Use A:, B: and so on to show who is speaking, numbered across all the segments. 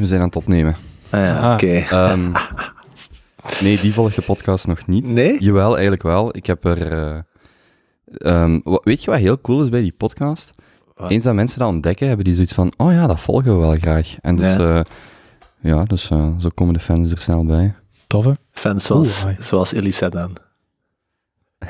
A: we zijn aan het opnemen.
B: Ah, ja,
C: Ah.
B: oké.
A: Ehm, nee, die volgt de podcast nog niet.
B: Nee?
A: Jawel, eigenlijk wel. Ik heb er... eh, ehm, weet je wat heel cool is bij die podcast?
B: Wat?
A: Eens dat mensen dat ontdekken, hebben die zoiets van, oh ja, dat volgen we wel graag. En dus,
B: Ja.
A: ja, ja dus eh, zo komen de fans er snel bij.
C: Toffe.
B: Fans zoals,
C: Oeh,
B: zoals Elisa dan.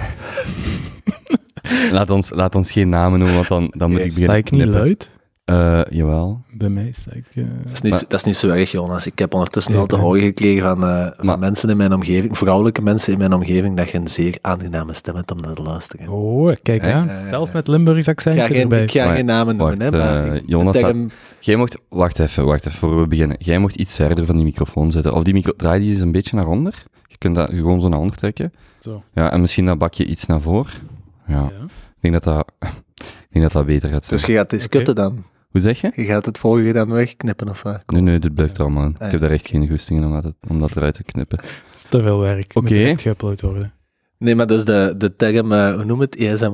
A: Laat ons, laat ons geen namen noemen, want dan, dan moet
B: Yes.
A: ik
C: Sta
A: beginnen
C: ik niet luid?
A: Eh, jawel.
C: Bij mij sta ik... eh,
B: Dat is niet,
A: Maar-
B: dat is niet zo erg, Jonas. Ik heb ondertussen
C: Nee,
B: al te horen gekregen van, eh, van
A: Maar-
B: mensen in mijn omgeving, vrouwelijke mensen in mijn omgeving, dat je een zeer aangename stem hebt om naar te luisteren.
C: Oh, kijk aan. Zelfs met Limburgs
B: ik
C: accent
B: ga geen,
C: erbij.
B: ik ga
A: Maar-
B: geen namen noemen, hè, maar ik-
A: Jonas
B: tegen
A: had- Jij mocht... Wacht even, wacht even, voor we beginnen. Jij mocht iets verder van die microfoon zitten. Of die micro... Draai die eens een beetje naar onder. Je kunt dat gewoon zo naar onder trekken.
C: Zo.
A: Ja, en misschien dat bakje iets naar voren. Ja,
C: Ja.
A: ik denk dat dat... ik denk dat dat beter gaat zijn.
B: Dus je gaat het eens
C: Oké.
B: kutten dan.
A: Hoe zeg je?
B: Je gaat het volgende dan wegknippen of wat?
A: Nee, nee, dit blijft er allemaal in.
B: Ah,
A: Ik heb daar echt geen goesting in om dat, om dat eruit te knippen.
C: Dat is te veel werk.
A: Oké.
C: Moet direct geüpload worden.
B: Nee, maar dus de, de term, eh, hoe noem het, ESMR,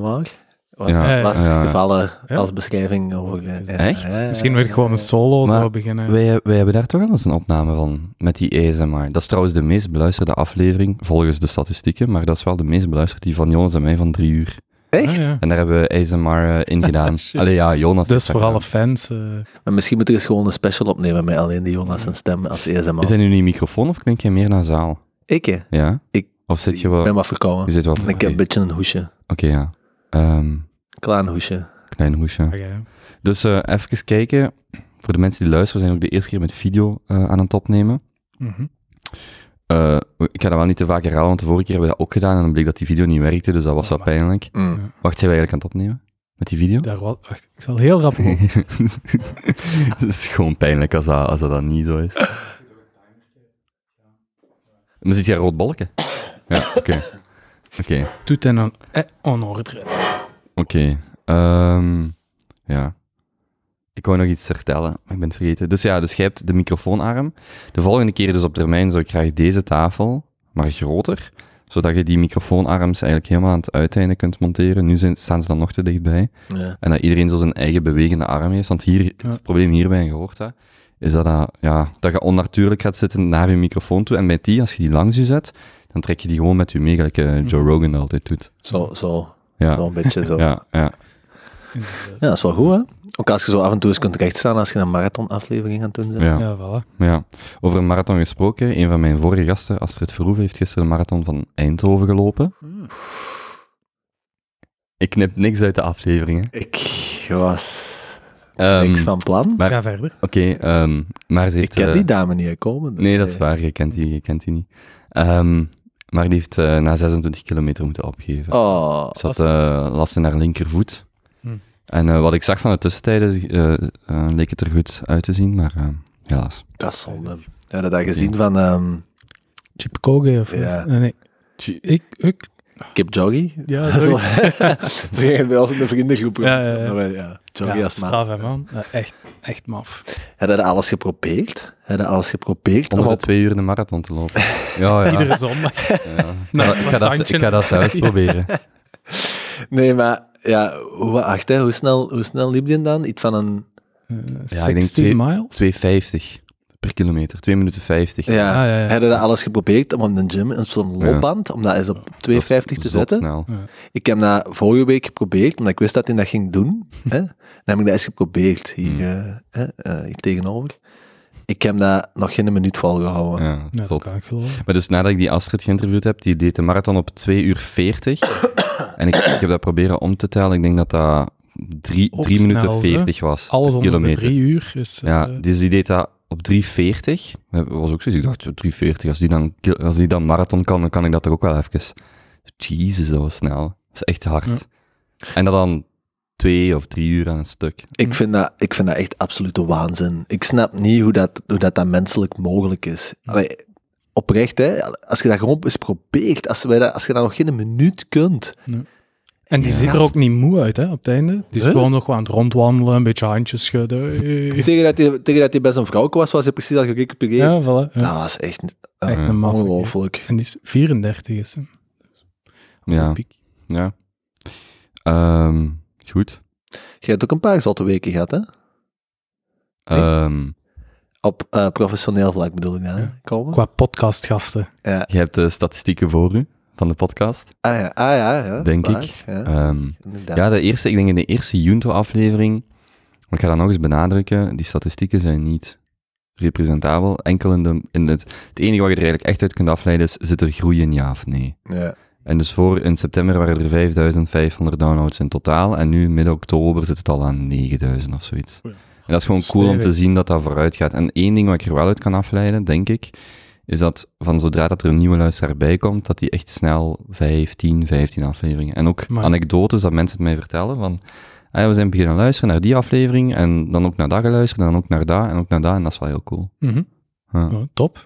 B: was,
A: Ja,
B: was
A: ja.
B: gevallen
C: Ja.
B: als beschrijving over... eh, ja,
A: Echt?
B: ja, ja,
C: Misschien moet ik gewoon een solo
A: Maar
C: zo beginnen.
A: Wij, wij hebben daar toch al eens een opname van, met die ASMR. Dat is trouwens de meest beluisterde aflevering, volgens de statistieken, maar dat is wel de meest beluisterde, die van Jonas en mij van drie uur.
B: Echt?
C: Ah, ja.
A: En daar hebben we ASMR eh, in gedaan. Allee, ja, Jonas.
C: Dus
A: dat
C: voor alle fans... eh,
B: Maar misschien moet er eens gewoon een special opnemen met alleen die Jonas zijn stem als ESMR.
A: Is hij nu niet microfoon of klink je meer nasaal?
B: Ik, hè?
A: Ja?
B: Ik-
A: Of zit je
B: Ik
A: wel...
B: ben wat verkouden.
A: Je zit wel...
B: En ik heb een beetje een hoesje.
A: Oké, ja. Ehm,
B: Klein hoesje.
A: klein hoesje.
C: ja.
A: Dus eh, even kijken. Voor de mensen die luisteren, we zijn ook de eerste keer met video eh, aan het opnemen.
C: Mhm.
A: Eh, ik ga dat wel niet te vaak herhalen, want de vorige keer hebben we dat ook gedaan en dan bleek dat die video niet werkte, dus dat was
C: Oh,
A: wel pijnlijk.
B: Mm.
A: Wacht, zijn we eigenlijk aan het opnemen? Met die video?
C: Daar was, wacht, ik zal heel rap op.
A: Het is gewoon pijnlijk als dat, als dat dan niet zo is. Maar zit hier een rood bolken? Ja, oké. Oké,
C: Doet en dan eh, on
A: oké. Ehm, ja. Ik wou nog iets vertellen, maar ik ben het vergeten. Dus ja, dus jij hebt de microfoonarm. De volgende keer dus op termijn zou ik graag deze tafel, maar groter, zodat je die microfoonarms eigenlijk helemaal aan het uiteinde kunt monteren. Nu zijn, staan ze dan nog te dichtbij.
B: Ja.
A: En dat iedereen zo zijn eigen bewegende arm heeft. Want hier,
C: Ja.
A: het probleem hierbij, en je hoort dat, is dat, dat, ja, dat je onnatuurlijk gaat zitten naar je microfoon toe. En bij die, als je die langs je zet, dan trek je die gewoon met je mee, gelijk eh, Joe Rogan dat altijd doet.
B: Zo, zo.
A: Ja,
B: Zo een beetje zo. Ja.
A: ja, ja.
B: Dat is wel goed, hè? Ook als je zo af en toe eens kunt rechtstaan als je een marathonaflevering aan het doen bent.
A: ja.
C: Ja, voilà.
A: ja. Over een marathon gesproken, een van mijn vorige gasten, Astrid Verhoeven, heeft gisteren een marathon van Eindhoven gelopen. Ik knip niks uit de afleveringen.
B: Ik was
A: Ehm,
B: niks van plan.
A: maar-
C: Ga verder.
A: Oké, ehm, maar ze
B: ik
A: heeft...
B: ken
A: eh,
B: die dame niet komen.
A: Nee, dat is waar. Je kent die, je kent die niet. Ehm, maar die heeft eh, na 26 kilometer moeten opgeven.
B: Oh,
A: Ze had eh, last in haar linkervoet. En eh, wat ik zag van de tussentijden, eh, eh, leek het er goed uit te zien, maar eh, helaas.
B: dat is zonde. Ja, dat had gezien van ehm
C: Chip Koge of...
B: Ja.
C: Nee, nee. Ik, ik...
B: Kip Joggy.
C: Ja,
B: Zo. Ze gingen bij ons in de vriendengroep.
C: Ja, ja,
B: Joggy
C: Ja,
B: als man.
C: straf, hè, man. Ja, echt, echt maf.
B: Heb je alles geprobeerd? Heb je alles geprobeerd?
A: Onder
B: om op...
A: twee uur de marathon te lopen. Ja, ja.
C: Iedere zondag.
A: ja.
C: Nee,
A: ik, ga dat, ik ga dat zelfs proberen.
B: Nee, maar ja, hoe, wacht, hè, hoe, snel, hoe snel liep die dan? Iets van een...
C: Eh,
A: Ja, ik denk
C: 60
A: twee-
C: miles?
A: 2,50 per kilometer. 2 minuten 50.
B: Ja,
C: Ah, ja, ja.
B: Heb je dat alles geprobeerd om op de gym in zo'n
A: Ja.
B: loopband, om dat eens op 2,50
A: Dat is
B: te zetten?
A: snel.
B: Ik heb dat vorige week geprobeerd, omdat ik wist dat hij dat ging doen. hè. Dan heb ik dat eens geprobeerd, hier, hè, eh, hier tegenover. Ik heb dat nog geen minuut volgehouden.
A: Ja,
C: Ja, dat kan ik geloven.
A: Maar dus nadat ik die Astrid geïnterviewd heb, die deed de marathon op 2 uur 40. en ik, ik heb dat proberen om te tellen. Ik denk dat dat 3
C: Ook
A: minuten
C: snel, hè?
A: 40 was.
C: Alles
A: per
C: onder de
A: kilometer.
C: drie uur is...
A: Ja,
C: eh,
A: dus die deed dat op 3,40. Dat was ook zo. Ik dacht, 3,40. Als die, dan, als die dan marathon kan, dan kan ik dat toch ook wel even. Jezus, dat was snel. Dat is echt hard.
C: Ja.
A: En dat dan twee of drie uur aan een stuk.
B: Ik, vind dat, ik vind dat echt absolute waanzin. Ik snap niet hoe dat, hoe dat, dat menselijk mogelijk is. Allee, oprecht, hè, als je dat gewoon eens probeert, als, wij dat, als je dat nog geen minuut kunt.
C: En die
B: Ja.
C: ziet er ook niet moe uit, hè, op het einde. Die is
B: Huh?
C: gewoon nog aan het rondwandelen, een beetje handjes schudden. Hey.
B: Tegen dat hij, tegen dat hij best een vrouw was, was hij precies al gerecupereerd.
C: Ja, voilà. Ja.
B: Dat was echt, eh,
C: Echt een man.
B: ongelooflijk.
C: En die is 34 is hem.
A: Ja.
C: Piek.
A: Ja. Goed.
B: Je hebt ook een paar zotte weken gehad, hè?
A: Ehm,
B: Op eh, professioneel vlak bedoel ik dan, hè? Komen?
C: Qua podcastgasten.
B: Ja.
A: Je hebt de statistieken voor u van de podcast,
B: Ah ja, ah, ja, ja.
A: denk
B: waar,
A: ik.
B: Ja,
A: Ehm, ja, de eerste, ik denk in de eerste Junto-aflevering, ik ga dat nog eens benadrukken, die statistieken zijn niet representabel. Enkel in, de, in het, het enige wat je er eigenlijk echt uit kunt afleiden is, zit er groei in, ja of nee?
B: ja.
A: En dus voor in september waren er 5500 downloads in totaal. En nu, midden oktober, zit het al aan 9000 of zoiets.
C: Ja.
A: En dat is gewoon cool om te zien dat dat vooruit gaat. En één ding wat ik er wel uit kan afleiden, denk ik, is dat van zodra dat er een nieuwe luisteraar bij komt, dat die echt snel 15, 15 afleveringen. En ook
C: Maar-
A: anekdotes dat mensen het mij vertellen van. ah we zijn beginnen luisteren naar die aflevering en dan ook naar dat geluisterd en dan ook naar dat en ook naar dat en dat is wel heel cool.
C: Mhm.
A: Ja.
C: Oh, top.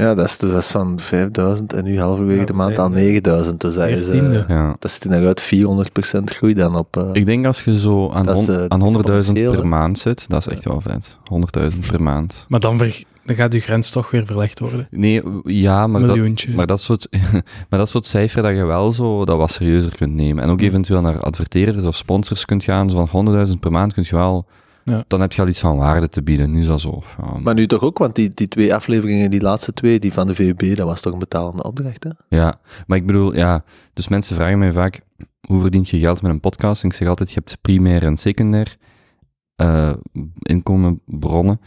B: Ja, dat is, dus dat is van 5000 en nu halverwege
C: Ja,
B: de maand
C: er
B: 9000. Dus dat is... eh.
A: Ja.
B: dat zit inderdaad 400% groei dan op... eh,
A: Ik denk als je zo aan, hon-
B: eh,
A: aan 100.000
B: exponentieel,
A: per maand zit, dat is echt wel vet. 100.000 per maand.
C: Maar dan, ver- dan gaat uw grens toch weer verlegd worden.
A: Nee, ja, maar dat,
C: Miljoentje.
A: maar, dat soort, maar dat soort cijfer dat je wel zo dat wat serieuzer kunt nemen. En ook eventueel naar adverteerders of sponsors kunt gaan. Zo van 100.000 per maand kun je wel...
C: Ja.
A: Dan heb je al iets van waarde te bieden. Nu is dat zo... Ja,
B: Maar nu toch ook, want die, die twee afleveringen, die laatste twee, die van de VUB, dat was toch een betalende opdracht, hè?
A: ja, maar ik bedoel, ja... Dus mensen vragen mij vaak, hoe verdient je geld met een podcast? En ik zeg altijd, je hebt primair en secundair eh, inkomenbronnen.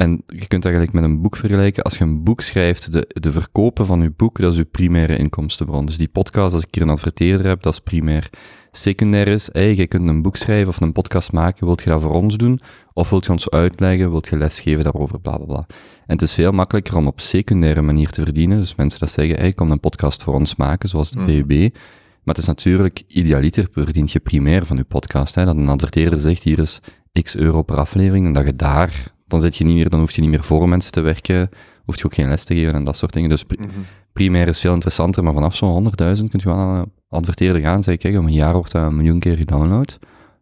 A: En je kunt dat eigenlijk met een boek vergelijken. Als je een boek schrijft, de, de verkopen van je boek, dat is je primaire inkomstenbron. Dus die podcast, als ik hier een adverteerder heb, dat is primair. Secundair is, hey, je kunt een boek schrijven of een podcast maken, wilt je dat voor ons doen? Of wilt je ons uitleggen, wilt je lesgeven daarover, bla bla bla. En het is veel makkelijker om op secundaire manier te verdienen. Dus mensen dat zeggen, hey, kom een podcast voor ons maken, zoals de
B: Mhm.
A: VUB. Maar het is natuurlijk, idealiter verdient je primair van je podcast. Hè, dat een adverteerder zegt, hier is x euro per aflevering, en dat je daar, dan zit je niet meer, dan hoef je niet meer voor mensen te werken, hoef je ook geen les te geven en dat soort dingen. Dus pri- primair is veel interessanter, maar vanaf zo'n 100.000 kun je wel aan een adverteerder gaan en zeggen, kijk, om een jaar wordt dat een miljoen keer gedownload.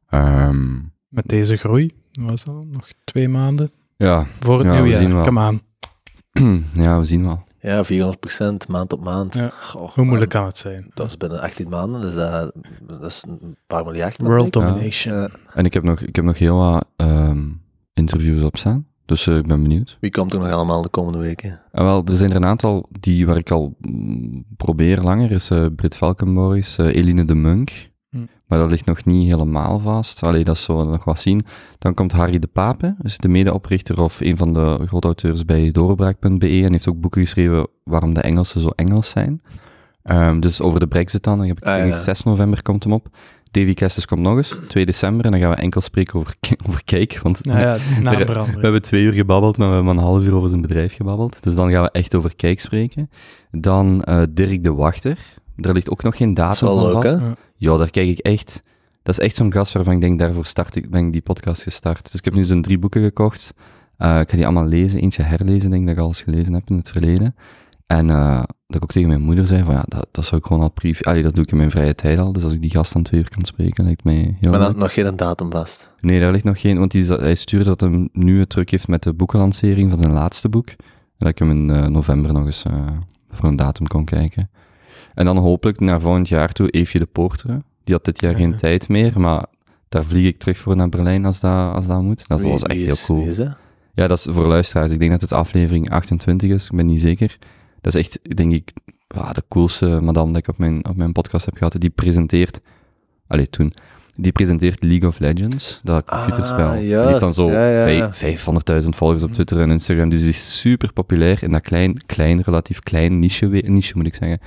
A: Ehm,
C: Met deze groei, was dat? Nog twee maanden
A: ja,
C: voor het
A: Ja, we
C: nieuwjaar.
A: zien wel.
C: Kom aan.
A: ja, we zien wel.
B: Ja, 400% maand op maand.
C: Ja.
B: Goh,
C: Hoe moeilijk kan het zijn?
B: Dat is binnen 18 maanden, dus dat, dat is een paar miljard.
C: World
B: ik.
C: domination.
B: Ja.
A: En ik heb nog, ik heb nog heel wat ehm, interviews op staan, dus eh, ik ben benieuwd.
B: Wie komt er nog allemaal de komende weken?
A: En wel, er zijn er een aantal die waar ik al mm, probeer langer, is eh Britt Valkenborgs, eh, Eline de Munk.
C: Hm.
A: Maar dat ligt nog niet helemaal vast. Allee, dat zullen we nog wat zien. Dan komt Harry de Pape, is de medeoprichter of een van de grote auteurs bij doorbraak.be en heeft ook boeken geschreven waarom de Engelsen zo Engels zijn. Ehm, dus over de brexit dan, dan heb ik
B: Ah,
A: denk ik
B: ja.
A: 6 november komt hem op. Davy Kestis komt nog eens, 2 december, en dan gaan we enkel spreken over, over Kijk, want
C: Nou ja, naam
A: We hebben twee uur gebabbeld, maar we hebben een half uur over zijn bedrijf gebabbeld. Dus dan gaan we echt over Kijk spreken. Dan eh, Dirk de Wachter. Daar ligt ook nog geen
B: Dat is
A: datum
B: wel
A: van
B: leuk,
A: vast.
B: hè?
C: Ja.
A: Daar kijk ik echt... Dat is echt zo'n gast waarvan ik denk, daarvoor start ik, ben ik die podcast gestart. Dus ik heb nu zijn drie boeken gekocht. Eh, ik ga die allemaal lezen. Eentje herlezen, denk ik, dat ik al eens gelezen heb in het verleden. En eh, dat ik ook tegen mijn moeder zei van, ja, dat, dat zou ik gewoon al privé... Allee, dat doe ik in mijn vrije tijd al. Dus als ik die gast dan twee uur kan spreken, lijkt mij heel
B: Maar
A: leuk.
B: dan nog geen datum vast.
A: Nee, daar ligt nog geen, want die, hij stuurde dat hem nu het druk heeft met de boekenlancering van zijn laatste boek. En dat ik hem in eh, november nog eens eh, voor een datum kon kijken. En dan hopelijk naar volgend jaar toe Eefje de Poorteren. Die had dit jaar geen
C: Ja.
A: tijd meer, maar daar vlieg ik terug voor naar Berlijn als dat, als dat moet. Dat
B: Wie-
A: was echt heel cool. Ja, dat is voor luisteraars. Ik denk dat het aflevering 28 is, ik ben niet zeker. Dat is echt, denk ik, ah, de coolste madame die ik op mijn, op mijn podcast heb gehad. Die presenteert, allee, toen, die presenteert League of Legends, dat computerspel.
B: Ah,
A: die heeft dan zo
B: Ja, ja, ja.
A: vijf- 500.000 volgers op Twitter en Instagram. Dus die is super populair in dat klein, klein relatief klein niche, niche moet ik zeggen,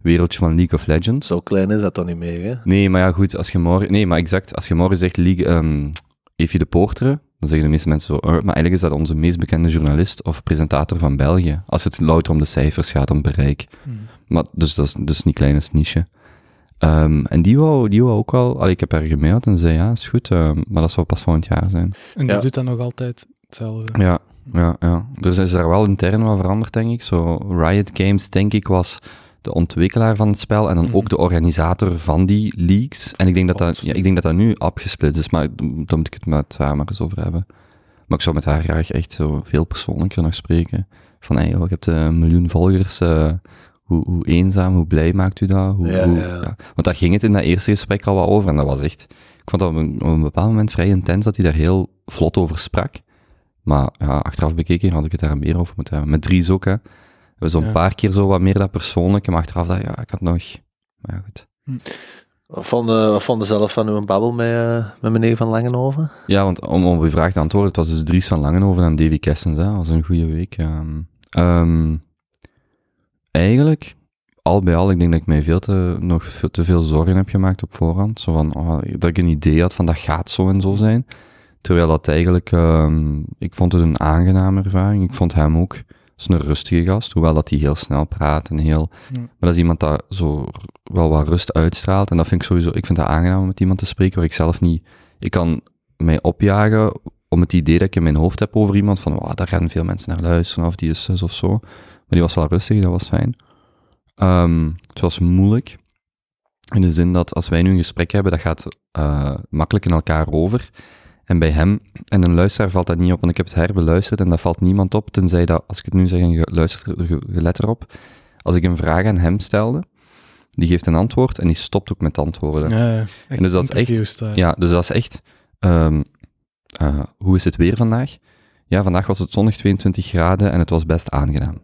A: wereldje van League of Legends.
B: Zo klein is dat toch niet meer, hè?
A: Nee, maar ja, goed, als je morgen... Nee, maar exact, als je morgen zegt League, ehm Evie de Poorteren, dan zeggen de meeste mensen zo, "Eh, maar eigenlijk is dat onze meest bekende journalist of presentator van België, als het louter om de cijfers gaat, om bereik.
C: Hm.
A: Maar, dus dat is dus niet klein, is niche. Ehm, en die wou, die wou ook wel... Allee, ik heb haar gemaild en zei, ja, is goed, ehm, maar dat zou pas volgend jaar zijn.
C: En die
B: Ja.
C: doet dan nog altijd hetzelfde.
A: Ja, ja, ja. Dus is daar wel intern wat veranderd, denk ik. Zo, Riot Games, denk ik, was de ontwikkelaar van het spel en dan
C: Mhm.
A: ook de organisator van die leaks. En ik denk dat dat, ja, ik denk dat, dat nu opgesplitst is, maar daar moet ik het met haar maar eens over hebben. Maar ik zou met haar graag echt zo veel persoonlijker nog spreken. Van, hey, joh, je hebt een miljoen volgers, eh, hoe, hoe eenzaam, hoe blij maakt u dat? Hoe,
B: Ja,
A: hoe-
B: ja, ja.
A: Want daar ging het in dat eerste gesprek al wat over en dat was echt... Ik vond dat op een, op een bepaald moment vrij intens dat hij daar heel vlot over sprak. Maar ja, achteraf bekeken had ik het daar meer over moeten hebben. Met Dries ook, hè. We hebben zo'n
C: Ja.
A: paar keer zo wat meer dat persoonlijke, maar achteraf dacht ik, ja, ik had nog... Maar ja, goed.
B: Wat vond, je- wat zelf van uw babbel met, eh, met meneer Van Langenhoven?
A: Ja, want om op uw vraag te antwoorden, het was dus Dries van Langenhoven en Davy Kessens, hè. Dat was een goede week. Ehm, eigenlijk, al bij al, ik denk dat ik mij veel te, nog veel, te veel zorgen heb gemaakt op voorhand. Zo van, oh, dat ik een idee had van dat gaat zo en zo zijn. Terwijl dat eigenlijk, ehm, ik vond het een aangename ervaring. Ik vond hem ook, is een rustige gast, hoewel dat hij heel snel praat en heel...
C: Ja.
A: Maar dat is iemand dat zo wel wat rust uitstraalt. En dat vind ik sowieso, ik vind het aangenaam om met iemand te spreken waar ik zelf niet... Ik kan mij opjagen om het idee dat ik in mijn hoofd heb over iemand van, wow, daar gaan veel mensen naar luisteren, of die is zus of zo. Maar die was wel rustig, dat was fijn. Ehm, het was moeilijk. In de zin dat als wij nu een gesprek hebben, dat gaat eh, makkelijk in elkaar over. En bij hem en een luisteraar valt dat niet op, want ik heb het herbeluisterd en dat valt niemand op, tenzij dat, als ik het nu zeg en je luistert, je, let erop. Als ik een vraag aan hem stelde, die geeft een antwoord en die stopt ook met antwoorden.
C: Ja.
A: En dus dat is echt-
C: daar.
A: Ja, dus dat is echt. ehm, eh, hoe is het weer vandaag? Ja, vandaag was het zonnig 22 graden en het was best aangenaam.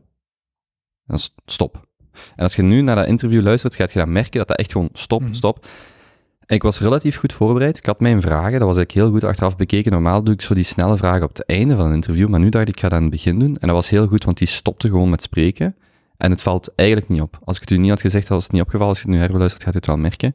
A: Stop. En als je nu naar dat interview luistert, gaat je dan merken dat dat echt gewoon stop,
C: Mhm.
A: stop. Ik was relatief goed voorbereid. Ik had mijn vragen, dat was eigenlijk heel goed achteraf bekeken. Normaal doe ik zo die snelle vragen op het einde van een interview, maar nu dacht ik, ik ga dat aan het begin doen. En dat was heel goed, want die stopte gewoon met spreken. En het valt eigenlijk niet op. Als ik het u niet had gezegd, was het niet opgevallen. Als je het nu herbeluistert, gaat je het wel merken.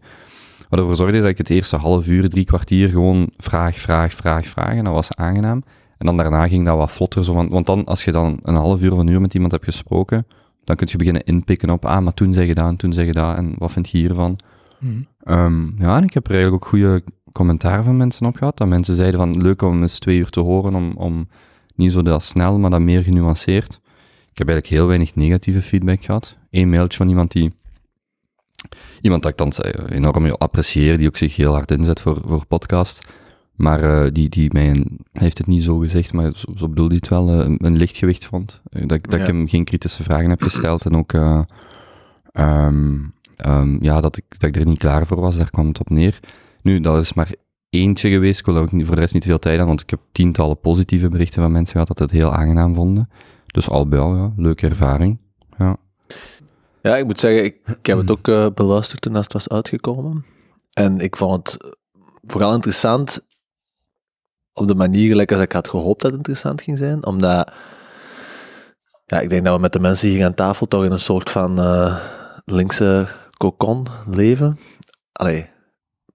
A: Wat ervoor zorgde dat ik het eerste half uur, drie kwartier gewoon vraag, vraag, vraag, vraag. En dat was aangenaam. En dan daarna ging dat wat vlotter. Zo van, want dan, als je dan een half uur of een uur met iemand hebt gesproken, dan kun je beginnen inpikken op, ah, maar toen zeg je dat en toen zeg je dat. En wat vind je hiervan?
C: Mhm.
A: Ehm, ja, en ik heb er eigenlijk ook goede commentaar van mensen op gehad. Dat mensen zeiden van, leuk om eens twee uur te horen, om, om niet zo dat snel, maar dat meer genuanceerd. Ik heb eigenlijk heel weinig negatieve feedback gehad. Eén mailtje van iemand die... Iemand dat ik dan zei, enorm apprecieer, die ook zich heel hard inzet voor, voor podcast. Maar eh, die, die mij, een, heeft het niet zo gezegd, maar zo, zo bedoelde hij het wel, eh, een, lichtgewicht vond. Eh, Dat, ik- dat ik hem geen kritische vragen heb gesteld en ook... eh, ehm, ja, dat ik, dat ik er niet klaar voor was, daar kwam het op neer. Nu, dat is maar eentje geweest. Ik wil ook voor de rest niet veel tijd aan, want ik heb tientallen positieve berichten van mensen gehad dat het heel aangenaam vonden. Dus al bij al, ja, leuke ervaring. Ja.
B: Ja, ik moet zeggen, ik, heb het ook eh, beluisterd toen het was uitgekomen. En ik vond het vooral interessant op de manier gelijk als ik had gehoopt dat het interessant ging zijn. Omdat, ja, ik denk dat we met de mensen hier aan tafel toch in een soort van eh, linkse cocon leven. Allee,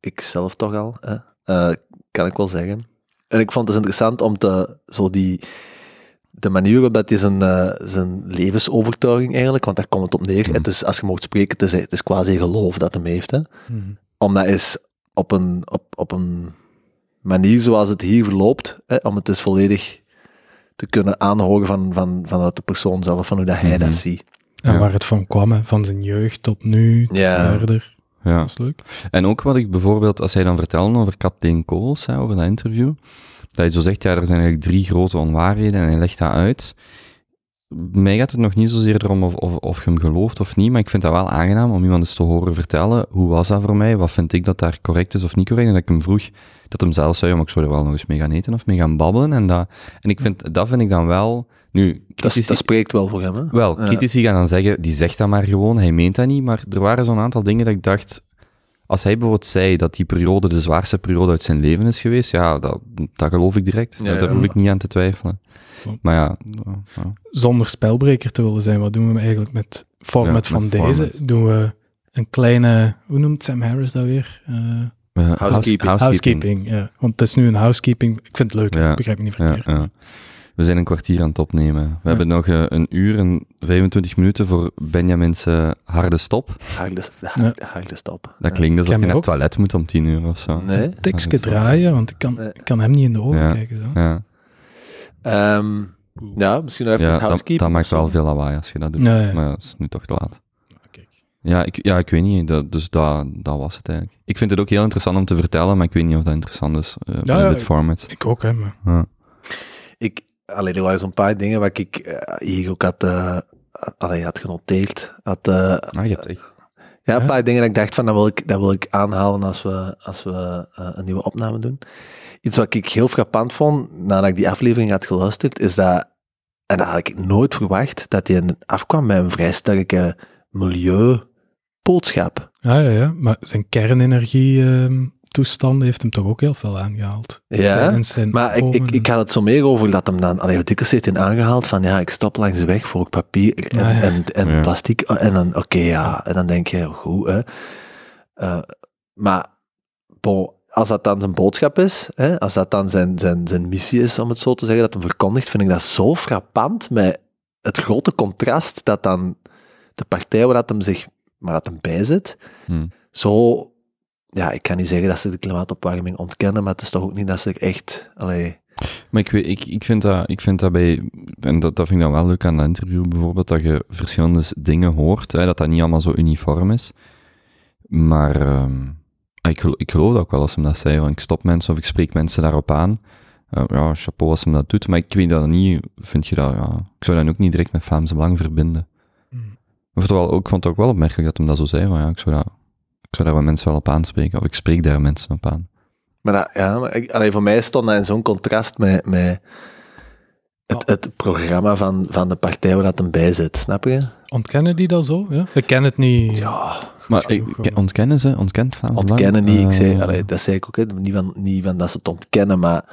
B: ik zelf toch al, hè? Eh, kan ik wel zeggen. En ik vond het dus interessant om te, zo die, de manier waarop dat hij zijn, eh, zijn levensovertuiging eigenlijk, want daar komt het op neer.
A: Mhm.
B: Het is, als je mocht spreken, het is, het is quasi geloof dat hem heeft. Hè?
C: Mhm.
B: Om dat is op een, op, op een manier zoals het hier verloopt, hè, om het dus volledig te kunnen aanhoren van, van, vanuit de persoon zelf, van hoe dat hij
A: Mhm.
B: dat ziet.
C: En
A: Ja.
C: waar het van kwam, hè, van zijn jeugd tot nu,
B: Ja.
C: verder.
A: ja.
C: Dat is leuk.
A: En ook wat ik bijvoorbeeld, als hij dan vertelde over Kathleen Kools, hè, over dat interview, dat hij zo zegt, ja, er zijn eigenlijk drie grote onwaarheden en hij legt dat uit. Mij gaat het nog niet zozeer erom of, of, of je hem gelooft of niet, maar ik vind dat wel aangenaam om iemand eens te horen vertellen, hoe was dat voor mij, wat vind ik dat daar correct is of niet correct, en dat ik hem vroeg, dat hem zelf zei, ja, maar ik zou er wel nog eens mee gaan eten of mee gaan babbelen, en dat, en ik vind, dat vind ik dan wel, nu,
B: Dat,
A: critici-
B: dat spreekt wel voor hem. Hè?
A: wel,
B: Ja.
A: critici gaan dan zeggen, die zegt dat maar gewoon, hij meent dat niet, maar er waren zo'n aantal dingen dat ik dacht, als hij bijvoorbeeld zei dat die periode de zwaarste periode uit zijn leven is geweest, ja, dat, dat geloof ik direct.
B: Ja,
A: Daar
B: ja.
A: hoef ik niet aan te twijfelen. Maar ja.
C: Zonder spelbreker te willen zijn, wat doen we eigenlijk met format
A: Ja, met
C: van deze?
A: format.
C: Doen we een kleine, hoe noemt Sam Harris dat weer? Eh,
B: Housekeeping.
A: house-
C: housekeeping, ja. Want het is nu een housekeeping. Ik vind het leuk,
A: Ja.
C: ik begrijp me niet
A: Ja,
C: verkeerd.
A: We zijn een kwartier aan het opnemen. We hebben nog eh, een uur en 25 minuten voor Benjamin's eh, harde stop.
B: Harde,
C: Ja.
B: harde stop.
A: Dat klinkt alsof je naar het
C: ook.
A: toilet moet om 10 uur of zo.
B: Nee.
A: Dat
C: draaien, want ik kan, ik kan hem niet in de ogen
A: Ja.
C: kijken. Zo.
A: Ja,
B: Ehm, ja, misschien nog even
A: ja dat,
B: housekeeping.
A: dat maakt wel veel lawaai als je dat doet.
C: Nee.
A: Maar het is nu toch te laat.
C: Kijk.
A: Ja, ik, ja, ik weet niet. Dat, dus dat, dat was het eigenlijk. Ik vind het ook heel interessant om te vertellen, maar ik weet niet of dat interessant is eh
C: Ja,
A: binnen
C: ja,
A: dit
C: ik-
A: format.
C: Ik ook, hè. Maar.
A: Ja.
B: Ik, allee, er waren zo'n paar dingen waar ik eh, hier ook had, eh, allee, had genoteerd. Had, eh,
A: Ah, je hebt echt...
B: Ja, een
C: Ja.
B: paar dingen dat ik dacht van, dat wil ik, dat wil ik aanhalen als we, als we eh, een nieuwe opname doen. Iets wat ik heel frappant vond, nadat ik die aflevering had geluisterd, is dat, en dat had ik nooit verwacht, dat hij afkwam met een vrij sterke milieuboodschap.
C: Ja, ja, ja. Maar zijn kernenergie-toestand heeft hem toch ook heel veel aangehaald.
B: Ja, maar ik, ik, ik had het zo meer over dat hem dan, allee, dikwijls heeft hij aangehaald van, ja, ik stop langs de weg voor papier en,
C: Ah, ja.
B: en, en
A: Ja.
B: plastic, en dan, oké, ja, en dan denk je, goed, hè. Eh, maar, bon, als dat dan zijn boodschap is, hè, als dat dan zijn, zijn, zijn missie is, om het zo te zeggen, dat hem verkondigt, vind ik dat zo frappant met het grote contrast dat dan de partij waar dat hem zich, waar dat hem bij zit,
A: Hm.
B: zo, ja, ik kan niet zeggen dat ze de klimaatopwarming ontkennen, maar het is toch ook niet dat ze er echt, allee,
A: Maar ik, weet, ik, ik, vind dat, ik vind dat bij, en dat, dat vind ik dan wel leuk aan dat interview bijvoorbeeld, dat je verschillende dingen hoort, hè, dat dat niet allemaal zo uniform is. Maar ehm, ik, gel- ik geloof dat ook wel als hem dat zei, want ik stop mensen of ik spreek mensen daarop aan. Eh, ja, chapeau als hem dat doet, maar ik weet dat niet, vind je dat, ja, ik zou dat ook niet direct met Vlaamse Belang verbinden. Ik vond, het wel, ik vond het ook wel opmerkelijk dat hem dat zo zei, van ja, ik zou, dat, ik zou daar wel mensen wel op aanspreken, of ik spreek daar mensen op aan.
B: Maar dat, ja, maar ik, allee, voor mij stond dat in zo'n contrast met, met het, het programma van, van de partij waar dat hem bij zit, snap je?
C: Ontkennen die dat zo? Ja? Ik ken het niet.
B: Ja,
A: Maar ik, ontkennen ze, ontkent Belang?
B: ontkennen niet. Ik zei,
A: Eh,
B: allee, dat zei ik ook, hè, niet, van, niet van dat ze het ontkennen, maar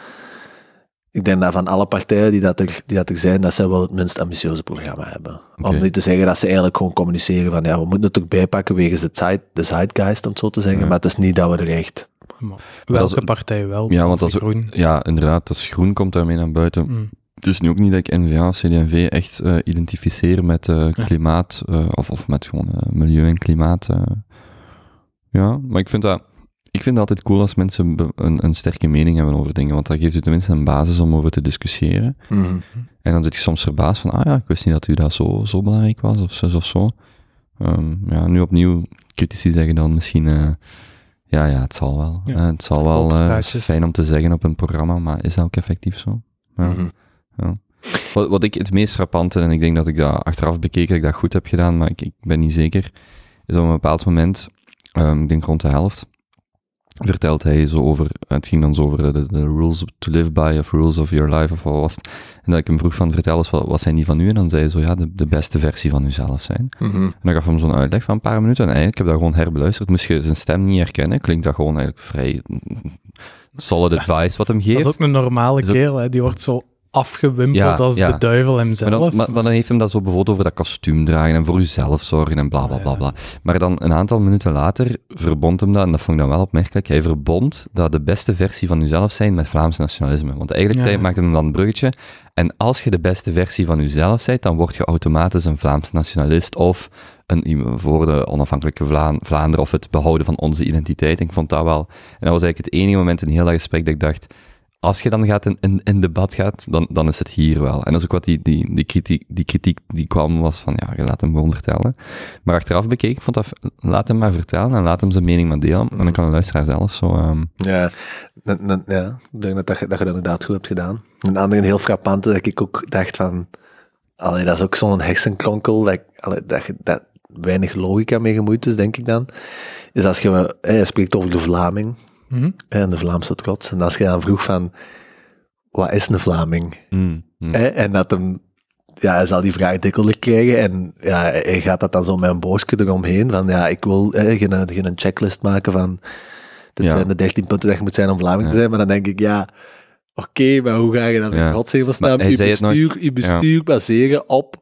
B: ik denk dat van alle partijen die, dat er, die dat er zijn, dat ze wel het minst ambitieuze programma hebben. Om niet te zeggen dat ze eigenlijk gewoon communiceren van, ja, we moeten het ook bijpakken wegens de, zeit, de zeitgeist, om het zo te zeggen,
A: Ja.
B: maar het is niet dat we er echt...
C: Maar
A: dat
C: welke
A: is-
C: partij wel?
A: Ja, want dat ook-
C: groen.
A: Ja, inderdaad, als groen komt daarmee naar buiten.
C: Hmm.
A: Het is nu ook niet dat ik N-VA, CD&V echt eh, identificeer met eh,
C: Ja.
A: klimaat, eh, of, of met gewoon milieu en klimaat. Ja, maar ik vind dat... Ik vind het altijd cool als mensen een, een sterke mening hebben over dingen, want dat geeft u tenminste een basis om over te discussiëren. En dan zit je soms verbaasd van, ah ja, ik wist niet dat u dat zo, zo belangrijk was, of zo of zo. Ehm, ja, nu opnieuw, critici zeggen dan misschien, eh, ja, ja, het zal wel.
C: Ja,
A: het zal wel, eh, het is
C: opspraakjes.
A: fijn om te zeggen op een programma, maar is dat ook effectief zo? Ja.
B: Mhm.
A: Wat, wat ik het meest frappante, en ik denk dat ik dat achteraf bekeken, dat ik dat goed heb gedaan, maar ik, ik ben niet zeker, is op een bepaald moment, ehm, ik denk rond de helft, vertelt hij zo over, het ging dan zo over de, de rules to live by, of rules of your life, of wat was het. En dat ik hem vroeg van, vertel eens, wat, wat zijn die van u? En dan zei hij zo, ja, de, de beste versie van uzelf zijn.
B: Mhm.
A: En dan gaf hij hem zo'n uitleg van een paar minuten, en eigenlijk, ik heb dat gewoon herbeluisterd, moest je zijn stem niet herkennen, klinkt dat gewoon eigenlijk vrij solid advice wat hem
C: Dat
A: geeft.
C: is ook een normale kerel, hè. die wordt zo afgewimpeld
A: Ja,
C: als
A: ja.
C: de duivel hemzelf.
A: Maar dan, maar, maar dan heeft hem dat zo bijvoorbeeld over dat kostuum dragen en voor uzelf zorgen en bla bla bla bla. Maar dan een aantal minuten later verbond hem dat, en dat vond ik dan wel opmerkelijk, hij verbond dat de beste versie van uzelf zijn met Vlaams nationalisme. Want eigenlijk zei, maakte hem dan een bruggetje. En als je de beste versie van uzelf bent, dan word je automatisch een Vlaams nationalist of een, voor de onafhankelijke Vla Vlaanderen of het behouden van onze identiteit. En ik vond dat wel, en dat was eigenlijk het enige moment in heel dat gesprek dat ik dacht, als je dan gaat in, in, debat gaat, dan, dan is het hier wel. En dat is ook wat die, die, die, kritiek, die kritiek die kwam, was van, ja, je laat hem gewoon vertellen. Maar achteraf bekeken, ik vond dat, laat hem maar vertellen en laat hem zijn mening maar delen. En dan kan de luisteraar zelf zo... ehm,
B: Ja, ja, ik denk dat, dat, je, dat inderdaad goed hebt gedaan. Een andere heel frappante, dat ik ook dacht van, allee, dat is ook zo'n hersenkronkel, dat, dat, dat weinig logica mee gemoeid is, denk ik dan, is als je, je spreekt over de Vlaming Hè, en de Vlaamse trots, en als je dan vroeg van, wat is een Vlaming?
A: mm, mm.
B: En dat hem, ja, hij zal die vraag dikwijls krijgen en ja, hij gaat dat dan zo met een boosje eromheen, van ja, ik wil hè, geen, geen checklist maken van, dit
A: Ja.
B: zijn de 13 punten dat je moet zijn om Vlaming
A: Ja.
B: te zijn, maar dan denk ik, ja, oké, maar hoe ga je dan in
A: hij
B: je bestuur, je bestuur baseren op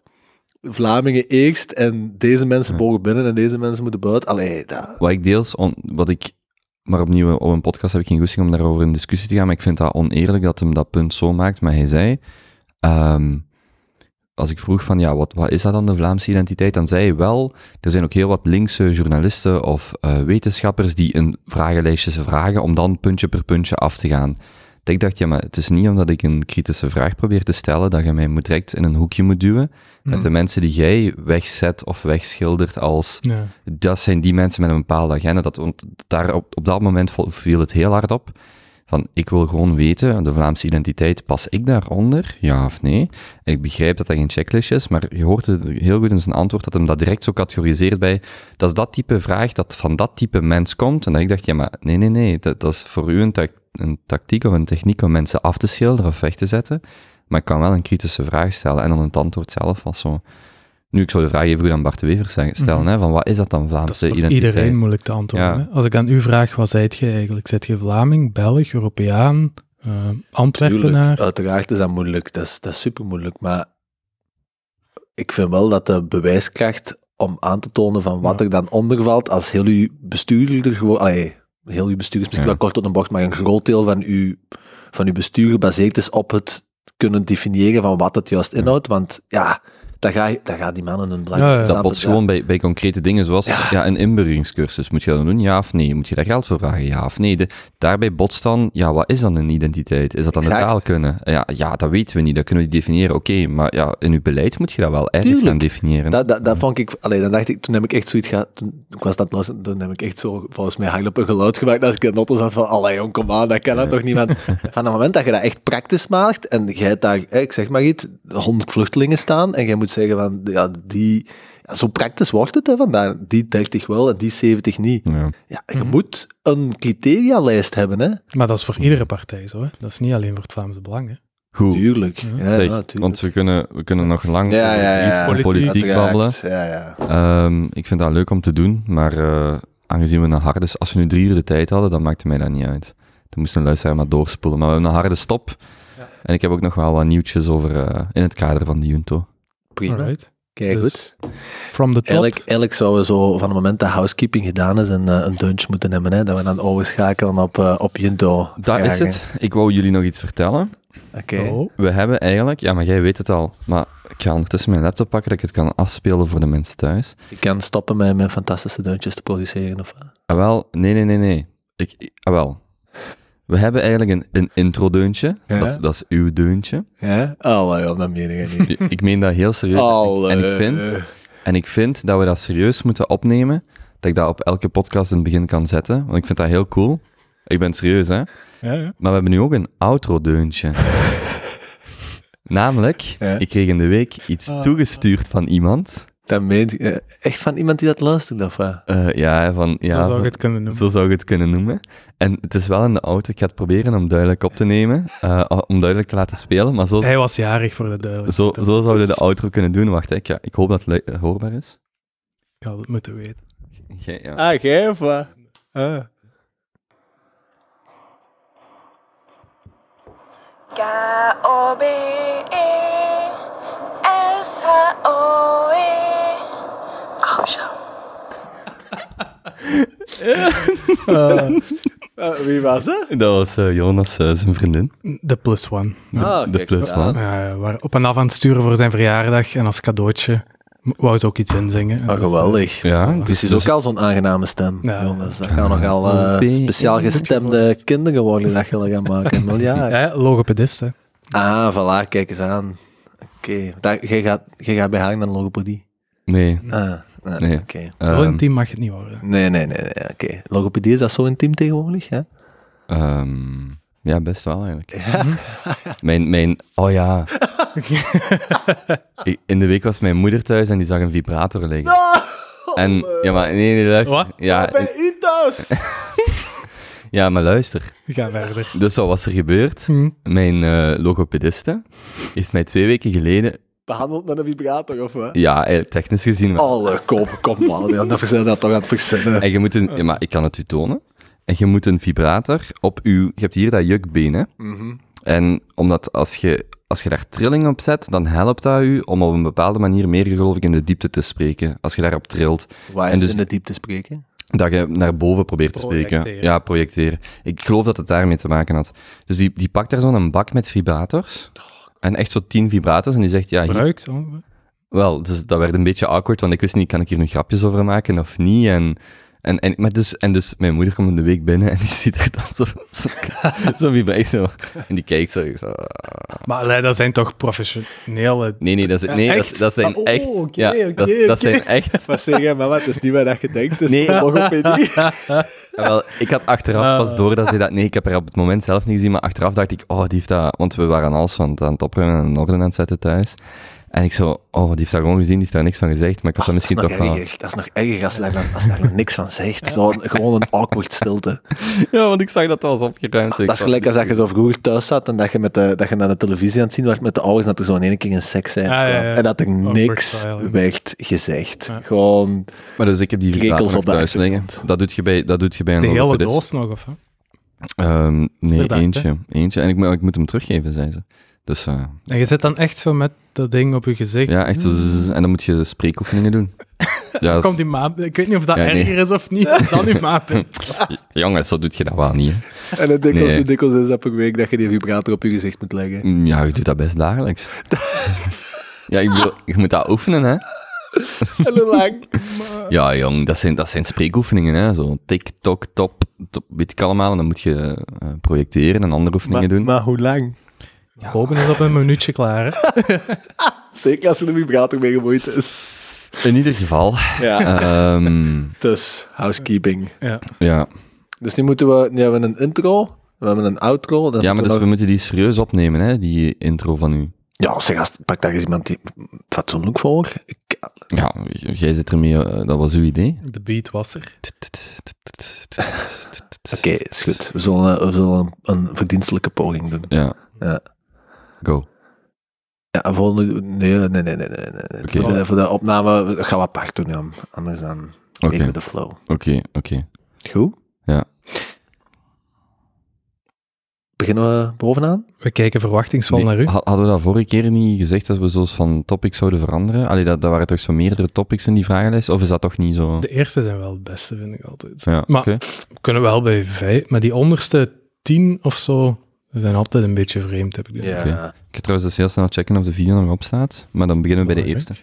B: Vlamingen eerst en deze mensen mogen binnen en deze mensen moeten buiten? Allee, dat...
A: Wat ik deels, on- wat ik, maar opnieuw op een podcast heb ik geen goesting om daarover in discussie te gaan, maar ik vind dat oneerlijk dat hem dat punt zo maakt. Maar hij zei, ehm, als ik vroeg van, ja, wat, wat is dat dan, de Vlaamse identiteit? Dan zei hij wel, er zijn ook heel wat linkse journalisten of eh, wetenschappers die een vragenlijstje vragen om dan puntje per puntje af te gaan. Ik dacht, ja, maar het is niet omdat ik een kritische vraag probeer te stellen, dat je mij moet direct in een hoekje moet duwen. Met
C: Mhm.
A: de mensen die jij wegzet of wegschildert als
C: Ja.
A: dat zijn die mensen met een bepaalde agenda. Dat, daar op, op dat moment viel het heel hard op. Van, ik wil gewoon weten, de Vlaamse identiteit, pas ik daaronder? Ja of nee? Ik begrijp dat dat geen checklist is, maar je hoort het heel goed in zijn antwoord dat hem dat direct zo categoriseert bij, dat is dat type vraag dat van dat type mens komt. En dat ik dacht, ja, maar nee, nee, nee, dat, dat is voor u een tactiek of een techniek om mensen af te schilderen of weg te zetten. Maar ik kan wel een kritische vraag stellen en dan het antwoord zelf was zo... Nu, ik zou de vraag even goed aan Bart de Wever zeggen- stellen,
C: Mhm.
A: hè, van wat is dat dan
C: Dat is
A: Vlaamse
C: voor
A: identiteit?
C: iedereen moeilijk te antwoorden.
A: Ja.
C: hè. Als ik aan u vraag, wat zijt je eigenlijk? Zijt je Vlaming, Belg, Europeaan, eh, Antwerpenaar?
B: Tuurlijk, uiteraard is dat moeilijk. Dat is, dat is super moeilijk. Maar ik vind wel dat de bewijskracht om aan te tonen van wat
C: Ja.
B: er dan onder valt, als heel uw bestuur er gewoon... Allee, heel uw bestuur is misschien
A: Ja.
B: wel kort op de bocht, maar een groot deel van uw, van uw bestuur gebaseerd is op het kunnen definiëren van wat het juist inhoudt. Want ja, daar gaan daar gaan die mannen een
C: Ja, ja.
A: Dat bots gewoon bij, bij concrete dingen zoals ja.
B: Ja.
A: een inburgeringscursus. Moet je dat doen, ja of nee? Moet je daar geld voor vragen, ja of nee? De, daarbij botst dan, ja, wat is dan een identiteit? Is dat dan de
B: Exact.
A: taal kunnen? Ja, ja, dat weten we niet, dat kunnen we niet definiëren. Oké, maar ja, in uw beleid moet je dat wel ergens
B: Tuurlijk.
A: gaan definiëren.
B: Dat, dat, dat vond ik, allee, dan dacht ik, toen heb ik echt zoiets gehad, toen ik was dat luisteren, toen heb ik echt zo, volgens mij hard op een geluid gemaakt, als ik in de auto zat van, allee jong, kom aan, dat kan dat toch niet, want van het moment dat je dat echt praktisch maakt, en jij daar, ik zeg maar iets, honderd vluchtelingen staan, en jij moet zeggen van, ja, die, ja, zo praktisch wordt het, hè, vandaar, die 30 wel, en die 70 niet.
A: Ja.
B: Ja, je
C: Mhm.
B: moet een criterialijst hebben, hè.
C: Maar dat is voor iedere partij zo. Hè? Dat is niet alleen voor het Vlaamse Belang. Hè?
A: Goed,
B: Tuurlijk.
C: Ja.
B: Ja,
A: zeg,
B: ja, tuurlijk.
A: want we kunnen, we kunnen nog lang
B: Ja,
A: over
B: ja,
C: Politiek,
A: babbelen.
B: Ja, ja.
A: Ehm, ik vind dat leuk om te doen, maar eh, aangezien we een harde... Als we nu drie uur de tijd hadden, dan maakte mij dat niet uit. Dan moest een luisteraar maar doorspoelen. Maar we hebben een harde stop.
C: Ja.
A: En ik heb ook nog wel wat nieuwtjes over eh, in het kader van de Junto.
B: Prima.
C: Alright.
B: Kijk,
C: Dus-
B: goed.
C: From the top.
B: Eigenlijk, eigenlijk zouden we zo van het moment dat housekeeping gedaan is een, eh, een dunch moeten hebben, hè, dat we dan overschakelen op, eh op Junto.
A: Dat is het. Ik wou jullie nog iets vertellen.
B: Oké.
C: Oh.
A: We hebben eigenlijk... Ja, maar jij weet het al. Maar ik ga ondertussen mijn laptop pakken, dat ik het kan afspelen voor de mensen thuis.
B: Ik kan stoppen met mijn fantastische deuntjes te produceren, of wat?
A: Ah, wel, nee, nee, nee, nee. Ik, ik- ah, wel. We hebben eigenlijk een, een intro-deuntje.
B: Ja.
A: Dat, is, dat is uw deuntje.
B: Ja? Allee, dat meen ik niet.
A: ik meen dat heel serieus.
B: Allee.
A: En ik vind... En ik vind dat we dat serieus moeten opnemen. Dat ik dat op elke podcast in het begin kan zetten. Want ik vind dat heel cool. Ik ben serieus, hè.
C: Ja, ja.
A: Maar we hebben nu ook een outro-deuntje. Namelijk,
B: Ja.
A: ik kreeg in de week iets
C: Ah.
A: toegestuurd van iemand.
B: Dat meent je- eh, echt van iemand die dat luistert, of wat?
A: Eh, ja, van... Ja,
C: Zo zou
A: van-
C: ik het kunnen noemen.
A: Zo zou je het kunnen noemen. En het is wel in de auto. Ik ga het proberen om duidelijk op te nemen. eh, om duidelijk te laten spelen. Maar zo,
C: Hij was jarig voor de
A: zo,
C: duidelijkheid.
A: zo zouden we de outro kunnen doen. Wacht, hè. ik, ja, ik hoop dat het hoorbaar is.
C: Ik had het moeten weten.
A: Jij- ja.
B: Ah, jij of wat? Ah.
D: K-O-B-E S-H-O-E Kom zo.
B: Ah, wie was het?
A: Dat was eh, Jonas, eh, zijn vriendin.
C: De plus one.
A: De,
B: Ah,
A: de
B: kijk,
A: plus
B: ja.
A: one.
C: Ja, we waren op en af aan het sturen voor zijn verjaardag. En als cadeautje wou ze ook iets inzingen. En
B: Ah,
C: dus, eh,
B: geweldig.
A: Ja,
B: Dus
A: dus,
B: het is ook al zo'n aangename stem.
C: Ja.
B: Jongens, dat gaan nogal eh, speciaal gestemde kinderen worden dat gaan maken. Ja.
C: Ja, logopedist, hè.
B: Ah, voilà, kijk eens aan. Oké, jij gaat, jij gaat bij haar naar logopedie.
A: Nee.
B: Ah, ah,
A: Nee.
B: oké.
C: Zo intiem mag het niet worden.
B: Nee, nee, nee, nee oké. Logopedie, is dat zo intiem tegenwoordig? Ja?
A: ehm, ja, best wel eigenlijk.
B: Ja.
A: Mijn, mijn, oh ja. Ik- in de week was mijn moeder thuis en die zag een vibrator liggen. En, ja, maar nee, nee, luister.
C: Wat?
A: Ja,
B: Bij u thuis!
A: ja, maar luister.
C: Ga verder.
A: Dus wat was er gebeurd?
C: Hm.
A: Mijn eh logopediste heeft mij twee weken geleden,
B: Behandeld met een vibrator of wat?
A: ja, eigenlijk technisch gezien, wel.
B: Alle, kom, kom man. Dat zijn dat toch aan het verzinnen.
A: en je moet een, ja, maar ik kan het u tonen. En je moet een vibrator op uw, je hebt hier dat jukbeen, hè.
B: Mhm.
A: En omdat als je, als je daar trilling op zet, dan helpt dat u om op een bepaalde manier meer, geloof ik, in de diepte te spreken. Als je daarop trilt.
B: Waar
A: En
B: is
A: dus-
B: in de diepte spreken?
A: Dat je naar boven probeert te spreken.
C: Projecteren.
A: Ja, projecteren. Ik geloof dat het daarmee te maken had. Dus die, die pakt daar zo'n bak met vibrators. En echt zo tien vibrators. En die zegt, ja,
C: Gebruikt. ongeveer.
A: wel, dus dat werd een beetje awkward, want ik wist niet, kan ik hier nu grapjes over maken of niet? En En, en, maar dus, en dus mijn moeder komt in de week binnen en die ziet er dan zo, zo, zo wie bij zo. En die kijkt zo. ah.
C: Maar allee, dat zijn toch professionele...
A: nee, nee, dat, is, nee dat,
C: echt?
A: dat zijn
C: Ah, oh,
A: echt.
C: oké,
A: ja, dat, zijn echt.
B: Maar zeg jij, mama, het is niet wat dat je denkt, het is
A: Nee.
B: nee. logopedie.
A: Ja, wel, ik had achteraf
C: Ah.
A: pas door dat ze dat... Nee, ik heb haar op het moment zelf niet gezien, maar achteraf dacht ik, oh, die heeft dat... Want we waren alles van het aan het opruimen en in orde aan het zetten thuis. En ik zo, oh, die heeft dat gewoon gezien, die heeft daar niks van gezegd, maar ik had dat misschien
B: dat, is
A: toch
B: nog
A: wel...
B: erger. dat is nog erger als je daar, als je daar niks van zegt. Zo, gewoon een awkward stilte.
A: Ja, want ik zag dat dat was opgeruimd. Ik
B: Dat is gelijk als dat je zo vroeger thuis zat en dat je, met de, dat je naar de televisie aan het zien was met de ouders en dat er zo in één keer een seks zijn.
C: Ah, ja, ja.
B: En dat er
C: Awkward
B: niks werd gezegd.
C: Ja.
B: Gewoon,
A: Maar dus ik heb die
B: Krekels op de
A: thuis liggen. Dat doet je bij, dat doet je bij een
C: De hele doos nog, of hè?
A: Ehm, nee, eentje. Eentje. En ik, moet- ik moet hem teruggeven, zei ze. Dus eh,
C: En je zit dan echt zo met dat ding op je gezicht.
A: ja, echt zo. zzz, En dan moet je spreekoefeningen doen. Ja,
C: Komt die maap... Ik weet niet of dat
A: Ja, nee.
C: erger is of niet. Dan die maap.
A: jongens, zo doet je dat wel niet. hè.
B: en het dikwijls,
A: Nee.
B: dikwijls is dat per week dat je die vibrator op je gezicht moet leggen.
A: Mm, Ja, je doet dat best dagelijks. ja, ik bedoel, je moet dat oefenen, hè.
B: En hoe lang?
A: Ja, jong, dat zijn, dat zijn spreekoefeningen, hè. Zo tik, tok, top, top, weet ik allemaal. En dan moet je eh, projecteren en andere oefeningen
B: Maar,
A: doen.
B: maar hoe lang?
C: Robin is op een minuutje klaar, hè?
B: Zeker als er de vibrator mee gemoeid is.
A: In ieder geval,
B: Ja,
A: ehm,
B: dus housekeeping.
C: Ja.
A: ja.
B: Dus nu moeten we, nu hebben we een intro, we hebben een outro. Dan
A: ja, maar dus
B: we
A: we moeten die serieus opnemen, hè, die intro van u.
B: Ja, zeg, als, pak daar eens iemand die fatsoenlijk voor. Ik,
A: Ja, jij zit ermee, eh, dat was uw idee.
C: De beat was er.
B: Oké, is goed. We zullen, we zullen een, een verdienstelijke poging doen.
A: Ja.
B: Ja.
A: Go.
B: Ja, volgende... Nee, nee, nee, nee. nee, nee. Voor, de, voor de opname gaan we apart doen, ja. Anders dan we de flow.
A: oké, oké.
B: Goed?
A: Ja.
B: Beginnen we bovenaan?
C: We kijken verwachtingsvol
A: Nee,
C: naar u.
A: ha- Hadden we dat vorige keer niet gezegd dat we zo van topics zouden veranderen? Allee, dat, dat waren toch zo meerdere topics in die vragenlijst? Of is dat toch niet zo?
C: De eerste zijn wel het beste, vind ik altijd.
A: Ja,
C: Maar
A: oké.
C: we kunnen wel bij vijf, maar die onderste tien of zo zijn altijd een beetje vreemd, heb ik de.
A: Oké. Ik ga trouwens dus heel snel checken of de video nog op staat. Maar dan beginnen we bij de eerste.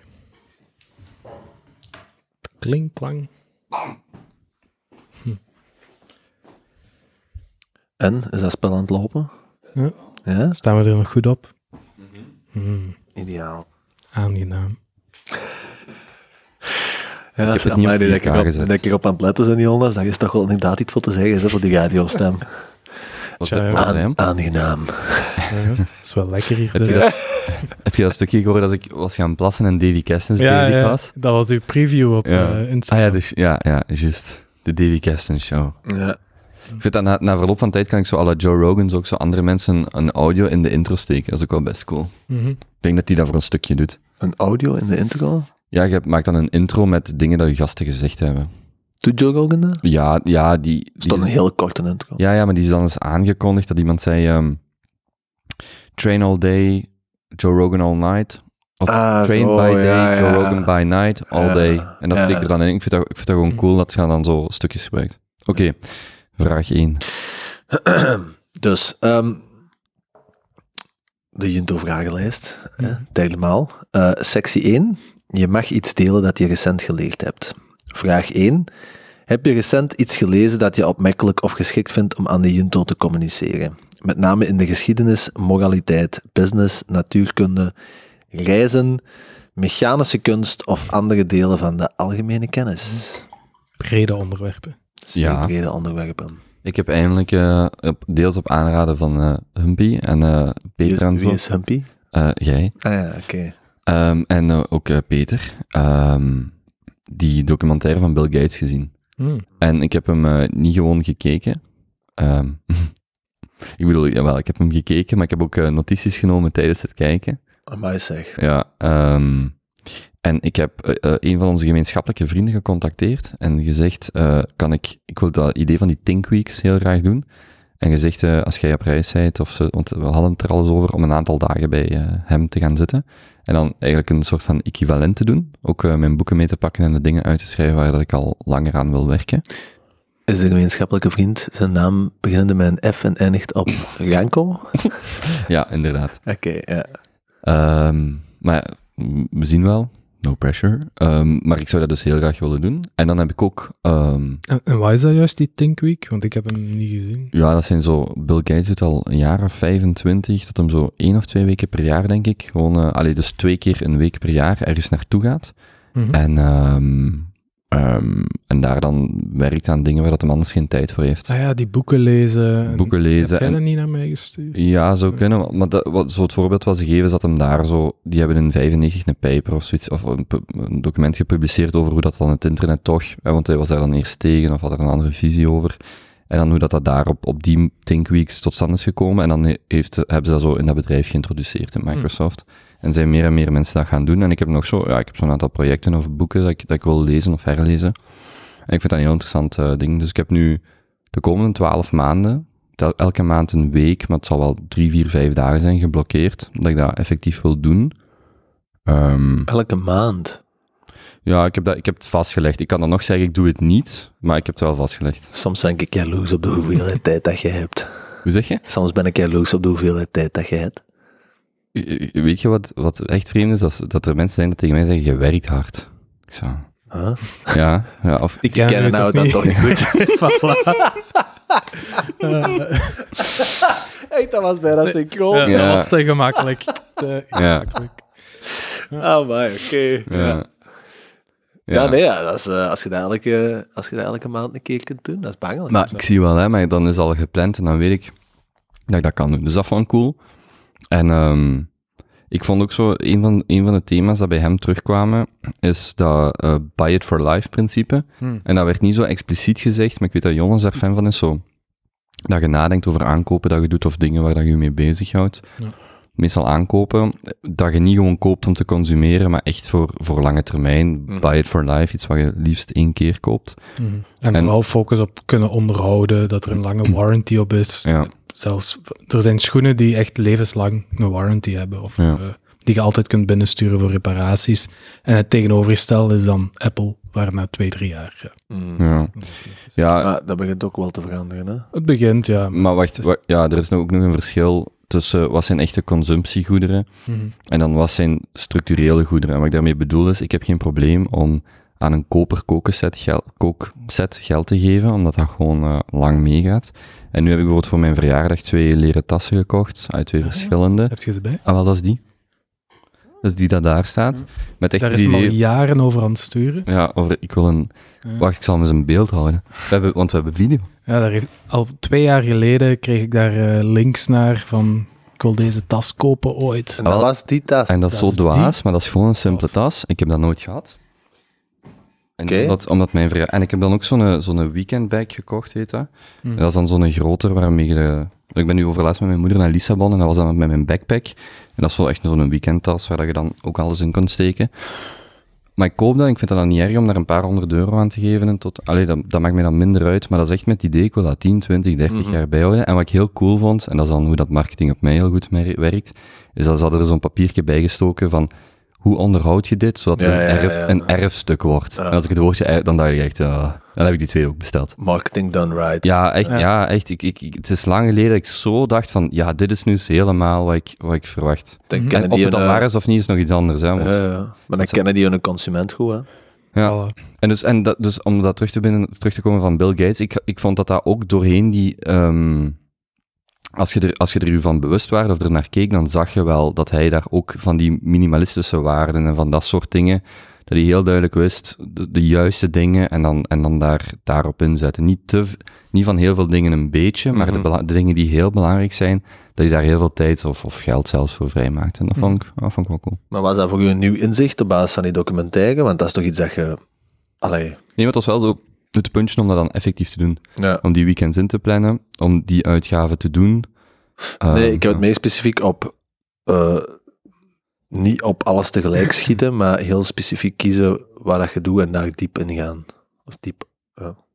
C: Kling, klang.
B: En, is dat spel aan het lopen?
C: Ja.
B: Ja?
C: Staan we er nog goed op? Hmm,
B: Ideaal.
C: aangenaam.
B: Ja,
A: het
B: zeg
A: niet
B: maar,
A: op
B: die dat
A: 4K
B: ik erop-
A: gezet.
B: dat ik erop aan het letten zijn, Jonas, daar is toch wel inderdaad iets voor te zeggen, hè, voor die radiostem.
A: Was
C: Tja,
A: dat, dat
B: Aan, aangenaam.
C: Ja, dat is wel lekker hier.
A: Heb je, dat, heb je dat stukje gehoord als ik was gaan plassen en Davy Kestens
C: ja,
A: bezig
C: ja,
A: was?
C: dat was uw preview op
A: Ja.
C: eh,
A: Ah
C: Instagram.
A: ja, dus, ja, ja, juist. De Davy Kestens show.
B: Ja.
A: Ik vind dat na, na verloop van tijd kan ik zo la Joe Rogan zo ook zo andere mensen een audio in de intro steken. Dat is ook wel best cool.
C: Mhm.
A: Ik denk dat hij dat voor een stukje doet.
B: Een audio in de intro?
A: Ja, je maakt dan een intro met dingen dat je gasten gezegd hebben.
B: Doet Joe Rogan dat?
A: Ja, ja, die...
B: Is dat
A: die
B: een heel korte intro?
A: ja, ja, maar die is dan eens aangekondigd dat iemand zei... ehm, train all day, Joe Rogan all night. Of
B: Ah,
A: train
B: zo,
A: by day,
B: ja,
A: Joe
B: ja.
A: Rogan by night, all
B: Ja,
A: day. En dat
B: ja.
A: steek ik er dan in. Ik vind dat, ik vind dat gewoon
C: Hm.
A: cool dat je dan zo stukjes gebruikt. Oké, vraag 1.
B: dus, ehm, de Junto-vragenlijst, hè,
C: Mhm.
B: derde maal. Eh, sectie 1. Je mag iets delen dat je recent geleerd hebt. Vraag 1. Heb je recent iets gelezen dat je opmerkelijk of geschikt vindt om aan de Junto te communiceren? Met name in de geschiedenis, moraliteit, business, natuurkunde, reizen, mechanische kunst of andere delen van de algemene kennis.
C: Brede onderwerpen.
B: Zeer
A: Ja.
B: brede onderwerpen.
A: Ik heb eindelijk, eh, deels op aanraden van eh Humpy en eh,
B: Wie
A: Peter
B: is,
A: en
B: wie
A: zo.
B: is Humpy?
A: Eh, jij.
B: Ah ja, oké.
A: Ehm, en ook eh, Peter. ehm, die documentaire van Bill Gates gezien.
C: Hmm.
A: En ik heb hem eh, niet gewoon gekeken. Ehm, ik bedoel, jawel, ik heb hem gekeken, maar ik heb ook eh, notities genomen tijdens het kijken.
B: Amai zeg.
A: Ja, ehm, en ik heb eh, eh, een van onze gemeenschappelijke vrienden gecontacteerd en gezegd, eh, kan ik, ik wil dat idee van die Think Weeks heel graag doen. En gezegd, eh, als jij op reis bent, of ze, want we hadden het er al eens over, om een aantal dagen bij eh, hem te gaan zitten. En dan eigenlijk een soort van equivalent te doen. Ook eh, mijn boeken mee te pakken en de dingen uit te schrijven waar dat ik al langer aan wil werken.
B: Is de gemeenschappelijke vriend zijn naam beginnende met een F en eindigt op Ranko?
A: Ja, inderdaad.
B: Oké, ja.
A: Ehm, maar we zien wel. No pressure. Ehm, maar ik zou dat dus heel graag willen doen. En dan heb ik ook, ehm,
C: En, en wat is dat juist, die Think Week? Want ik heb hem niet gezien.
A: ja, dat zijn zo, Bill Gates doet al een jaar of 25, dat hem zo één of twee weken per jaar, denk ik, gewoon, eh allee, dus twee keer een week per jaar ergens naartoe gaat.
C: Mhm.
A: En, ehm, ehm, en daar dan werkt aan dingen waar dat hem anders geen tijd voor heeft.
C: Ah ja, die boeken lezen. en-
A: Boeken lezen
C: Heb
A: en-
C: niet naar mij gestuurd?
A: Ja, zou kunnen. Maar dat, wat, zo het voorbeeld wat ze geven is dat hem daar zo... Die hebben in 95 een paper of zoiets, of een, document gepubliceerd over hoe dat dan het internet toch... Hè, want hij was daar dan eerst tegen of had er een andere visie over. En dan hoe dat, dat daar op, op die Think Weeks tot stand is gekomen. En dan he- heeft, hebben ze dat zo in dat bedrijf geïntroduceerd in Microsoft. En zijn meer en meer mensen dat gaan doen. En ik heb nog zo... Ja, ik heb zo'n aantal projecten of boeken dat ik, dat ik wil lezen of herlezen. En ik vind dat een heel interessant eh, ding. Dus ik heb nu de komende twaalf maanden elke maand een week, maar het zal wel drie, vier, vijf dagen zijn geblokkeerd, dat ik dat effectief wil doen. Ehm,
B: Elke maand.
A: ja, ik heb, dat, ik heb het vastgelegd. Ik kan dan nog zeggen, ik doe het niet, maar ik heb het wel vastgelegd.
B: Soms ben ik jaloers op de hoeveelheid tijd dat je hebt.
A: Hoe zeg je?
B: Soms ben ik jaloers op de hoeveelheid tijd dat je hebt.
A: Weet je wat, wat echt vreemd is? Dat, dat er mensen zijn die tegen mij zeggen, je werkt hard. Ik zo,
B: Huh?
A: ja, ja, of
C: Ik
B: ken
C: hem
B: nou dat toch niet goed.
C: Voilà. Eh,
B: Echt, dat was bijna synchroon.
C: ja,
A: Ja.
C: Dat was te gemakkelijk. Te
A: Ja.
C: gemakkelijk.
B: Oh, my, oké.
A: ja.
B: Ja, nee, ja, dat is, eh, als, je dat elke, als je dat elke maand een keer kunt doen, dat is bangelijk.
A: Maar ik zie wel, hè, maar dan is al gepland en dan weet ik dat ik dat kan doen. Dus dat vond ik cool. En ehm, ik vond ook zo, een van, een van de thema's dat bij hem terugkwamen, is dat eh, buy it for life principe.
C: Hm.
A: En dat werd niet zo expliciet gezegd, maar ik weet dat Jonas daar fan van is, zo. Dat je nadenkt over aankopen dat je doet of dingen waar dat je je mee bezighoudt.
C: Ja.
A: Meestal aankopen, dat je niet gewoon koopt om te consumeren, maar echt voor, voor lange termijn.
B: Mhm.
A: Buy it for life, iets wat je liefst één keer koopt.
C: Mhm. En,
A: En-
C: vooral focus op kunnen onderhouden, dat er een lange warranty op is.
A: Ja.
C: Zelfs, er zijn schoenen die echt levenslang een warranty hebben, of
A: Ja.
C: eh, die je altijd kunt binnensturen voor reparaties. En het tegenovergestelde is dan Apple, waar na twee, drie jaar. Ja.
B: Mm.
A: Ja, ja
B: Maar dat begint ook wel te veranderen, hè?
C: Het begint, ja.
A: Maar wacht, wa- ja, er is nou ook nog een verschil tussen wat zijn echte consumptiegoederen
C: Mhm.
A: en dan wat zijn structurele goederen. En wat ik daarmee bedoel is, ik heb geen probleem om aan een koper kookset geld, kookset geld te geven, omdat dat gewoon eh, lang meegaat. En nu heb ik bijvoorbeeld voor mijn verjaardag twee leren tassen gekocht, uit twee
C: Ah, ja.
A: verschillende.
C: Heb je ze bij?
A: Ah, wel, dat is die. Dat is die dat daar staat. Met echt
C: Daar is hem al jaren over aan het sturen.
A: Ja, over, ik wil een...
C: Ja.
A: Wacht, ik zal hem eens een beeld houden. We hebben, want we hebben video.
C: Ja, daar heeft, al twee jaar geleden kreeg ik daar eh, links naar van ik wil deze tas kopen ooit.
B: En dat
A: Wel-
B: was die tas.
A: En dat is zo dwaas, maar dat is gewoon een simpele tas. Ik heb dat nooit gehad. En omdat, omdat mijn En ik heb dan ook zo'n zo'n weekendbag gekocht, weet je.
C: Hm.
A: En dat is dan zo'n groter waarmee je... Ik ben nu overlaatst met mijn moeder naar Lissabon en dat was dan met mijn backpack. En dat is zo echt zo'n weekendtas waar dat je dan ook alles in kunt steken. Maar ik koop dat ik vind dat dan niet erg om daar een paar honderd euro aan te geven. En tot, allee, dat, dat maakt mij dan minder uit, maar dat is echt met het idee, ik wil dat 10, 20, 30
B: Mhm.
A: jaar bijhouden. En wat ik heel cool vond, en dat is dan hoe dat marketing op mij heel goed werkt, is dat ze hadden er zo'n papiertje bijgestoken van hoe onderhoud je dit, zodat het
B: Ja,
A: een,
B: ja,
A: erf,
B: ja.
A: een erfstuk wordt.
B: Ja.
A: En als ik het woordje erf, dan dacht ik echt, uh, dan heb ik die twee ook besteld.
B: Marketing done right.
A: Ja, echt, ja.
C: Ja.
A: echt. Ik, ik, ik- het is lang geleden dat ik zo dacht van, ja, dit is nu eens helemaal wat ik, wat ik verwacht.
B: Dan
C: Mhm.
B: kennen
A: En of het dan
B: een,
A: waar
B: eh,
A: is of niet, is nog iets anders. Hè, want-
B: ja, ja. Maar dan kennen die een consument goed, hè?
A: ja. En, dus, en dat, dus om dat terug te, binnen, terug te komen van Bill Gates, ik, ik vond dat dat ook doorheen die... ehm, als, je er, als je er u van bewust was of er naar keek, dan zag je wel dat hij daar ook van die minimalistische waarden en van dat soort dingen, dat hij heel duidelijk wist, de, de juiste dingen en dan, en dan daar, daarop inzetten. Niet, te, niet van heel veel dingen een beetje, maar de,
B: Mhm.
A: de dingen die heel belangrijk zijn, dat hij daar heel veel tijd of, of geld zelfs voor vrijmaakt. En dat vond, ik, dat vond ik wel cool.
B: Maar was dat voor u een nieuw inzicht op basis van die documentaire? Want dat is toch iets dat je... Allee,
A: Nee, maar het was wel zo het puntje om dat dan effectief te doen.
B: ja.
A: om die weekends in te plannen, om die uitgaven te doen.
B: Nee,
A: Ehm,
B: ik heb het meer specifiek op... eh, niet op alles tegelijk schieten, maar heel specifiek kiezen waar dat je doet en daar diep in gaan. Of diep,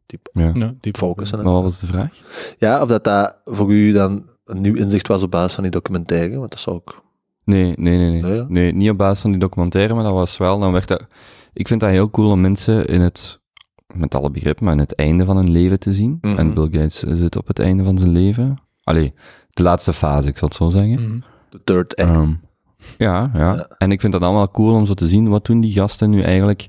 B: diep
A: Ja.
B: Focussen.
A: Maar wat was de vraag?
B: Ja, of dat dat voor u dan een nieuw inzicht was op basis van die documentaire, want dat zou ook...
A: Nee, nee, nee. Nee,
B: Nee, ja?
A: nee niet op basis van die documentaire, maar dat was wel, dan werd dat... Ik vind dat heel cool om mensen in het, met alle begrip, maar in het einde van hun leven te zien.
B: Mhm.
A: En Bill Gates zit op het einde van zijn leven. Allee, de laatste fase, ik zal het zo zeggen.
C: Mhm.
B: De third act.
A: Ehm, Ja, ja,
B: Ja.
A: En ik vind dat allemaal cool om zo te zien wat doen die gasten nu eigenlijk,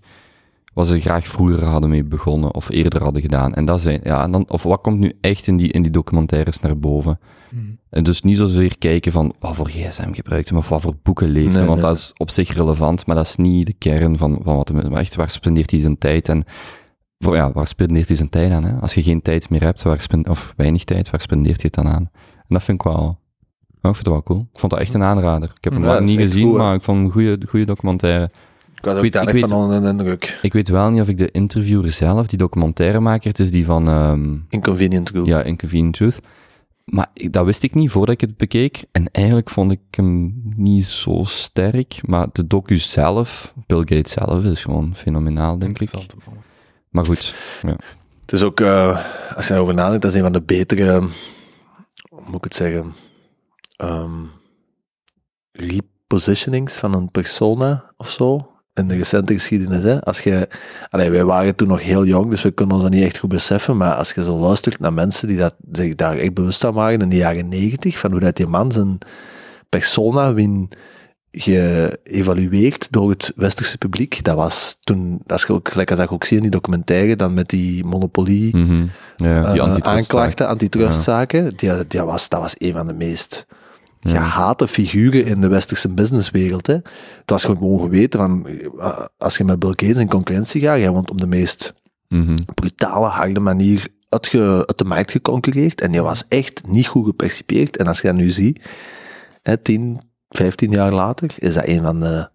A: wat ze graag vroeger hadden mee begonnen of eerder hadden gedaan. En dat zijn, ja, en dan, of wat komt nu echt in die, in die documentaires naar boven.
C: Mhm.
A: En dus niet zozeer kijken van wat voor gsm gebruikt hem of wat voor boeken leest
B: Nee,
A: want
B: nee.
A: dat is op zich relevant, maar dat is niet de kern van, van wat hem maar echt, waar spendeert hij zijn tijd en voor, ja, waar spendeert hij zijn tijd aan? Hè? Als je geen tijd meer hebt, waar spend, of weinig tijd, waar spendeert je het dan aan? En dat vind ik wel, ik vind het wel cool. Ik vond dat echt een aanrader. Ik heb hem
B: Ja, is
A: niet gezien,
B: goed,
A: maar ik vond hem een goede, goede documentaire.
B: Ik was ook
A: weet- ik weet-
B: van onder de indruk.
A: Ik weet wel niet of ik de interviewer zelf, die documentairemaker, het is die van... ehm,
B: Inconvenient Group.
A: Ja, Inconvenient Truth. Maar ik- dat wist ik niet voordat ik het bekeek. En eigenlijk vond ik hem niet zo sterk. Maar de docu zelf, Bill Gates zelf, is gewoon fenomenaal, denk ik.
C: Man.
A: Maar goed,
B: Het is ook, eh, als je erover nadenkt, dat is een van de betere, hoe moet ik het zeggen, ehm, repositionings van een persona of zo. In de recente geschiedenis. Hè? Als je, allee, wij waren toen nog heel jong, dus we kunnen ons dat niet echt goed beseffen. Maar als je zo luistert naar mensen die dat, zich daar echt bewust van waren in de jaren negentig, van hoe dat die man zijn persona win geëvalueerd door het westerse publiek. Dat was toen, dat is ook gelijk als dat ik ook zie in die documentaire, dan met die monopolie
A: mhm. ja, die
B: eh,
A: antitrust-
B: aanklachten, antitrustzaken, die, die was, dat was een van de meest gehate figuren in de westerse businesswereld. Hè. Het was gewoon geweten van, eh, als je met Bill Gates in concurrentie gaat, jij wordt op de meest
A: Mhm.
B: brutale, harde manier uit de markt geconcureerd. En die was echt niet goed gepercipieerd. En als je dat nu ziet, hè, 10, 15 jaar later, is dat een van de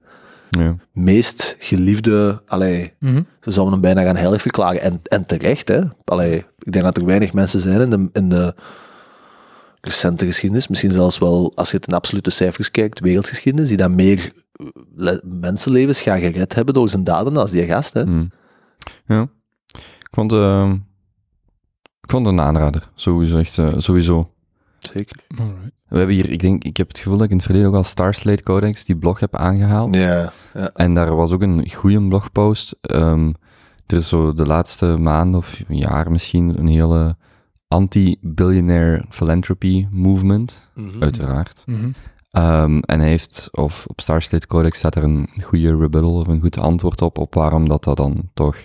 A: Ja.
B: meest geliefde, allee,
C: Mhm.
B: ze zouden hem bijna gaan heilig verklaren. En, en terecht, hè. Allee, ik denk dat er weinig mensen zijn in de, in de recente geschiedenis, misschien zelfs wel, als je het in absolute cijfers kijkt, wereldgeschiedenis, die dan meer eh, le- mensenlevens gaan gered hebben door zijn daden als die gast, hè.
A: Mhm. ja. Ik vond, eh, ik vond het een aanrader, sowieso. Echt, eh, sowieso.
B: Zeker.
C: Alright.
A: We hebben hier, ik denk, ik heb het gevoel dat ik in het verleden ook al Starslate Codex, die blog heb aangehaald.
B: Ja, ja.
A: En daar was ook een goede blogpost. Ehm, er is zo de laatste maanden of een jaar misschien een hele anti-billionaire philanthropy movement,
B: Mhm.
A: uiteraard.
C: Mhm.
A: Ehm, en hij heeft, of op Starslate Codex staat er een goede rebuttal of een goed antwoord op, op waarom dat, dat dan toch,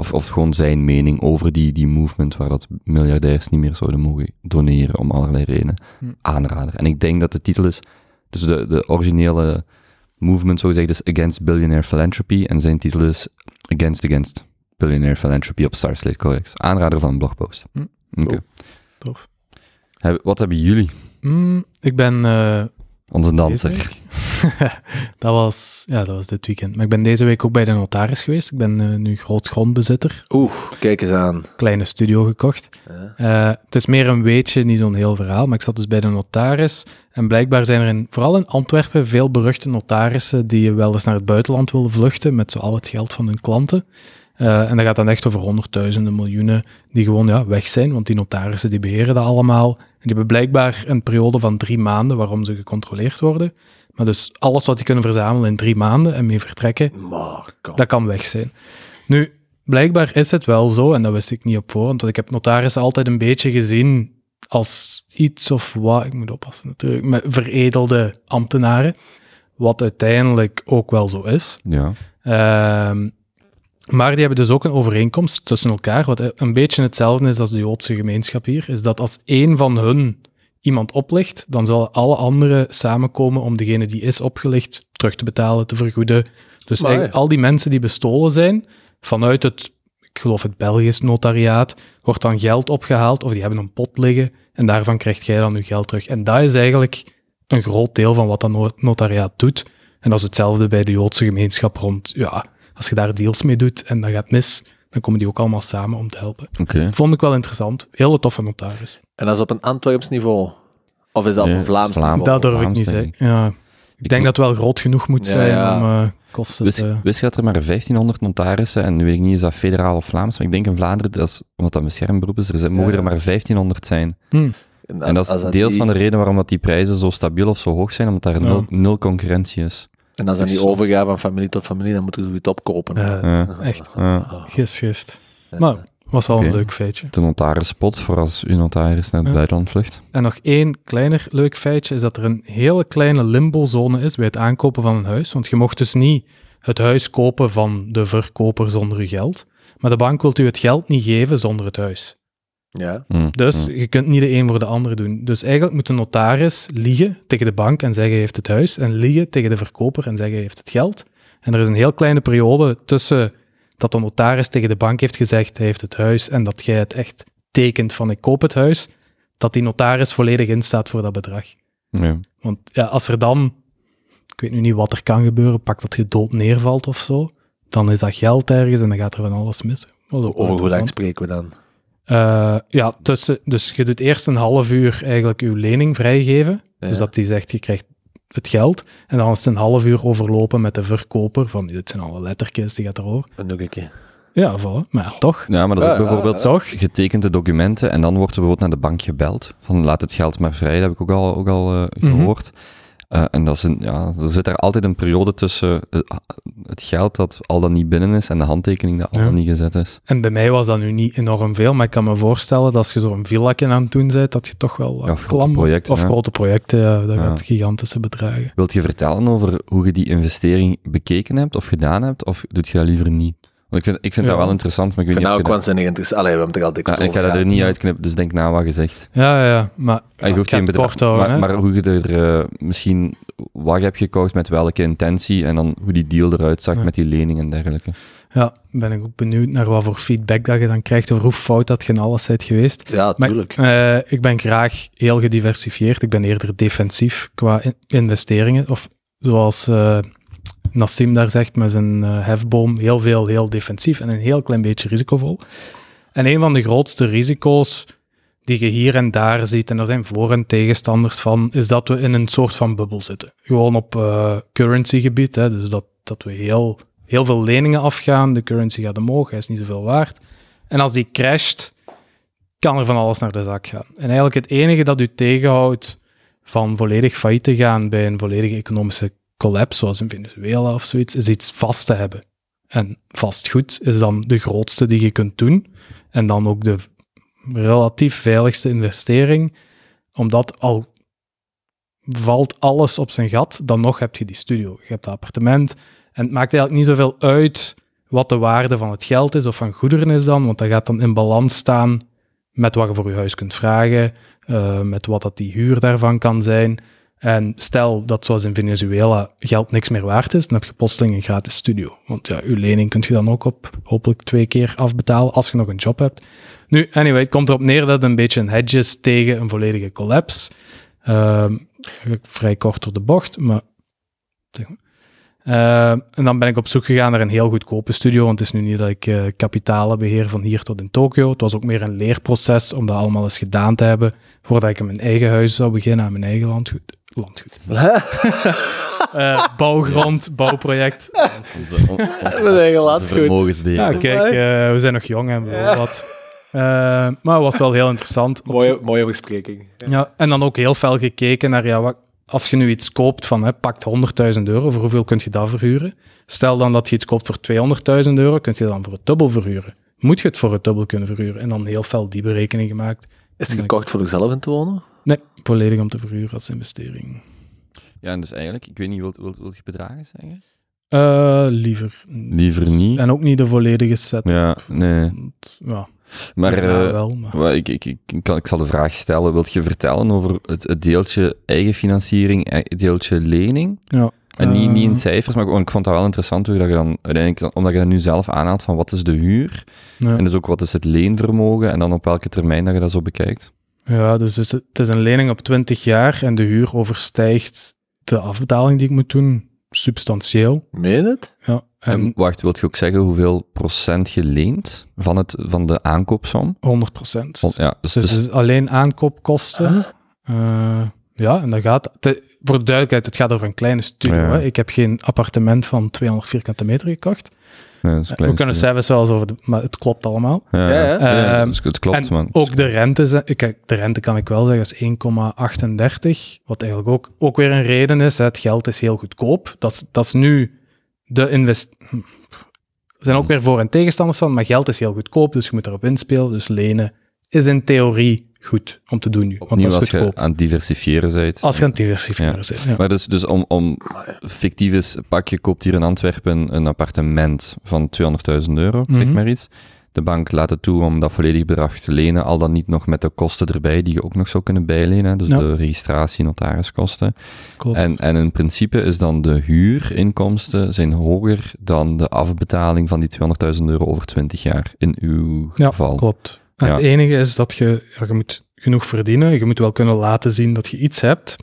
A: of, of gewoon zijn mening over die, die movement waar dat miljardairs niet meer zouden mogen doneren om allerlei redenen,
C: Hm.
A: aanrader. En ik denk dat de titel is, dus de, de originele movement, zo gezegd, is Against Billionaire Philanthropy, en zijn titel is Against Against Billionaire Philanthropy op Starslate Codex. Aanrader van een blogpost.
C: Hm.
A: Oké.
C: Tof.
A: Heb- Wat hebben jullie?
C: Mm, ik ben eh,
A: Onze danser.
C: dat, was, ja, dat was dit weekend. Maar ik ben deze week ook bij de notaris geweest. Ik ben eh, nu groot grondbezitter.
B: Oeh, kijk eens aan.
C: Kleine studio gekocht.
B: Ja.
C: Eh, het is meer een weetje, niet zo'n heel verhaal. Maar ik zat dus bij de notaris. En blijkbaar zijn er in, vooral in Antwerpen veel beruchte notarissen die wel eens naar het buitenland willen vluchten met zo al het geld van hun klanten. Eh, en dat gaat dan echt over honderdduizenden, miljoenen die gewoon ja, weg zijn, want die notarissen die beheren dat allemaal. En die hebben blijkbaar een periode van drie maanden waarom ze gecontroleerd worden. Maar dus alles wat die kunnen verzamelen in drie maanden en mee vertrekken, dat kan weg zijn. Nu, blijkbaar is het wel zo, en dat wist ik niet op voorhand, want ik heb notarissen altijd een beetje gezien als iets of wat, ik moet oppassen natuurlijk, met veredelde ambtenaren, wat uiteindelijk ook wel zo is.
A: Ja.
C: Ehm, maar die hebben dus ook een overeenkomst tussen elkaar, wat een beetje hetzelfde is als de Joodse gemeenschap hier, is dat als één van hun iemand oplicht, dan zullen alle anderen samenkomen om degene die is opgelicht terug te betalen, te vergoeden. Dus
B: Maar
C: al die mensen die bestolen zijn, vanuit het, ik geloof het Belgisch notariaat, wordt dan geld opgehaald, of die hebben een pot liggen, en daarvan krijgt jij dan je geld terug. En dat is eigenlijk een groot deel van wat dat no- notariaat doet. En dat is hetzelfde bij de Joodse gemeenschap rond, ja, als je daar deals mee doet en dat gaat mis, dan komen die ook allemaal samen om te helpen. Vond ik wel interessant. Hele toffe notaris.
B: En dat is op een Antwerps niveau? Of is dat op een Vlaams
A: Vlaam-
B: niveau?
C: Dat durf ik niet zeggen. Ja, ik denk dat het wel groot genoeg moet
B: Ja,
C: zijn
B: ja.
C: om eh kosten
A: Wist,
C: te...
A: wist je dat er maar 1500 notarissen, en nu weet ik niet, is dat federaal of Vlaams, maar ik denk in Vlaanderen, dat is, omdat dat een beschermberoep is, er zijn, mogen
B: Ja.
A: er maar 1500 zijn.
C: Hm.
B: En, als-
A: en dat is deels
B: die-
A: van de reden waarom dat die prijzen zo stabiel of zo hoog zijn, omdat daar
C: Ja.
A: nul, nul concurrentie is.
B: En als
A: Dat
B: dan die
A: soms-
B: overgaat van familie tot familie, dan moeten ze zoiets opkopen.
C: Ja,
A: Ja.
C: Echt,
A: Ja.
C: gist, gist.
B: Ja.
C: Maar Was wel een leuk feitje.
A: De notarisspot voor als uw notaris naar het
C: Ja.
A: buitenland vlucht.
C: En nog één kleiner leuk feitje is dat er een hele kleine limbo-zone is bij het aankopen van een huis. Want je mocht dus niet het huis kopen van de verkoper zonder je geld. Maar de bank wil u het geld niet geven zonder het huis.
B: Ja.
A: Hm,
C: Dus
A: hm.
C: je kunt niet de een voor de ander doen. Dus eigenlijk moet de notaris liegen tegen de bank en zeggen hij heeft het huis. En liegen tegen de verkoper en zeggen hij heeft het geld. En er is een heel kleine periode tussen dat de notaris tegen de bank heeft gezegd hij heeft het huis en dat jij het echt tekent van ik koop het huis, dat die notaris volledig instaat voor dat bedrag.
A: Ja.
C: Want ja, als er dan, ik weet nu niet wat er kan gebeuren, pak dat je dood neervalt of zo, dan is dat geld ergens en dan gaat er van alles mis.
B: Over hoe lang spreken we dan?
C: Eh, ja, tussen, dus je doet eerst een half uur eigenlijk je lening vrijgeven. Dus
B: Ja.
C: dat die zegt, je krijgt het geld. En dan is het een half uur overlopen met de verkoper. Van, dit zijn alle lettertjes, die gaat erover.
B: Een keer.
C: Ja, voilà. Maar ja, toch.
A: ja, maar dat is ook
B: Ja, ja,
A: bijvoorbeeld
C: Toch?
A: getekende documenten en dan wordt er bijvoorbeeld naar de bank gebeld van laat het geld maar vrij, dat heb ik ook al, ook al eh,
C: Mhm.
A: gehoord. Eh, en dat is een, ja, er zit er altijd een periode tussen eh, het geld dat al dan niet binnen is en de handtekening dat al dan niet gezet is.
C: En bij mij was dat nu niet enorm veel, maar ik kan me voorstellen dat als je zo'n villakje aan het doen bent, dat je toch wel
A: Ja, of grote projecten,
C: Of grote projecten, dat gaat gigantische bedragen.
A: Wilt je vertellen over hoe je die investering bekeken hebt of gedaan hebt, of doet je dat liever niet? Want ik vind, ik vind
C: Ja.
A: dat wel interessant, maar ik weet niet
B: nou
A: je
B: interessant. Allee, we hebben het er al
A: dat...
B: dikwijls
A: Ja, ik ga dat er niet uitknippen, dus denk na wat je zegt.
C: Ja, ja, maar
A: Ja, je
C: ik
A: hoeft
C: ga
A: geen
C: het
A: bedrag,
C: kort houden.
A: maar, maar hoe je er eh, misschien wat je hebt gekocht, met welke intentie en dan hoe die deal eruit zag
C: Ja.
A: met die lening en dergelijke.
C: Ja, ben ik ook benieuwd naar wat voor feedback dat je dan krijgt over hoe fout dat je in alles bent geweest.
B: Ja,
C: Maar,
B: tuurlijk.
C: eh, ik ben graag heel gediversifieerd. Ik ben eerder defensief qua in- investeringen. Of zoals eh, Nassim daar zegt met zijn eh, hefboom, heel veel heel defensief en een heel klein beetje risicovol. En een van de grootste risico's die je hier en daar ziet, en er zijn voor- en tegenstanders van, is dat we in een soort van bubbel zitten. Gewoon op eh currency-gebied, hè, dus dat, dat we heel, heel veel leningen afgaan, de currency gaat omhoog, hij is niet zoveel waard. En als die crasht, kan er van alles naar de zak gaan. En eigenlijk het enige dat u tegenhoudt van volledig failliet te gaan bij een volledige economische collapse, zoals in Venezuela of zoiets, is iets vast te hebben. En vastgoed is dan de grootste die je kunt doen. En dan ook de relatief veiligste investering, omdat al valt alles op zijn gat, dan nog heb je die studio. Je hebt dat appartement. En het maakt eigenlijk niet zoveel uit wat de waarde van het geld is of van goederen is dan, want dat gaat dan in balans staan met wat je voor je huis kunt vragen, eh, met wat dat die huur daarvan kan zijn. En stel dat zoals in Venezuela geld niks meer waard is, dan heb je plotseling een gratis studio. Want ja, je lening kun je dan ook op hopelijk twee keer afbetalen als je nog een job hebt. Nu, anyway, het komt erop neer dat het een beetje een hedge is tegen een volledige collapse. Ehm, vrij kort door de bocht, maar... zeg maar. Eh, en dan ben ik op zoek gegaan naar een heel goedkope studio, want het is nu niet dat ik eh, kapitalen beheer van hier tot in Tokio. Het was ook meer een leerproces om dat allemaal eens gedaan te hebben, voordat ik in mijn eigen huis zou beginnen, aan mijn eigen landgoed. Landgoed. Eh, bouwgrond, bouwproject.
A: Onze, on- on-
B: Mijn eigen
A: onze
B: landgoed.
C: Ja, kijk, eh, we zijn nog jong en we willen wat. Eh, maar het was wel heel interessant.
B: Mooie, mooie verspreking.
C: Ja, en dan ook heel fel gekeken naar, ja, wat, als je nu iets koopt van, hè, pakt 100.000 euro, voor hoeveel kun je dat verhuren? Stel dan dat je iets koopt voor 200.000 euro, kun je dat dan voor het dubbel verhuren. Moet je het voor het dubbel kunnen verhuren? En dan heel fel die berekening gemaakt.
B: Is het gekocht voor zichzelf in te wonen?
C: Nee, volledig om te verhuren als investering.
A: Ja, en dus eigenlijk, ik weet niet, wilt, wilt, wilt je bedragen zeggen?
C: Eh, liever niet.
A: Liever niet.
C: En ook niet de volledige set.
A: Ja, nee.
C: Ja,
A: Maar
C: ja,
A: eh,
C: wel, maar...
A: Ik, ik, ik, ik, kan- ik zal de vraag stellen. Wilt je vertellen over het, het deeltje eigen financiering, eh, het deeltje lening?
C: Ja.
A: En niet, niet in
C: Eh,
A: cijfers, maar ik vond dat wel interessant hoe dat je dan uiteindelijk, omdat je dat nu zelf aanhaalt van wat is de huur
C: ja.
A: en dus ook wat is het leenvermogen en dan op welke termijn dat je dat zo bekijkt.
C: Ja, dus het is, het is een lening op 20 jaar en de huur overstijgt de afbetaling die ik moet doen substantieel.
B: Meen het?
C: Ja,
A: En,
C: en
A: wacht, wilt je ook zeggen hoeveel procent je leent van, het, van de aankoopsom?
C: 100 procent.
A: Ja, dus,
C: Dus
A: dus-
C: het is alleen aankoopkosten. Eh, ja, en dat gaat... te- voor de duidelijkheid, het gaat over een kleine studio.
A: Ja.
C: Hè. Ik heb geen appartement van 200 vierkante meter gekocht.
A: Een
C: We kunnen
A: stukje.
C: cijfers wel eens over... De, maar het klopt allemaal.
A: Ja,
B: Ja,
A: ja,
B: ja.
A: ja,
C: Ehm,
A: dus het klopt,
C: en
A: man.
C: ook de rente, kijk, de rente kan ik wel zeggen, is 1,38. Wat eigenlijk ook, ook weer een reden is. hè, Het geld is heel goedkoop. Dat is, dat is nu de invest... hm, Er zijn ook weer voor- en tegenstanders van, maar geld is heel goedkoop, dus je moet erop inspelen. Dus lenen is in theorie goed om te doen nu, want
A: Opnieuw
C: dat is
A: als je aan het diversifieren bent.
C: Als je aan het diversifieren
A: Ja.
C: bent. Ja.
A: Maar dus, dus om, om fictief is, pak je koopt hier in Antwerpen een appartement van 200.000 euro, zeg
C: Mhm.
A: maar iets. De bank laat het toe om dat volledige bedrag te lenen, al dan niet nog met de kosten erbij, die je ook nog zou kunnen bijlenen. Dus
C: Ja.
A: de registratie, notariskosten.
C: Klopt.
A: En, en in principe is dan de huurinkomsten zijn hoger dan de afbetaling van die 200.000 euro over 20 jaar, in uw
C: Ja,
A: geval.
C: klopt.
A: Ja.
C: Het enige is dat je, ja, je moet genoeg verdienen. Je moet wel kunnen laten zien dat je iets hebt.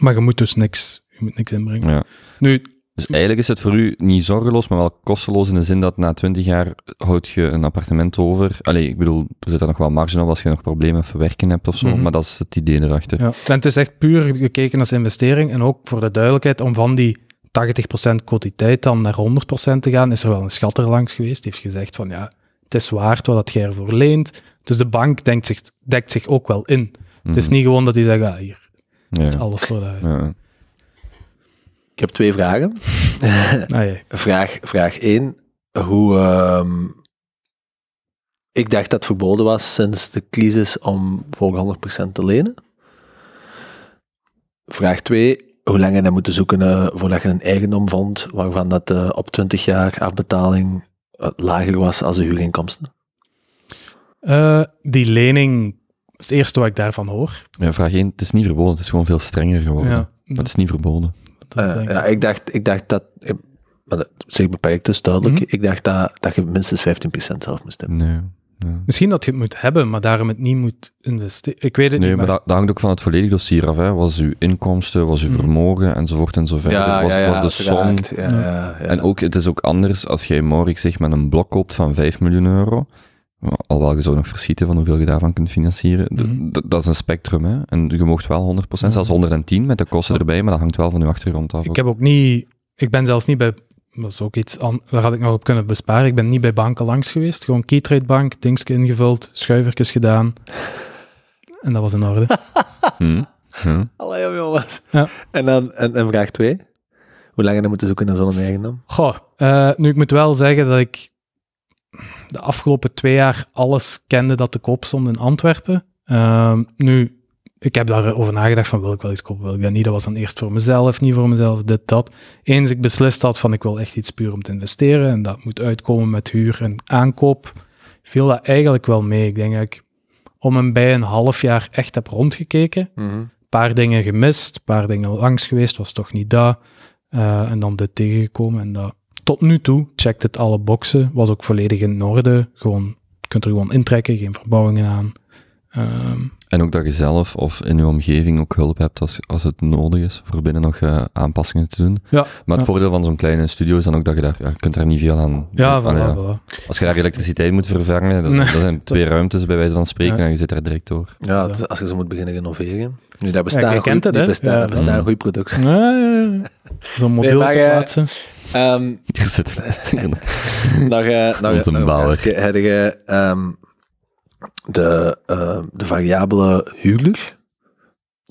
C: Maar je moet dus niks, je moet niks inbrengen.
A: Ja.
C: Nu,
A: Dus eigenlijk is het voor u niet zorgeloos, maar wel kosteloos in de zin dat na 20 jaar houd je een appartement over. Allee, ik bedoel, er zit daar nog wel marge op als je nog problemen met verwerken hebt of zo,
C: Mhm.
A: maar dat is het idee erachter.
C: ja. En het is echt puur gekeken als investering. En ook voor de duidelijkheid, om van die 80% quotiteit dan naar 100% te gaan, is er wel een schatter langs geweest. Die heeft gezegd van ja, het is waard wat dat jij ervoor leent. Dus de bank denkt zich, dekt zich ook wel in. Het is
A: Mhm.
C: niet gewoon dat die zeggen, ah, hier,
A: Ja.
C: het is alles voor de huis.
A: Ja.
B: Ik heb twee vragen.
C: Ah, ja.
B: Vraag, vraag 1. Hoe, ehm, ik dacht dat het verboden was sinds de crisis om voor 100% te lenen. Vraag 2. Hoe lang je dan moeten zoeken eh, voordat je een eigendom vond waarvan dat eh, op 20 jaar afbetaling eh, lager was als de huurinkomsten?
C: Eh, die lening is het eerste wat ik daarvan hoor.
A: Ja, vraag 1, het is niet verboden, het is gewoon veel strenger geworden.
C: Ja,
A: Maar het is niet verboden.
C: dat
B: Eh,
C: ik.
B: ja, ik dacht, ik dacht dat, eh, maar dat zeg beperkt dus duidelijk,
C: Mhm.
B: ik dacht dat, dat je minstens 15% zelf moest hebben.
A: Nee. Nee.
C: Misschien dat je het moet hebben, maar daarom het niet moet investeren. Ik weet het
A: Nee,
C: niet.
A: maar dat, dat hangt ook van het volledige dossier af. Hè. Was uw inkomsten, was uw
C: Mhm.
A: vermogen, enzovoort en zo verder. was, was de som.
B: Ja,
C: Ja.
B: ja, ja.
A: En ook, het is ook anders als jij morgen zeg met een blok koopt van 5 miljoen euro. Alhoewel je zou nog verschieten van hoeveel je daarvan kunt financieren. D- dat is een spectrum, hè. En je mocht wel 100%, zelfs 110 met de kosten
C: Ja.
A: erbij, maar dat hangt wel van uw achtergrond af.
C: Ik heb ook niet... Ik ben zelfs niet bij... Dat is ook iets... Waar had ik nog op kunnen besparen. Ik ben niet bij banken langs geweest. Gewoon Keytrade Bank, dingetje ingevuld, schuivertjes gedaan. En dat was in orde.
A: Hm? Hm?
B: Allee, jongens.
C: Ja.
B: En dan en, en vraag 2. Hoe lang je dan moeten zoeken naar zo'n eigendom?
C: Goh, eh, nu ik moet wel zeggen dat ik de afgelopen twee jaar alles kende dat te koop stond in Antwerpen. Ehm, nu, ik heb daarover nagedacht van wil ik wel iets kopen, wil ik dat niet. Dat was dan eerst voor mezelf, niet voor mezelf, dit, dat. Eens ik beslist had van ik wil echt iets puur om te investeren en dat moet uitkomen met huur en aankoop, viel dat eigenlijk wel mee. Ik denk dat ik om en bij een half jaar echt heb rondgekeken paar dingen gemist, een paar dingen langs geweest, was toch niet dat. Eh, en dan dit tegengekomen. En dat, tot nu toe checkt het alle boxen, was ook volledig in orde. Gewoon, je kunt er gewoon intrekken, geen verbouwingen aan. Ehm,
A: En ook dat je zelf of in je omgeving ook hulp hebt als, als het nodig is, voor binnen nog eh, aanpassingen te doen.
C: ja,
A: Maar het
C: Ja.
A: voordeel van zo'n kleine studio is dan ook dat je daar, ja, je kunt daar niet veel aan
C: ja, voilà,
A: ja.
C: voilà.
A: Als je daar elektriciteit moet vervangen, dat,
C: Nee.
A: dat zijn twee ruimtes bij wijze van spreken
C: Ja.
A: en je zit daar direct door.
B: Ja,
C: Zo.
B: dus als je ze moet beginnen renoveren. Nu, daar bestaan,
C: Ja,
B: daar bestaan
A: mm.
B: goede producten.
C: Ja, ja, ja. Zo'n model
B: eh,
C: plaatsen.
B: Ehm,
A: Hier zit
B: nog, eh, nog,
A: Wat een
B: nog de, ehm, de variabele huurder,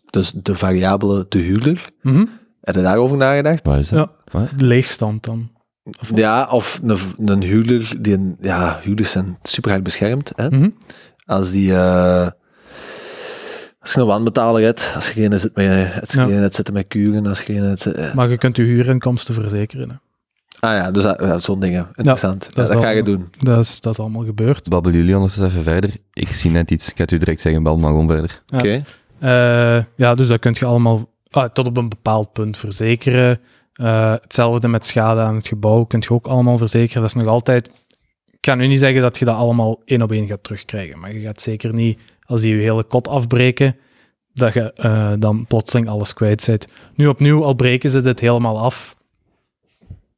B: dus de variabele de huurder,
C: Mhm.
B: heb je daarover nagedacht?
A: Wat is dat?
C: Ja.
A: Wat?
C: De leegstand dan. Of-
B: Ja, of een, een huurder, die een, ja, huurders zijn super hard beschermd. Hè?
C: Mhm.
B: Als die, eh, als je een wanbetaler hebt, als je geen zit met, als je
C: Ja.
B: geen het zitten met kuren, als je geen het,
C: Maar je kunt je huurinkomsten verzekeren. hè.
B: Ah ja, dus dat- ja, zo'n dingen. Interessant. Ja,
C: dat
B: ga je doen.
C: Dat is, dat is allemaal gebeurd.
A: Babbelen jullie ondertussen even verder? Ik zie net iets, ik ga het u direct zeggen, bel maar gewoon verder.
C: Ja.
B: Oké.
C: Eh, ja, dus dat kun je allemaal ah, tot op een bepaald punt verzekeren. Eh, hetzelfde met schade aan het gebouw kun je ook allemaal verzekeren. Dat is nog altijd... Ik kan nu niet zeggen dat je dat allemaal één op één gaat terugkrijgen, maar je gaat zeker niet, als die je hele kot afbreken, dat je eh, dan plotseling alles kwijt bent. Nu opnieuw, al breken ze dit helemaal af,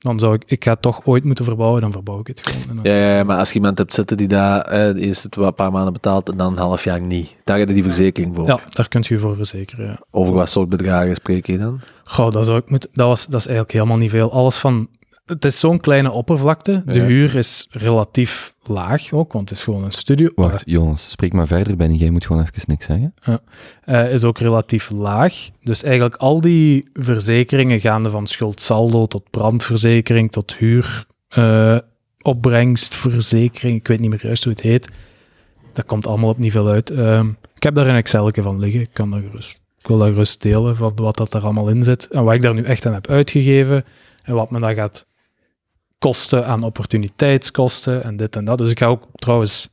C: dan zou ik... Ik ga het toch ooit moeten verbouwen, dan verbouw ik het gewoon. Dan-
B: Ja, ja, maar als je iemand hebt zitten die daar eh, eerst het een paar maanden betaalt en dan een half jaar niet, daar heb je die verzekering voor.
C: Ja, daar kun je je voor verzekeren, ja.
B: Over wat soort bedragen spreek je dan?
C: Goh, dat, zou ik moeten, dat, was, dat is eigenlijk helemaal niet veel. Alles van... Het is zo'n kleine oppervlakte. De
B: Ja.
C: huur is relatief laag ook, want het is gewoon een studio.
A: Wacht, Jonas, spreek maar verder, Benny. Jij moet gewoon even niks zeggen.
C: Eh, is ook relatief laag. Dus eigenlijk al die verzekeringen gaande van schuld saldo tot brandverzekering tot huur, opbrengstverzekering, ik weet niet meer juist hoe het heet. Dat komt allemaal op niet veel uit. Ehm, ik heb daar een Excel van liggen. Ik, kan dat gerust, ik wil dat gerust delen van wat dat er allemaal in zit. En wat ik daar nu echt aan heb uitgegeven. En wat me dat gaat kosten aan opportuniteitskosten en dit en dat. Dus ik ga ook trouwens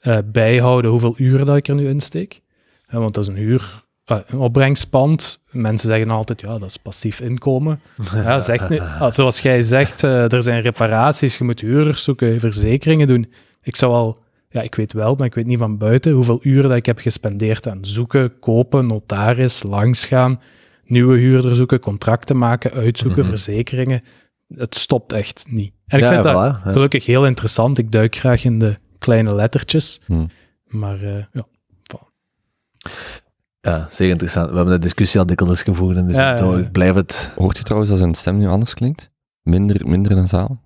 C: eh, bijhouden hoeveel uren dat ik er nu insteek. Ja, want dat is een huur, eh, een opbrengstpand. Mensen zeggen altijd, ja, dat is passief inkomen. Ja, zeg nu, ah, zoals jij zegt, eh, er zijn reparaties, je moet huurders zoeken, verzekeringen doen. Ik zou al, ja, ik weet wel, maar ik weet niet van buiten hoeveel uren dat ik heb gespendeerd aan zoeken, kopen, notaris, langsgaan, nieuwe huurder zoeken, contracten maken, uitzoeken,
B: Mhm.
C: verzekeringen. Het stopt echt niet. En ik
B: Ja,
C: vind dat
B: voilà, ja.
C: gelukkig heel interessant. Ik duik graag in de kleine lettertjes.
A: Hm.
C: Maar eh, ja,
B: Ja, zeer interessant. We hebben de discussie al dikwijls gevoerd in de
C: Ja, ja,
B: video.
C: ja.
B: Ik blijf het...
A: Hoort je trouwens dat zijn stem nu anders klinkt? Minder, minder dan zaal?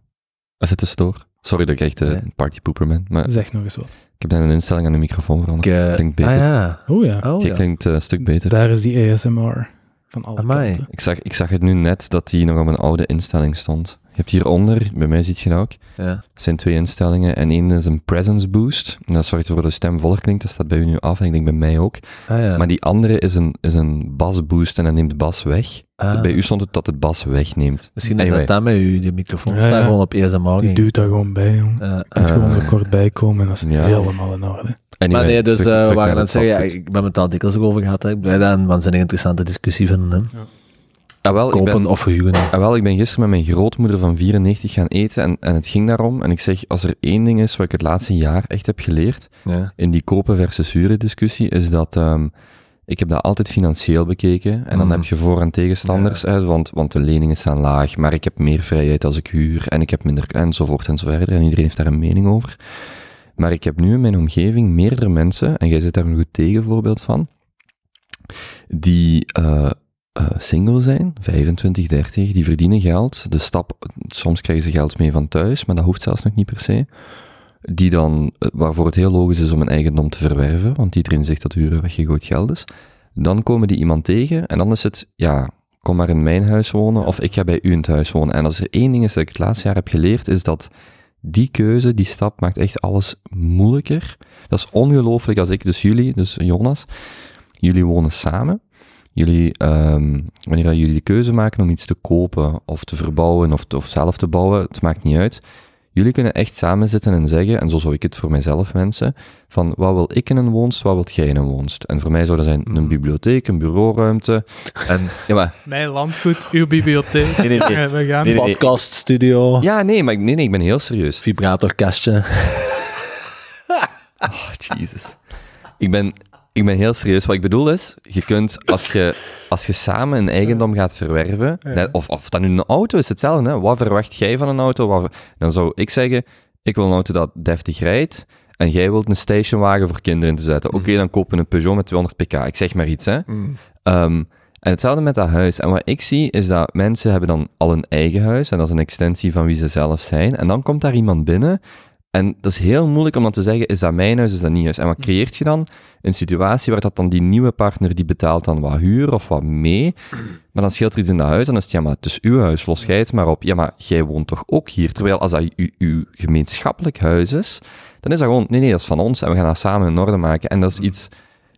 A: Even tussendoor. Sorry dat ik echt
B: Nee.
A: een partypooper ben, maar
C: zeg nog eens wat.
A: ik heb dan een instelling aan de microfoon
B: Ik,
A: veranderd.
B: eh,
A: klinkt beter.
B: Ah ja.
C: Oh ja,
B: Oh,
A: Jij klinkt een stuk beter.
C: daar is die ASMR van alle
B: Amai.
C: kanten.
A: Ik zag, ik zag het nu net dat die nog op een oude instelling stond. Je hebt hieronder, bij mij ziet je dat ook,
B: ja.
A: er zijn twee instellingen. En één is een presence boost. En dat zorgt ervoor dat de stem voller klinkt. Dat staat bij u nu af en ik denk bij mij ook.
B: Ah ja.
A: Maar die andere is een, is een bas boost en dat neemt de bas weg.
B: Ah.
A: Bij u stond het dat het bas wegneemt.
B: Misschien is
A: Anyway.
B: dat dat met u, die microfoon
C: Ja,
B: staat
C: ja.
B: gewoon op ESMR.
C: Die duwt daar gewoon bij, jong.
B: Uh,
C: moet gewoon
A: Eh,
C: er kort bij komen en dat is
A: ja.
C: helemaal in orde.
A: Anyway,
B: maar nee, dus
A: terug-
B: eh,
A: terug
B: we waren aan het zeggen, ik ben het al dikwijls over gehad. Hè. Ik blijf dat een waanzinnig interessante discussie vinden. Hè.
A: Ah, wel, ik
B: Kopen
A: ben,
B: of verhuren.
A: ah, wel, ik ben gisteren met mijn grootmoeder van 94 gaan eten en, en het ging daarom. En ik zeg, als er één ding is wat ik het laatste jaar echt heb geleerd,
B: Ja.
A: in die kopen versus huren discussie, is dat ehm, ik heb dat altijd financieel bekeken. En dan
B: Mm.
A: heb je voor- en tegenstanders, hè, want, want de leningen staan laag, maar ik heb meer vrijheid als ik huur en ik heb minder, enzovoort en zo verder. En iedereen heeft daar een mening over. Maar ik heb nu in mijn omgeving meerdere mensen, en jij zit daar een goed tegenvoorbeeld van, die eh, eh, single zijn, 25, 30, die verdienen geld. De stap, soms krijgen ze geld mee van thuis, maar dat hoeft zelfs nog niet per se. Die dan, eh, waarvoor het heel logisch is om een eigendom te verwerven, want iedereen zegt dat huren weggegooid geld is. Dan komen die iemand tegen en dan is het, ja, kom maar in mijn huis wonen of ik ga bij u in het huis wonen. En als er één ding is dat ik het laatste jaar heb geleerd, is dat die keuze, die stap maakt echt alles moeilijker. Dat is ongelooflijk als ik, dus jullie, dus Jonas, jullie wonen samen. Jullie, ehm, wanneer dat jullie de keuze maken om iets te kopen of te verbouwen of, of zelf te bouwen, het maakt niet uit. Jullie kunnen echt samen zitten en zeggen, en zo zou ik het voor mijzelf wensen, van wat wil ik in een woonst, wat wilt jij in een woonst? En voor mij zou dat zijn een
B: Mhm.
A: bibliotheek, een bureauruimte. En, ja, maar,
C: Mijn landgoed, uw bibliotheek.
A: nee, nee, nee.
C: We gaan.
A: Nee, nee.
B: Podcast, studio,
A: Ja, nee, maar ik- nee, nee, ik ben heel serieus.
B: vibratorkastje.
A: Oh, Jesus. Ik ben, ik ben heel serieus. Wat ik bedoel is, je kunt, als je, als je samen een eigendom gaat verwerven, net- of, of dat nu een auto is, hetzelfde. Hè? Wat verwacht jij van een auto? Wat dan zou ik zeggen, ik wil een auto dat deftig rijdt, en jij wilt een stationwagen voor kinderen te zetten. Oké, dan kopen we een Peugeot met 200 pk. Ik zeg maar iets, hè. Ehm, en hetzelfde met dat huis. En wat ik zie, is dat mensen hebben dan al een eigen huis, en dat is een extensie van wie ze zelf zijn. En dan komt daar iemand binnen, en dat is heel moeilijk om dan te zeggen, is dat mijn huis, is dat niet huis? En wat creëert je dan? Een situatie waar dat dan die nieuwe partner, die betaalt dan wat huur of wat mee, maar dan scheelt er iets in dat huis, dan is het, ja, maar het is uw huis, los jij het maar op. Ja, maar jij woont toch ook hier? Terwijl als dat uw, uw gemeenschappelijk huis is, dan is dat gewoon, nee, nee, dat is van ons, en we gaan dat samen in orde maken. En dat is iets...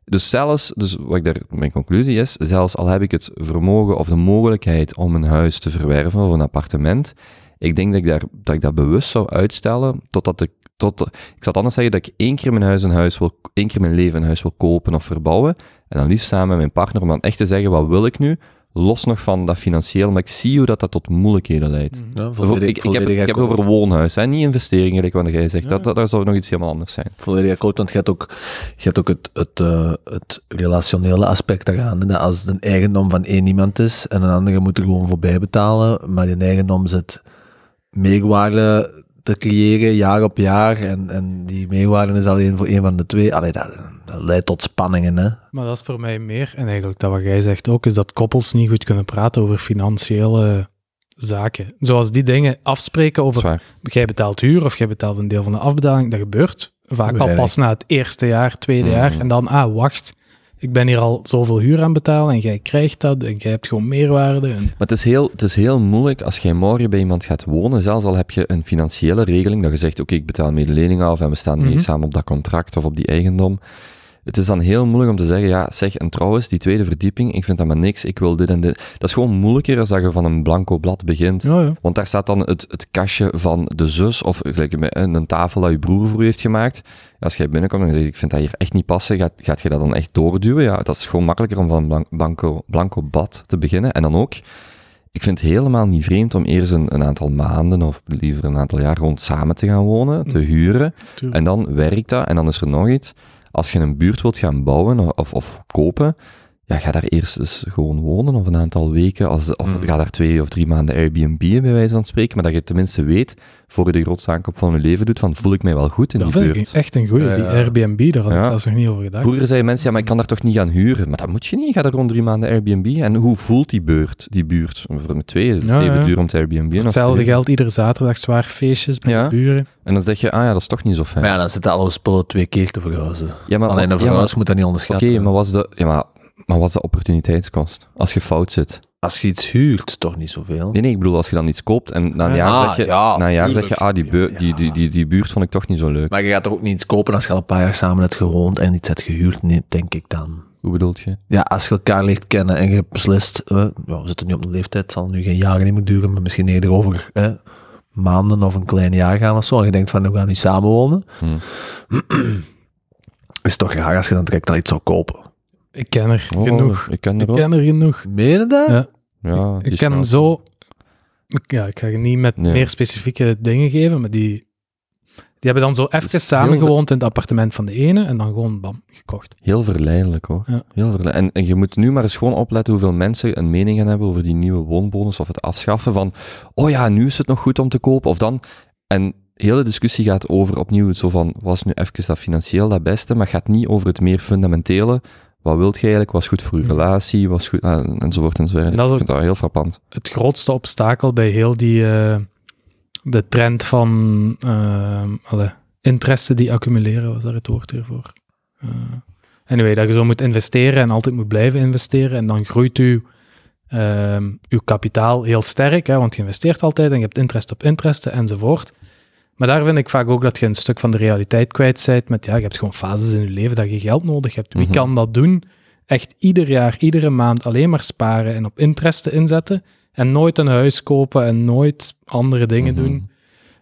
A: Dus zelfs, dus wat ik daar, mijn conclusie is, zelfs al heb ik het vermogen of de mogelijkheid om een huis te verwerven of een appartement, ik denk dat ik, daar, dat ik dat bewust zou uitstellen totdat ik, tot, ik zal het anders zeggen, dat ik één keer mijn huis een huis wil, één keer mijn leven een huis wil kopen of verbouwen, en dan liefst samen met mijn partner, om dan echt te zeggen, wat wil ik nu? Los nog van dat financieel, maar ik zie hoe dat, dat tot moeilijkheden leidt.
C: Mhm.
B: Ja, volledig,
A: ik, ik heb,
B: volledig
A: ik heb het over woonhuis, hè, niet investeringen, gelijk wat jij zegt.
C: Ja.
A: Dat, dat, dat zou nog iets helemaal anders zijn.
B: Volledig akkoord, want je hebt ook, je hebt ook het, het, eh, het relationele aspect daaraan. Dat als het een eigendom van één iemand is en een andere moet er gewoon voorbij betalen, maar die eigendom zit meerwaarde te creëren jaar op jaar en, en die meerwaarde is alleen voor één van de twee. Allee, dat, dat leidt tot spanningen. Hè?
C: Maar dat is voor mij meer, en eigenlijk dat wat jij zegt ook, is dat koppels niet goed kunnen praten over financiële zaken. Zoals die dingen afspreken over, jij betaalt huur of jij betaalt een deel van de afbetaling, dat gebeurt vaak al pas na het eerste jaar, tweede
A: Mhm.
C: jaar, en dan, ah, wacht, ik ben hier al zoveel huur aan betalen en jij krijgt dat en jij hebt gewoon meerwaarde. En,
A: Maar het is, heel, het is heel moeilijk als jij morgen bij iemand gaat wonen, zelfs al heb je een financiële regeling, dat je zegt, oké, ik betaal mee de lening af en we staan mee
C: Mhm.
A: samen op dat contract of op die eigendom. Het is dan heel moeilijk om te zeggen, ja, zeg, en trouwens, die tweede verdieping, ik vind dat maar niks, ik wil dit en dit. Dat is gewoon moeilijker als dat je van een blanco blad begint.
C: ja, ja.
A: Want daar staat dan het, het kastje van de zus, of gelijk een, een tafel dat je broer voor u heeft gemaakt. Als jij binnenkomt en je zegt, ik vind dat hier echt niet passen, gaat, gaat je dat dan echt doorduwen? Ja, dat is gewoon makkelijker om van een blan- blanco, blanco bad te beginnen. En dan ook, ik vind het helemaal niet vreemd om eerst een, een aantal maanden, of liever een aantal jaar, rond samen te gaan wonen, te
C: Mm.
A: huren. En dan werkt dat, en dan is er nog iets. Als je een buurt wilt gaan bouwen of, of, kopen, ja, ga daar eerst eens gewoon wonen of een aantal weken. Als, of
B: Mm.
A: ga daar twee of drie maanden Airbnb bij wijze van spreken, maar dat je tenminste weet, voor je de grootste aankoop van je leven doet, van voel ik mij wel goed in
C: dat
A: die
C: vind
A: buurt.
C: ik echt een goeie.
B: Ja,
C: Die. Airbnb, daar had ik
A: Ja.
C: zelfs nog niet over gedacht.
A: Vroeger zeiden mensen, ja, maar ik kan daar toch niet gaan huren? Maar dat moet je niet, ga daar gewoon drie maanden Airbnb. En hoe voelt die buurt? Die buurt? Voor met twee is het
C: Ja,
A: even
C: ja.
A: duur om te Airbnb.
C: Voor hetzelfde geld, iedere zaterdag zwaar feestjes bij
A: Ja.
C: de buren.
A: En dan zeg je, ah ja, dat is toch niet zo fijn.
B: Maar ja, dan zitten alle spullen twee keer te verhuizen.
A: ja, maar,
B: Alleen een verhuis moet dat niet
A: Oké,
B: onderschatten.
A: maar wat is de, ja, maar, maar wat is de opportuniteitskost? Als je fout zit.
B: Als je iets huurt, toch niet zoveel.
A: Nee, nee, ik bedoel, als je dan iets koopt en na een
C: Ja.
A: jaar,
B: Ah,
A: zeg, je,
B: ja,
A: na een jaar zeg je, ah, die, die, die, die, die buurt vond ik toch niet zo leuk.
B: Maar je gaat toch ook niet iets kopen als je al een paar jaar samen hebt gewoond en iets hebt gehuurd? Nee, denk ik dan.
A: Hoe bedoelt je?
B: Ja, als je elkaar leert kennen en je beslist, eh, we zitten nu op een leeftijd, het zal nu geen jaren meer duren, maar misschien eerder over maanden of een klein jaar gaan of zo. En je denkt van, we gaan nu samenwonen.
A: Hm.
B: Is het toch raar als je dan direct al iets zou kopen.
C: Ik ken er
A: Oh,
C: genoeg.
A: Ik ken er
C: Ik
A: ook.
C: ken er genoeg.
B: Meen je dat?
C: Ja.
A: Ja,
C: Ik ken
A: smaak.
C: zo... ik- Ja, ik ga je niet met
A: Nee.
C: meer specifieke dingen geven, maar die... Die hebben dan zo even
A: is heel
C: samengewoond in het appartement van de ene en dan gewoon bam, gekocht.
A: Heel verleidelijk hoor.
C: Ja.
A: Heel verleidelijk. En, en je moet nu maar eens gewoon opletten hoeveel mensen een mening gaan hebben over die nieuwe woonbonus of het afschaffen van, oh ja, nu is het nog goed om te kopen, of dan. En de discussie gaat over opnieuw zo van, was nu even dat financieel dat beste, maar gaat niet over het meer fundamentele. Wat wilt je eigenlijk? Was goed voor je
C: Hmm.
A: relatie? Was goed, ah, enzovoort enzovoort.
C: En dat is
A: Ik vind dat heel frappant.
C: Het grootste obstakel bij heel die... eh, de trend van... eh, alle, interesse die accumuleren, was daar het woord weer voor. Eh, anyway, dat je zo moet investeren en altijd moet blijven investeren en dan groeit ehm, uw kapitaal heel sterk, hè, want je investeert altijd en je hebt interest op interest enzovoort. Maar daar vind ik vaak ook dat je een stuk van de realiteit kwijt bent met, ja, je hebt gewoon fases in je leven dat je geld nodig hebt. Wie
A: Mhm.
C: kan dat doen? Echt ieder jaar, iedere maand alleen maar sparen en op interesten inzetten en nooit een huis kopen en nooit andere dingen
A: Mhm.
C: doen.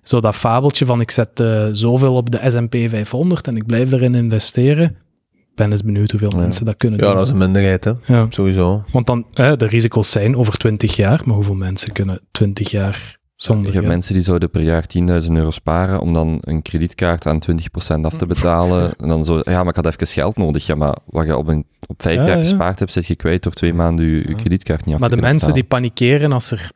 C: Zo dat fabeltje van ik zet eh, zoveel op de S&P 500 en ik blijf erin investeren. Ik ben eens benieuwd hoeveel
A: Ja.
C: mensen dat kunnen
B: Ja,
C: doen.
B: dat is een minderheid, hè.
C: Ja.
B: Sowieso.
C: Want dan, de risico's zijn over 20 jaar, maar hoeveel mensen kunnen 20 jaar zonder
A: Je hebt mensen die zouden per jaar 10.000 euro sparen om dan een kredietkaart aan 20% af te betalen. En dan zo, ja, maar ik had even geld nodig. Ja, maar wat je op, een, op vijf
C: Ja,
A: jaar
C: ja.
A: gespaard hebt, zit je kwijt door twee maanden je, je
B: Ja.
A: kredietkaart niet af
C: Maar
A: te
C: de mensen die panikeren als er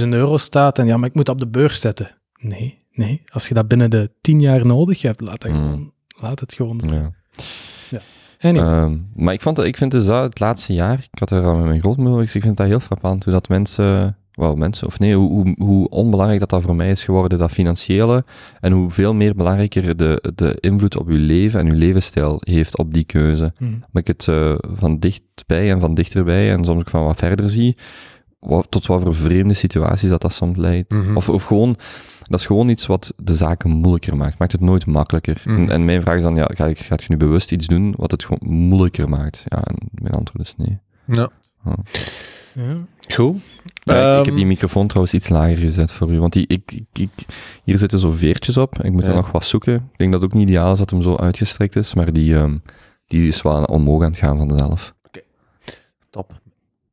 C: 10.000 euro staat en ja, maar ik moet op de beurs zetten. Nee, nee. Als je dat binnen de 10 jaar nodig hebt, laat, dat
A: Mm.
C: gewoon, laat het gewoon.
A: Ja.
C: Anyway,
A: Ehm, maar ik, vond ik vind dus dat het laatste jaar, ik had er al met mijn grootmoeder, ik vind dat heel frappant hoe dat mensen, wel mensen, of nee, hoe, hoe, hoe onbelangrijk dat dat voor mij is geworden, dat financiële, en hoe veel meer belangrijker de, de invloed op uw leven en uw levensstijl heeft op die keuze.
C: hm.
A: Maar ik het eh, van dichtbij en van dichterbij en soms ook van wat verder zie, wat, tot wat voor vreemde situaties dat dat soms leidt.
B: Mhm.
A: Of, of gewoon, dat is gewoon iets wat de zaken moeilijker maakt. Maakt het nooit makkelijker.
B: Mhm.
A: En, en mijn vraag is dan, ja, ga, ik, gaat je nu bewust iets doen wat het gewoon moeilijker maakt? Ja, en mijn antwoord is nee.
B: Ja.
C: ja.
B: Goed.
A: Ja, ik- ik heb
B: Ehm,
A: die microfoon trouwens iets lager gezet voor u, want die, ik, ik, ik- hier zitten zo veertjes op. Ik moet
B: Ja.
A: er nog wat zoeken. Ik denk dat het ook niet ideaal is dat hem zo uitgestrekt is, maar die, ehm, die is wel omhoog aan het gaan vanzelf.
B: Top.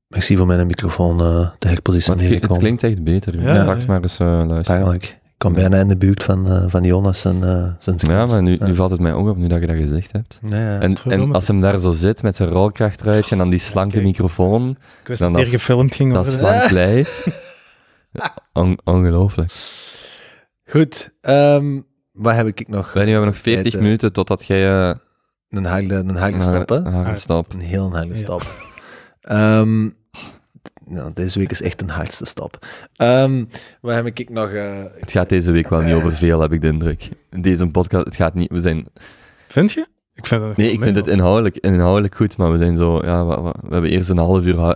B: Merci voor mijn microfoon eh te
A: Maar het, het klinkt echt beter.
C: Ja,
A: Straks
C: ja.
A: maar eens eh, luisteren.
B: Eigenlijk. Ik kom bijna in de buurt van, eh, van Jonas en eh zijn
A: Ja, maar nu,
B: Ja.
A: nu valt het mij ook op, nu dat je dat gezegd hebt.
B: Ja, ja.
A: En, en als hem daar zo zit met zijn rolkrachtuitje en dan die slanke microfoon,
C: Ik wist
A: Dan
C: dat hier
A: dat-
C: gefilmd ging
A: dat slank lijf. On- ongelooflijk.
B: Goed. ehm, wat heb ik nog?
A: Wij nu hebben nog 40
B: Tijd, eh,
A: minuten totdat jij... eh,
B: Een harde, een harde stap, hè?
A: een harde stap.
B: Een heel harde
C: Ja.
B: stap. Nou, deze week is echt een hardste stap. Ehm, wat heb ik nog? eh,
A: Het gaat deze week wel niet over veel, heb ik de indruk. Deze podcast, het gaat niet... We zijn...
C: Vind je? Ik vind het
A: Nee, ik vind het inhoudelijk, inhoudelijk goed, maar we zijn zo, ja, we hebben eerst een half uur hou-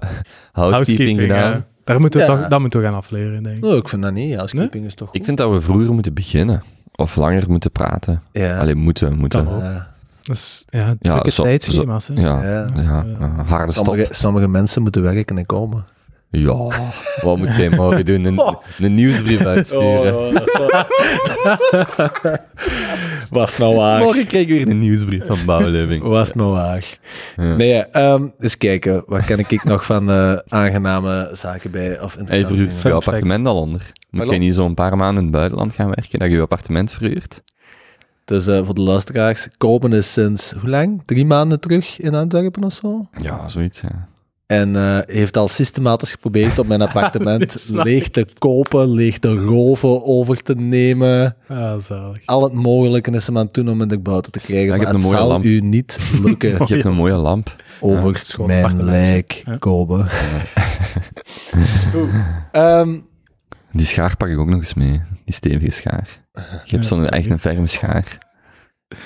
A: housekeeping gedaan.
C: ja. Daar moeten we
B: Ja.
C: toch, dat moeten we gaan afleren, denk ik.
B: Oh, ik vind dat niet. Housekeeping is toch goed?
A: Ik vind dat we vroeger moeten beginnen. Of langer moeten praten.
B: ja.
A: Alleen moeten, moeten.
C: Kan ook.
B: Ja.
C: Dat is, ja, drukke.
A: Ja,
B: Ja.
A: ja, ja, harde stop.
B: Sommige, sommige mensen moeten werken en komen.
A: Ja, wat moet jij morgen doen? Een, een nieuwsbrief uitsturen.
B: Was nou waar?
A: Morgen krijg ik weer een nieuwsbrief van Bouwleving.
B: Was nou waar?
A: Ja.
B: Nee, ehm eens kijken. Wat ken ik nog van eh, aangename zaken bij? Of
A: Hij
B: interessante
A: verhuurt je appartement al onder. Moet
B: Pardon?
A: jij niet zo een paar maanden in het buitenland gaan werken, dat je je appartement verhuurt?
B: Dus eh, voor de luisteraars, kopen is sinds hoe lang? Drie maanden terug in Antwerpen of zo?
A: Ja, zoiets, ja.
B: En eh, heeft al systematisch geprobeerd om mijn appartement leeg te kopen, leeg te roven, over te nemen.
C: Ah, zalig.
B: Al het mogelijke is hem aan het doen om het er buiten te krijgen.
A: Ja, ik
B: maar
A: heb
B: het
A: een mooie
B: zal
A: lamp.
B: u niet lukken
A: Je hebt een mooie lamp.
B: over mijn lijk
C: Ja.
B: kopen. Ehm,
A: Die schaar pak ik ook nog eens mee. Die stevige schaar. Je hebt
C: Ja,
A: zo'n echt een ferme schaar.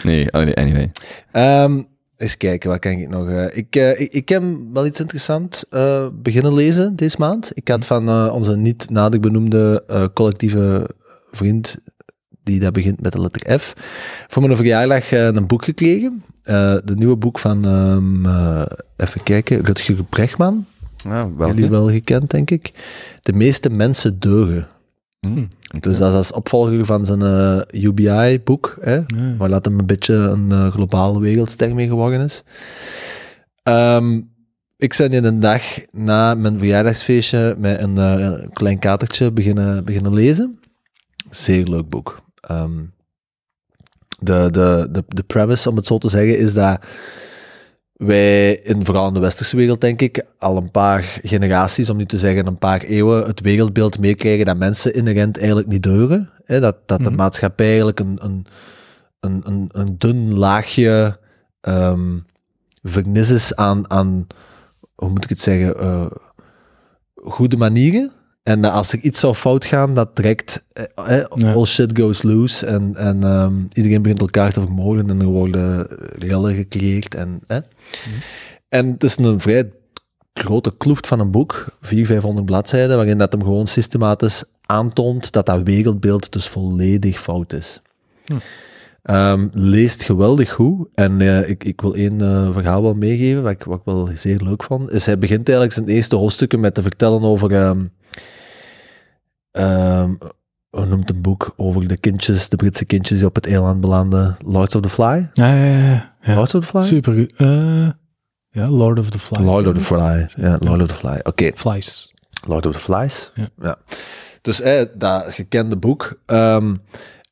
A: Nee, oh nee, anyway.
B: Ehm, eens kijken, wat kan ik nog? eh, ik, eh, ik, ik heb wel iets interessants eh, beginnen lezen deze maand. Ik had van onze niet nader benoemde collectieve vriend, die dat begint met de letter F, voor mijn verjaardag een boek gekregen. De nieuwe boek van, ehm, eh, even kijken, Rutger Bregman.
A: Ja, welke?
B: Jullie wel gekend, denk ik. De meeste mensen deugen.
A: Hm,
B: Dus dat is als opvolger van zijn eh, UBI-boek,
C: Ja.
B: waar dat hem een beetje een eh, globale wereldster mee geworden is. Ehm, ik ben in een dag na mijn verjaardagsfeestje met een, eh, een klein katertje beginnen, beginnen lezen. Zeer leuk boek. Ehm, de, de, de, de premise, om het zo te zeggen, is dat wij, in, vooral in de westerse wereld denk ik, al een paar generaties, om niet te zeggen een paar eeuwen, het wereldbeeld meekrijgen dat mensen inherent eigenlijk niet deuren. Hè? Dat, dat de
C: Mhm.
B: maatschappij eigenlijk een, een, een, een, een dun laagje ehm vernis is aan, aan, hoe moet ik het zeggen, eh, goede manieren. En dat als er iets zou fout gaan, dat direct eh, eh,
C: Ja.
B: all shit goes loose. En, en ehm, iedereen begint elkaar te vermoorden en er worden rellen gecreëerd. En, eh. en het is een vrij grote kloeft van een boek, 400, 500 bladzijden, waarin dat hem gewoon systematisch aantoont dat dat wereldbeeld dus volledig fout is.
C: Hm.
B: Ehm, leest geweldig goed. En eh, ik, ik wil één eh, verhaal wel meegeven, wat ik, wat ik wel zeer leuk vond. Is hij begint eigenlijk zijn eerste hoofdstukken met te vertellen over... ehm, hoe noemt het boek? Over de kindjes, de Britse kindjes die op het eiland belanden. Lords of the Fly?
C: Ja, ja, ja. ja.
B: Lords of the Fly?
C: Super. Eh, ja, Lord of the Flies.
B: Lord of the Fly. Ja, Lord of the Fly. Oké.
C: Flies.
B: Lord of the Flies.
C: Ja.
B: Dus eh, dat gekende boek, ehm,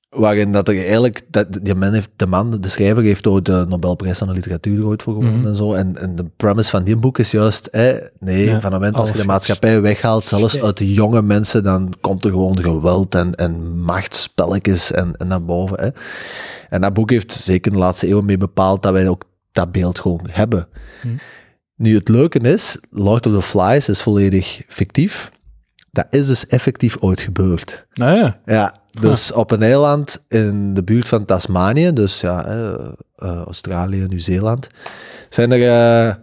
B: waarin dat er eigenlijk, dat, die man heeft, de man, de schrijver, heeft ooit de Nobelprijs aan de literatuur ooit voor gewonnen
C: Mhm.
B: en zo. En, en de premise van die boek is juist, eh, nee,
C: Ja,
B: van het moment als je de maatschappij weghaalt, zelfs
C: Ja.
B: uit de jonge mensen, dan komt er gewoon geweld en, en machtspelletjes en, en naar boven. Hè. En dat boek heeft zeker de laatste eeuwen mee bepaald dat wij ook dat beeld gewoon hebben.
C: Mhm.
B: Nu, het leuke is, Lord of the Flies is volledig fictief. Dat is dus effectief ooit gebeurd.
C: Nou ja.
B: Ja, dus op een eiland in de buurt van Tasmanië, dus ja, eh, Australië, Nieuw-Zeeland, zijn er, eh,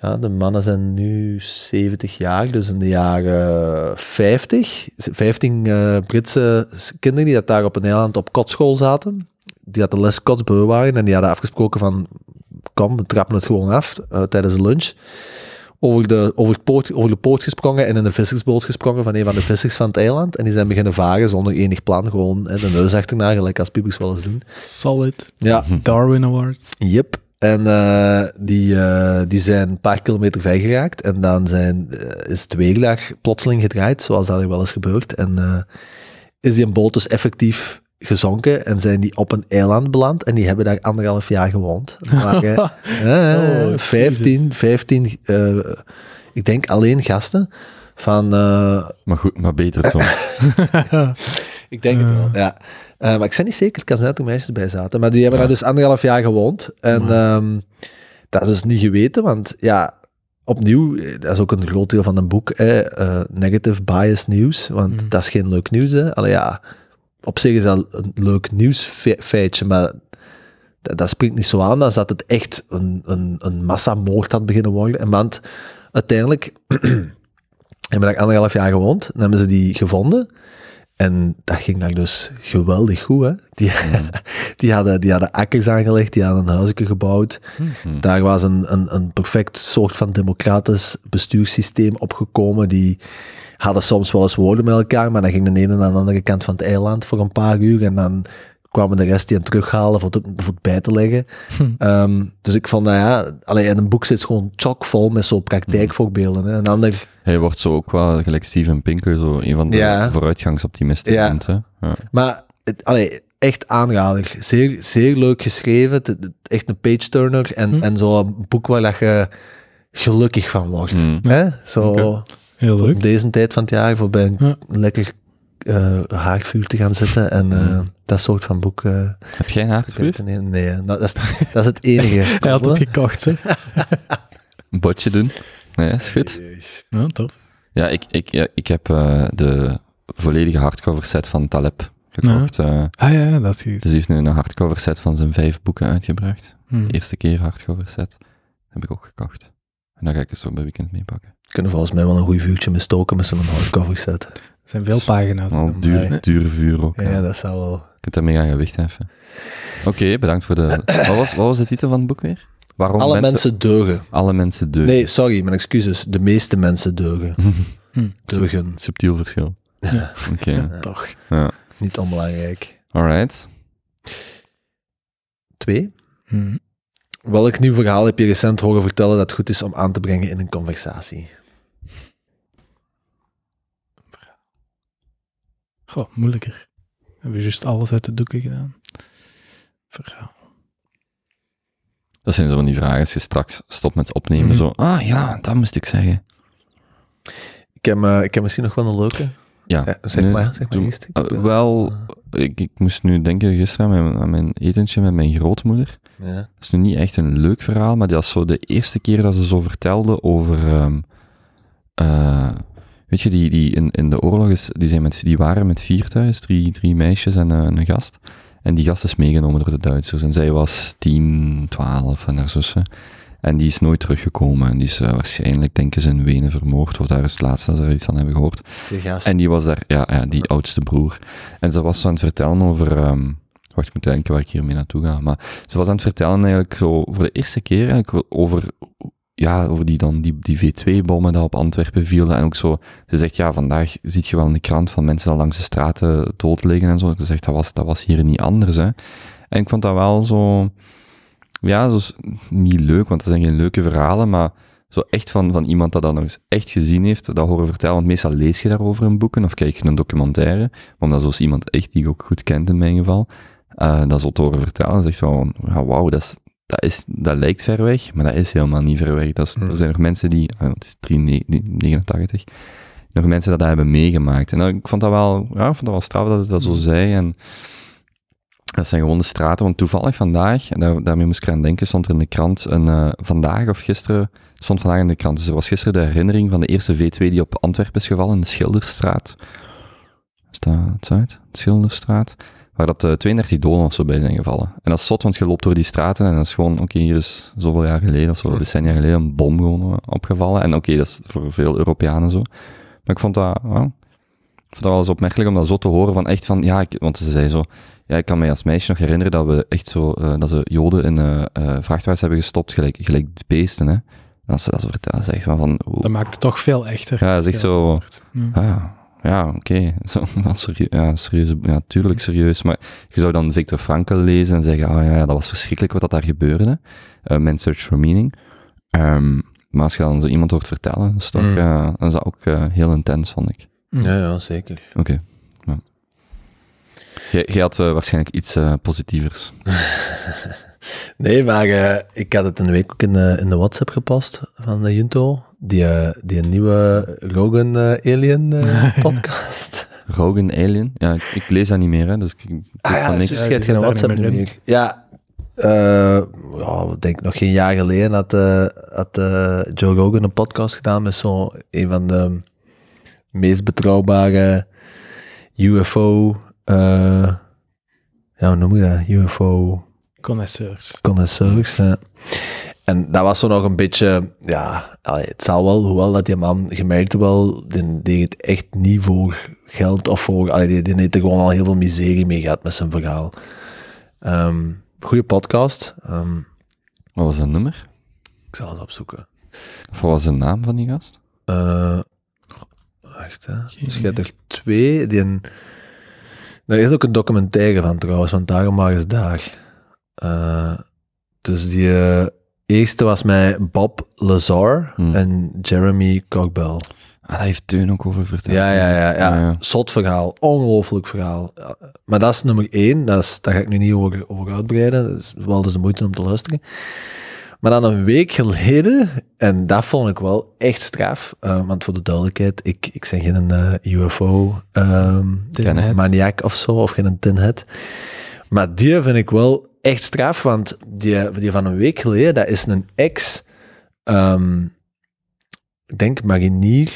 B: ja, de mannen zijn nu 70 jaar, dus in de jaren 50, 15 eh, Britse kinderen die dat daar op een eiland op kotschool zaten, die hadden les kotsbeu waren en die hadden afgesproken van, kom, we trappen het gewoon af tijdens de lunch over de, over, het poort, over de poort gesprongen en in een vissersboot gesprongen van een van de vissers van het eiland. En die zijn beginnen varen zonder enig plan, gewoon hè, de neus achterna, gelijk als pubers wel eens doen.
C: Solid.
B: Ja,
C: Darwin Award.
B: yep. En eh, die, eh, die zijn een paar kilometer ver geraakt en dan zijn, eh, is het weerlaag plotseling gedraaid, zoals dat er wel eens gebeurt. En is die een boot dus effectief gezonken en zijn die op een eiland beland en die hebben daar anderhalf jaar gewoond. Maar, eh, eh,
C: Oh,
B: 15, 15 eh, ik denk alleen gasten van, eh,
A: Maar goed, maar beter Tom.
B: ik denk het wel, ja. Eh, maar ik ben niet zeker, het kan zijn dat er meisjes bij zaten. Maar die hebben
A: Ja.
B: daar dus anderhalf jaar gewoond. En ehm, dat is dus niet geweten, want ja, opnieuw, eh, dat is ook een groot deel van een boek, hè, eh, negative bias nieuws, want
C: Mm.
B: dat is geen leuk nieuws. Hè. Allee, ja, op zich is dat een leuk nieuwsfeitje, maar dat, dat springt niet zo aan als dat het echt een, een, een massamoord had beginnen worden. En want uiteindelijk hebben we daar anderhalf jaar gewoond. Dan hebben ze die gevonden. En dat ging daar dus geweldig goed. Hè? Die, die, hadden, die hadden akkers aangelegd, die hadden een huisje gebouwd. Daar was een, een, een perfect soort van democratisch bestuurssysteem opgekomen. Die hadden soms wel eens woorden met elkaar, maar dan ging de ene naar de andere kant van het eiland voor een paar uur. En dan kwamen de rest die hem terughalen voor het, voor het bij te leggen. Ehm, dus ik vond dat ja, allee, en een boek zit gewoon chockvol met zo praktijkvoorbeelden. Hè. Een ander,
A: Hij wordt zo ook wel, gelijk Steven Pinker, zo een van de
B: Ja.
A: vooruitgangsoptimisten.
B: Ja.
A: hè. Ja.
B: Maar het, allee, echt aanrader. Zeer, zeer leuk geschreven. Echt een page-turner. En,
C: Hm.
B: en zo een boek waar dat je gelukkig van wordt.
A: Mm.
B: Hè? Zo.
C: Heel
B: op
C: leuk.
B: deze tijd van het jaar voor bij een
C: Ja.
B: lekker eh haardvuur te gaan zitten. En eh,
A: Mm.
B: dat soort van boek eh,
A: Heb jij een haardvuur?
B: Nee, hè. dat, is, dat is het enige.
C: Hij had het gekocht, zeg.
A: Een botje doen? Nee, is goed.
C: Ja, tof.
A: Ja, ik, ik, ja, ik heb eh, de volledige hardcover set van Taleb gekocht. eh,
C: Ah ja, dat is...
A: dus hij heeft nu een hardcover set van zijn vijf boeken uitgebracht.
C: Hm.
A: Eerste keer hardcover set. heb ik ook gekocht. En dan ga ik het zo bij weekend meepakken.
B: kunnen volgens mij wel een goed vuurtje mee stoken met zo'n hardcover set.
C: Er zijn veel pagina's.
A: Al duur, duur vuur ook.
B: Ja, dat zou wel...
A: Je kunt daarmee aan gewicht heffen. Oké, bedankt voor de... Wat was, wat was de titel van het boek weer? Waarom
B: Alle mensen deugen.
A: Alle mensen deugen.
B: Nee, sorry, mijn excuses. De meeste mensen deugen.
C: Hm.
B: Deugen.
A: Subtiel verschil.
C: Ja.
A: Oké.
C: Toch.
A: ja.
B: Niet onbelangrijk.
A: Alright.
B: Twee.
C: Hm.
B: Welk nieuw verhaal heb je recent horen vertellen dat goed is om aan te brengen in een conversatie?
C: Goh, moeilijker. We hebben juist alles uit de doeken gedaan. Verhaal.
A: Dat zijn zo van die vragen als je straks stopt met opnemen.
C: Mhm.
A: Zo, ah ja, dat moest ik zeggen.
B: Ik heb, eh, ik heb misschien nog wel een leuke.
A: Ja.
B: Zeg, zeg
A: Nee,
B: maar, zeg maar
A: doe-
B: eerst. Ik
A: eh, wel, ik, ik moest nu denken gisteren aan mijn, aan mijn etentje met mijn grootmoeder.
B: Ja.
A: Dat is nu niet echt een leuk verhaal, maar dat is zo de eerste keer dat ze zo vertelde over... ehm, eh, weet je, die, die in, in de oorlog is, die, zijn met, die waren met vier thuis, drie, drie meisjes en eh, een gast. En die gast is meegenomen door de Duitsers. En zij was 10, 12 en haar zussen. En die is nooit teruggekomen. En die is eh, waarschijnlijk, denken ze, in Wenen vermoord. Of daar is het laatste dat ze er iets van hebben gehoord.
B: De gast.
A: En die was daar, ja, ja die oudste broer. En ze was zo aan het vertellen over, ehm, wacht, ik moet denken waar ik hiermee naartoe ga. Maar ze was aan het vertellen eigenlijk zo, voor de eerste keer eigenlijk, over, ja, over die dan, die, die V2-bommen die op Antwerpen vielen. En ook zo, ze zegt, ja, vandaag ziet je wel in de krant van mensen die langs de straten dood liggen en zo. Ze zegt, dat was, dat was hier niet anders, hè. En ik vond dat wel zo, ja, zo, niet leuk, want dat zijn geen leuke verhalen, maar zo echt van, van iemand dat dat nog eens echt gezien heeft, dat horen vertellen. Want meestal lees je daarover in boeken of kijk je een documentaire. Maar omdat zoals iemand echt die ik ook goed kent in mijn geval, eh, dat zo te horen vertellen, zegt zo ja, wauw, dat, is, dat, is, dat lijkt ver weg, maar dat is helemaal niet ver weg. Dat is,
B: Hmm.
A: Er zijn nog mensen die, eh, het is 389, nog mensen dat dat hebben meegemaakt. En dat- ik vond dat wel, ja, ik vond dat wel straf dat ze dat zo zei. En dat zijn gewoon de straten. Want toevallig vandaag, en daar, daarmee moest ik eraan denken, stond er in de krant een, eh, vandaag of gisteren, stond vandaag in de krant. Dus er was gisteren de herinnering van de eerste V2 die op Antwerpen is gevallen, in de Schilderstraat. Is dat het Schilderstraat. Waar dat eh, 32 doden of zo bij zijn gevallen. En dat is zot, want je loopt door die straten en dat is gewoon, oké, hier is zoveel jaar geleden of zo, decennia geleden, een bom gewoon eh, opgevallen. En oké, dat is voor veel Europeanen zo. Maar ik vond dat, ik vond dat wel eens opmerkelijk om dat zo te horen van echt van, ja, ik, want ze zei zo, ja, ik kan mij als meisje nog herinneren dat we echt zo, eh, dat ze joden in eh vrachtwagens hebben gestopt, gelijk, gelijk beesten, hè. En als ze dat zo vertellen, zeg van, van
C: Dat maakt het toch veel echter.
A: ja, dat is echt zo,
C: Ja.
A: ah, ja, ja, oké, Zo, serieus, ja, serieus, ja, tuurlijk serieus, maar je zou dan Victor Frankl lezen en zeggen, oh ja, dat was verschrikkelijk wat dat daar gebeurde, uh, Men Search for Meaning, Ehm, maar als je dan zo iemand hoort vertellen, dat is toch,
B: Mm.
A: ja, dan is dat ook eh, heel intens, vond ik.
B: Ja, ja, zeker.
A: Oké. Ja. Jij, had eh, waarschijnlijk iets eh, positievers.
B: Nee, maar eh, ik had het een week ook in de, in de WhatsApp gepost van de Junto. Die, eh, die nieuwe Rogan eh, Alien eh, podcast.
A: Rogan Alien. Ja, ik, ik lees dat niet meer, hè, dus ik, ik weet
B: Ah ja,
A: van
B: dus
A: niks.
B: je
C: Ja,
B: geen WhatsApp
C: meer
B: meer. Ja, eh, ja, ik denk nog geen jaar geleden had, eh, had eh, Joe Rogan een podcast gedaan met zo een van de meest betrouwbare UFO, eh, ja, hoe noem je dat? UFO
C: Connoisseurs.
B: connoisseurs. hè. En dat was zo nog een beetje, ja, het zal wel, hoewel dat die man, je merkte wel, die deed het echt niet voor geld of voor, allee, die, die heeft er gewoon al heel veel miserie mee gehad met zijn verhaal. Ehm goeie podcast. Ehm,
A: Wat was dat nummer?
B: ik zal het opzoeken.
A: Of wat was de naam van die gast?
B: Eh wacht, hè. Dus je er twee. Die een, er is ook een documentaire van trouwens, want daarom waren ze daar. Eh, dus die eh, eerste was met Bob Lazar
A: Hmm.
B: en Jeremy Cogbell.
A: Ah, daar heeft Teun ook over verteld.
B: Ja, ja, ja, ja.
A: Ja, ja.
B: Zot verhaal. Ongelooflijk verhaal. Ja, Maar dat is nummer één. Dat is, daar ga ik nu niet over, over uitbreiden. Dat is wel dus de moeite om te luisteren. Maar dan een week geleden, en dat vond ik wel echt straf, eh, want voor de duidelijkheid, ik, ik ben geen eh, UFO-maniak of zo, of geen tinhead. Maar die vind ik wel echt straf, want die, die van een week geleden, dat is een ex, ehm, ik denk marinier,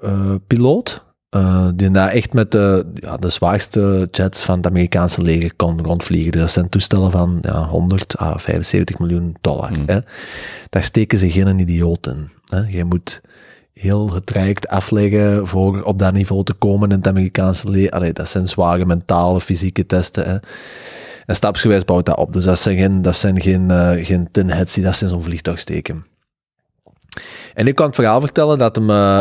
B: eh, piloot, eh, die daar echt met de, ja, de zwaarste jets van het Amerikaanse leger kon rondvliegen. Dat zijn toestellen van ja, 100 à 75 miljoen dollar.
A: Mm.
B: Hè. Daar steken ze geen idioot in. Hè. Je moet heel getraject afleggen voor op dat niveau te komen in het Amerikaanse leger. Allee, dat zijn zware mentale, fysieke testen. Hè. En stapsgewijs bouwt dat op. Dus dat zijn geen, dat zijn geen, eh, geen tinheads die dat ze in zo'n vliegtuig steken. En ik kan het verhaal vertellen dat hem eh,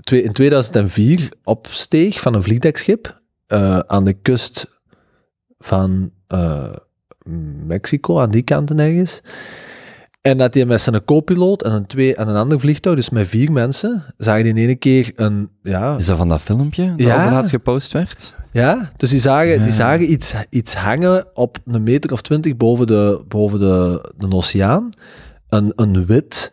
B: twee- in 2004 opsteeg van een vliegdekschip eh, aan de kust van Mexico, aan die kant ergens. En dat hij met zijn co-piloot en een, twee, en een ander vliegtuig, dus met vier mensen, zagen in één keer een, ja,
A: Is dat van dat filmpje dat
B: Ja.
A: ja. laatst gepost werd?
B: Ja, dus die zagen,
A: Ja.
B: die zagen iets, iets hangen op een meter of twintig boven de, boven de, de oceaan. Een, een wit,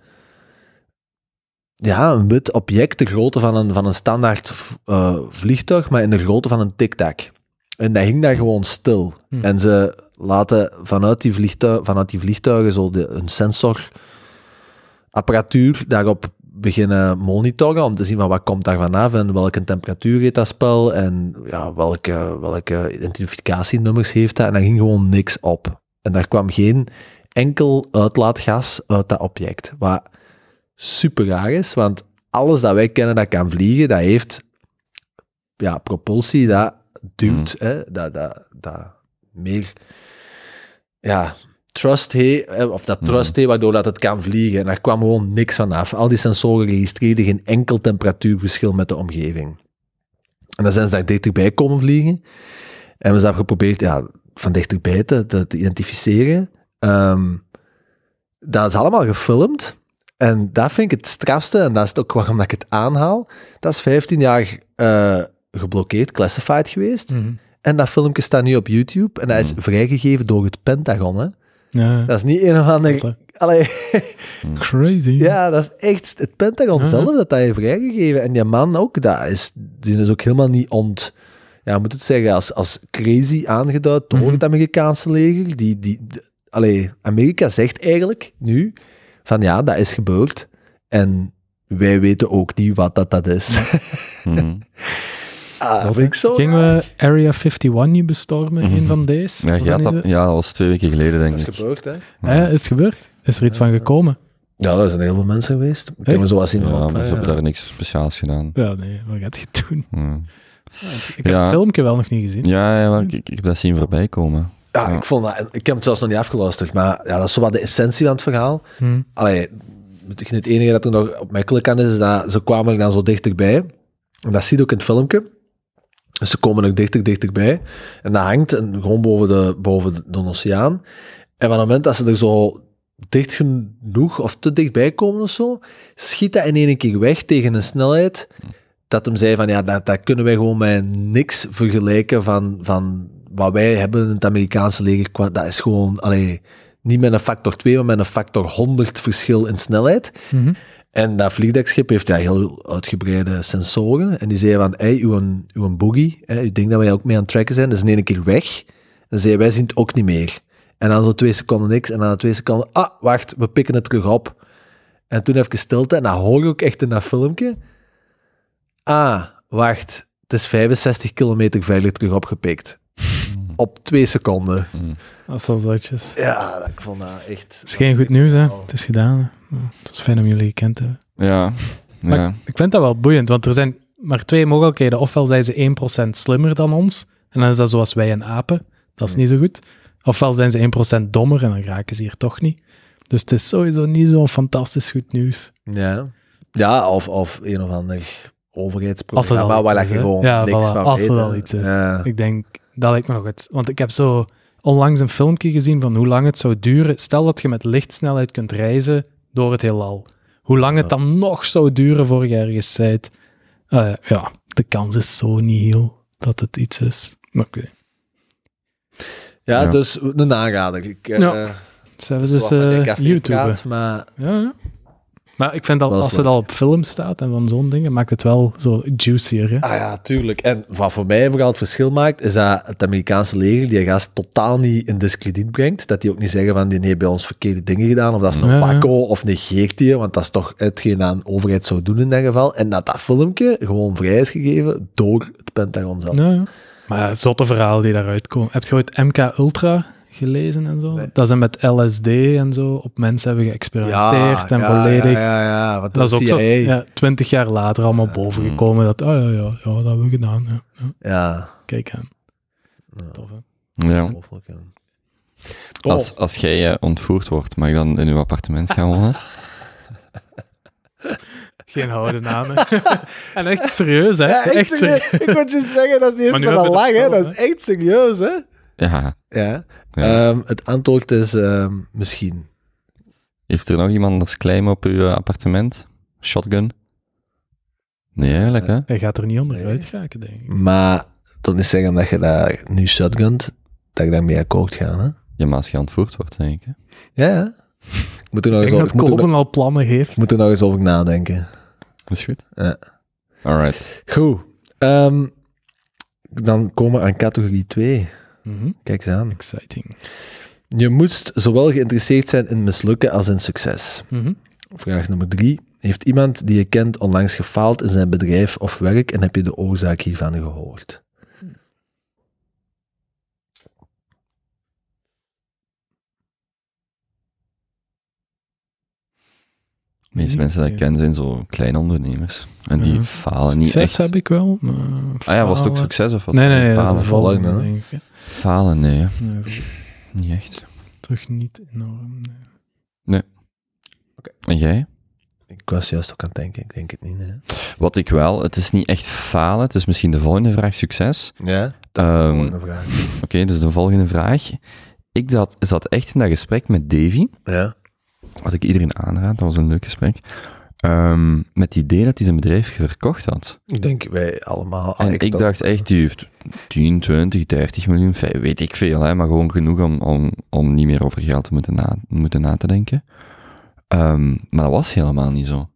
B: ja, een wit object, de grootte van een, van een standaard eh, vliegtuig, maar in de grootte van een tic-tac. En dat hing daar gewoon stil.
C: Hm.
B: En ze laten vanuit die, vliegtuig, vanuit die vliegtuigen zo de, een sensorapparatuur daarop beginnen monitoren om te zien van wat komt daar vanaf en welke temperatuur heeft dat spel en ja, welke, welke identificatienummers heeft dat. En daar ging gewoon niks op. En daar kwam geen enkel uitlaatgas uit dat object. Wat super raar is, want alles dat wij kennen dat kan vliegen, dat heeft ja, propulsie, dat duwt, hè, dat, dat, dat meer ja, trust heeft, hè, of dat trust heeft, waardoor dat het kan vliegen. En daar kwam gewoon niks van af. Al die sensoren registreerden geen enkel temperatuurverschil met de omgeving. En dan zijn ze daar dichterbij komen vliegen. En we hebben geprobeerd ja, van dichterbij te, te, te identificeren. Ehm, dat is allemaal gefilmd. En dat vind ik het strafste, en dat is ook waarom ik het aanhaal. Dat is 15 jaar eh, geblokkeerd, classified geweest.
C: Mhm.
B: En dat filmpje staat nu op YouTube en dat is vrijgegeven door het Pentagon. Hè?
C: Ja,
B: Dat is niet een of ander... Allee,
C: crazy.
B: ja, dat is echt het Pentagon
C: Ja.
B: zelf dat dat heeft vrijgegeven. En die man ook, dat is, die is ook helemaal niet ont... Ja, moet het zeggen, als, als crazy aangeduid door
C: Mhm.
B: het Amerikaanse leger. Die, die, de- allee, Amerika zegt eigenlijk nu van ja, dat is gebeurd. En wij weten ook niet wat dat, dat is.
A: Mhm.
B: ah, dat vind ik zo
C: Gingen we Area 51 niet bestormen,
A: Mhm.
C: een van deze?
A: Ja,
C: dat
A: dat, ja, dat was twee weken geleden, denk
B: Dat
A: ik.
B: is gebeurd, hè?
C: Hè, is het gebeurd? Is er iets van gekomen?
B: Ja, er zijn heel veel mensen geweest. Ik heb
C: Echt?
B: me zo wat zien
A: Ja, maar ze hebben
B: ja.
A: daar niks speciaals gedaan.
C: Ja, nee, wat gaat je doen?
A: Ja,
C: Ik heb
A: Ja.
C: het filmpje wel nog niet gezien.
A: ja, ja maar ik, ik heb dat zien voorbij komen.
B: Ja,
A: Ja.
B: ik, vond dat, ik heb het zelfs nog niet afgeluisterd, maar ja, dat is zo wat de essentie van het verhaal.
C: Hm.
B: Allee, het enige dat er nog opmerkelijk aan is, is dat ze kwamen er dan zo dichterbij. En dat zie je ook in het filmpje. Dus ze komen ook dichter, dichterbij. En dat hangt gewoon boven de, boven de, oceaan. En van het moment dat ze er zo dicht genoeg of te dichtbij komen of zo, schiet dat in één keer weg tegen een snelheid dat hem zei van ja, dat, dat kunnen wij gewoon met niks vergelijken van, van wat wij hebben in het Amerikaanse leger. Dat is gewoon, allee, niet met een factor 2, maar met een factor 100 verschil in snelheid.
C: Mhm.
B: En dat vliegdekschip heeft ja, heel uitgebreide sensoren. En die zeiden van, hey, uw, uw boogie, hè, uw ding dat wij ook mee aan het tracken zijn, dat is in één keer weg. En zeiden wij zien het ook niet meer. En dan zo twee seconden niks. En dan twee seconden, ah, wacht, we pikken het terug op. En toen even stilte. En dat hoor je ook echt in dat filmpje. Ah, wacht, het is 65 kilometer verder terug opgepikt. Op twee seconden.
A: Mm.
C: Dat is wel zotjes.
B: Ja, dat- ik vond dat echt...
C: Het is geen goed nieuws, hè. Het is gedaan. hè. Het is fijn om jullie gekend te hebben.
A: Ja,
C: Maar
A: ja.
C: Ik vind dat wel boeiend, want er zijn maar twee mogelijkheden. Ofwel zijn ze 1% slimmer dan ons, en dan is dat zoals wij en apen. Dat is niet zo goed. Ofwel zijn ze 1% dommer, en dan raken ze hier toch niet. Dus het is sowieso niet zo'n fantastisch goed nieuws.
B: Ja, ja of, of een of ander overheidsprogramma waar je gewoon
C: Ja,
B: niks
C: voilà,
B: van
C: als
B: weet.
C: het al iets is.
B: Ja.
C: Ik denk, dat lijkt me nog het. Want ik heb zo onlangs een filmpje gezien van hoe lang het zou duren. Stel dat je met lichtsnelheid kunt reizen door het heelal. Hoe lang het dan nog zou duren voor je ergens zijt. Eh, ja, de kans is zo niet heel dat het iets is. Maar oké.
B: Ja,
A: Ja.
B: dus een aanrader. Ik,
C: Ja. Ze hebben
B: zo
C: dus
B: café
C: YouTube.
B: praat, maar
C: Ja, ja. Maar ik vind dat als het al op film staat en van zo'n dingen, maakt het wel zo juicier. Hè?
B: Ah ja, tuurlijk. En wat voor mij vooral het verschil maakt, is dat het Amerikaanse leger die gast totaal niet in discrediet brengt. Dat die ook niet zeggen van, die heeft bij ons verkeerde dingen gedaan, of dat is een
C: Ja, ja.
B: pakko, of negeert die, want dat is toch hetgeen aan de overheid zou doen in dat geval. En dat dat filmpje gewoon vrij is gegeven door het Pentagon zelf.
C: Ja, ja. Maar ja, zotte verhalen die daaruit komen. Heb je ooit MK Ultra gelezen en zo?
B: Nee.
C: Dat ze met LSD en zo op mensen hebben geëxperimenteerd en volledig...
B: Ja, ja, ja. Want
C: Dat is ook zo, ja, twintig jaar later allemaal bovengekomen dat, oh ja, ja, ja, dat hebben we gedaan. Ja, ja.
B: Ja.
C: Kijk aan.
B: Ja.
C: Tof, hè?
A: ja.
B: Ja. Oh,
A: Als, als jij eh, ontvoerd wordt, mag je dan in uw appartement gaan wonen?
C: Geen houden namen. en echt serieus, hè?
B: Ja, echt
C: echt serieus.
B: serieus. Ik moet je zeggen, dat is niet
C: Maar
B: eens
C: nu
B: van een hè. Dat is echt serieus, hè.
A: Ja.
B: Ja.
A: ja.
B: Ehm, het antwoord is ehm, misschien.
A: Heeft er nog iemand als claim op uw eh, appartement? Shotgun? Nee, eigenlijk, hè?
C: Hij gaat er niet
B: Nee.
C: onderuit geraken, denk ik.
B: Maar dat niet zeggen dat je dat nu shotgunt, dat ik daarmee akkoord ga, hè.
A: Ja, maar als je ontvoerd wordt, denk ik, hè?
B: Ja, ja. Ik moet er nog eens over, moet er,
C: Koben al plannen heeft.
B: ik moet er nog eens over nadenken.
A: Dat is goed.
B: Ja.
A: Alright.
B: Goed. Ehm, dan komen we aan categorie 2.
C: Mhm.
B: Kijk eens aan.
C: Exciting.
B: Je moest zowel geïnteresseerd zijn in mislukken als in succes.
C: Mhm.
B: Vraag nummer drie. Heeft iemand die je kent onlangs gefaald in zijn bedrijf of werk en heb je de oorzaak hiervan gehoord?
A: De meeste
C: Nee,
A: mensen die ik ken zijn zo kleine ondernemers. En die
C: Ja.
A: falen niet
C: Succes
A: echt.
C: heb ik wel. maar
A: Ah ja, was het ook succes of wat?
C: Nee, nee, nee, dat is volgende, denk ik.
A: Falen, nee,
C: Nee,
A: niet echt.
C: terug niet enorm. nee.
A: En jij?
B: Ik was juist ook aan het denken, ik denk het niet. Hè?
A: Wat ik wel, het is niet echt falen, het is misschien de volgende vraag succes.
B: Ja?
A: Ehm,
B: Volgende vraag.
A: Oké, dus de volgende vraag. Ik dat, zat echt in dat gesprek met Davy,
B: Ja?
A: wat ik iedereen aanraad, dat was een leuk gesprek, ehm, met het idee dat hij zijn bedrijf verkocht had.
B: Ik denk wij allemaal. Ah,
A: En ik, dacht echt, die heeft 10, 20, 30 miljoen, weet ik veel, hè, maar gewoon genoeg om, om, om niet meer over geld te moeten na, moeten na te denken. Ehm, maar dat was helemaal niet zo.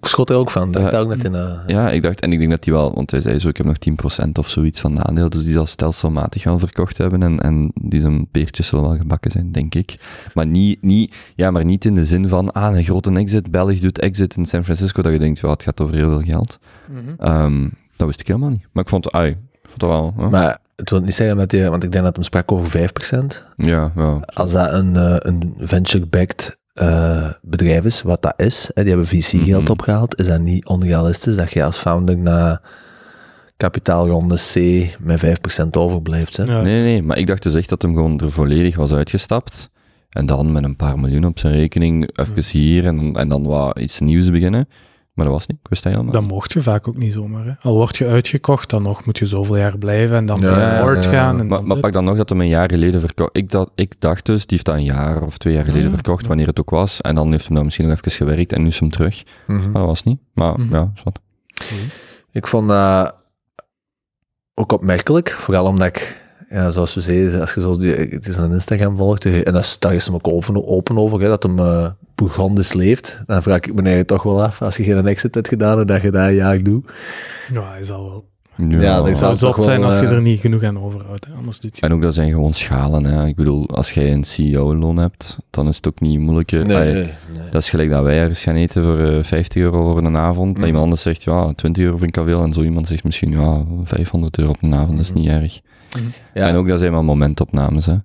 B: Ik schot er ook van. Dat
A: Ja.
B: dacht ook net in. eh,
A: Ja, ik dacht, en ik denk dat hij wel, want hij zei zo, ik heb nog 10% of zoiets van nadeel, dus die zal stelselmatig wel verkocht hebben en, en die zijn peertjes zullen wel gebakken zijn, denk ik. Maar niet, niet, ja, maar niet in de zin van, ah, een grote exit, België doet exit in San Francisco, dat je denkt, ja, het gaat over heel veel geld. Ehm, dat wist ik helemaal niet. Maar ik vond, ai, ik vond dat wel,
B: Maar het wil niet zeggen dat hij, want ik denk dat hem sprak over 5%.
A: ja, ja.
B: Als dat een, eh, een venture-backed eh, bedrijf is, wat dat is, hè, die hebben VC-geld
A: Mhm.
B: opgehaald, is dat niet onrealistisch dat je als founder na kapitaalronde C met 5% overblijft. Hè?
C: Ja.
A: Nee, nee, maar ik dacht dus echt dat hem gewoon er volledig was uitgestapt. En dan met een paar miljoen op zijn rekening, even hier en, en dan wat iets nieuws beginnen. Maar dat was niet, ik wist dat helemaal
C: Dat mocht je vaak ook niet zomaar. Hè. Al word je uitgekocht, dan nog moet je zoveel jaar blijven en dan
B: Ja,
C: naar
A: ja,
C: board
B: ja.
C: gaan. En
A: Maar,
C: dan
A: pak dan nog dat hem een jaar geleden verkocht. Ik, dacht- ik dacht dus, die heeft dat een jaar of twee jaar geleden
C: Ja,
A: verkocht, wanneer het ook was. En dan heeft hem dan misschien nog even gewerkt en nu is hem terug.
B: Mhm.
A: Maar dat was niet. Maar
C: Mhm.
A: ja, is wat.
B: Ik vond dat ook opmerkelijk, vooral omdat ik, ja, zoals we zeiden, als je zoals die, het is een Instagram volgt, en daar daar is hem ook open, open over, hè, dat hem uh, Bourgondisch leeft, dan vraag ik me eigenlijk toch wel af, als je geen exit hebt gedaan en dat je dat een jaar doet.
C: Ja, hij zal wel.
B: Ja, dat
C: zou zot
B: wel,
C: zijn als je
B: eh,
C: er niet genoeg aan overhoudt. Hè. Anders doet je
A: En ook dat zijn gewoon schalen. Hè. Ik bedoel, als jij een CEO-loon hebt, dan is het ook niet moeilijker.
B: Nee,
A: Allee,
B: nee,
A: Dat is gelijk dat wij ergens gaan eten voor eh, 50 euro voor een avond. Dat
B: Mhm.
A: iemand anders zegt, ja, 20 euro vind ik al veel. En zo iemand zegt misschien, ja, 500 euro op een avond, dat is niet erg.
B: Ja,
A: En ook dat zijn wel momentopnames, hè.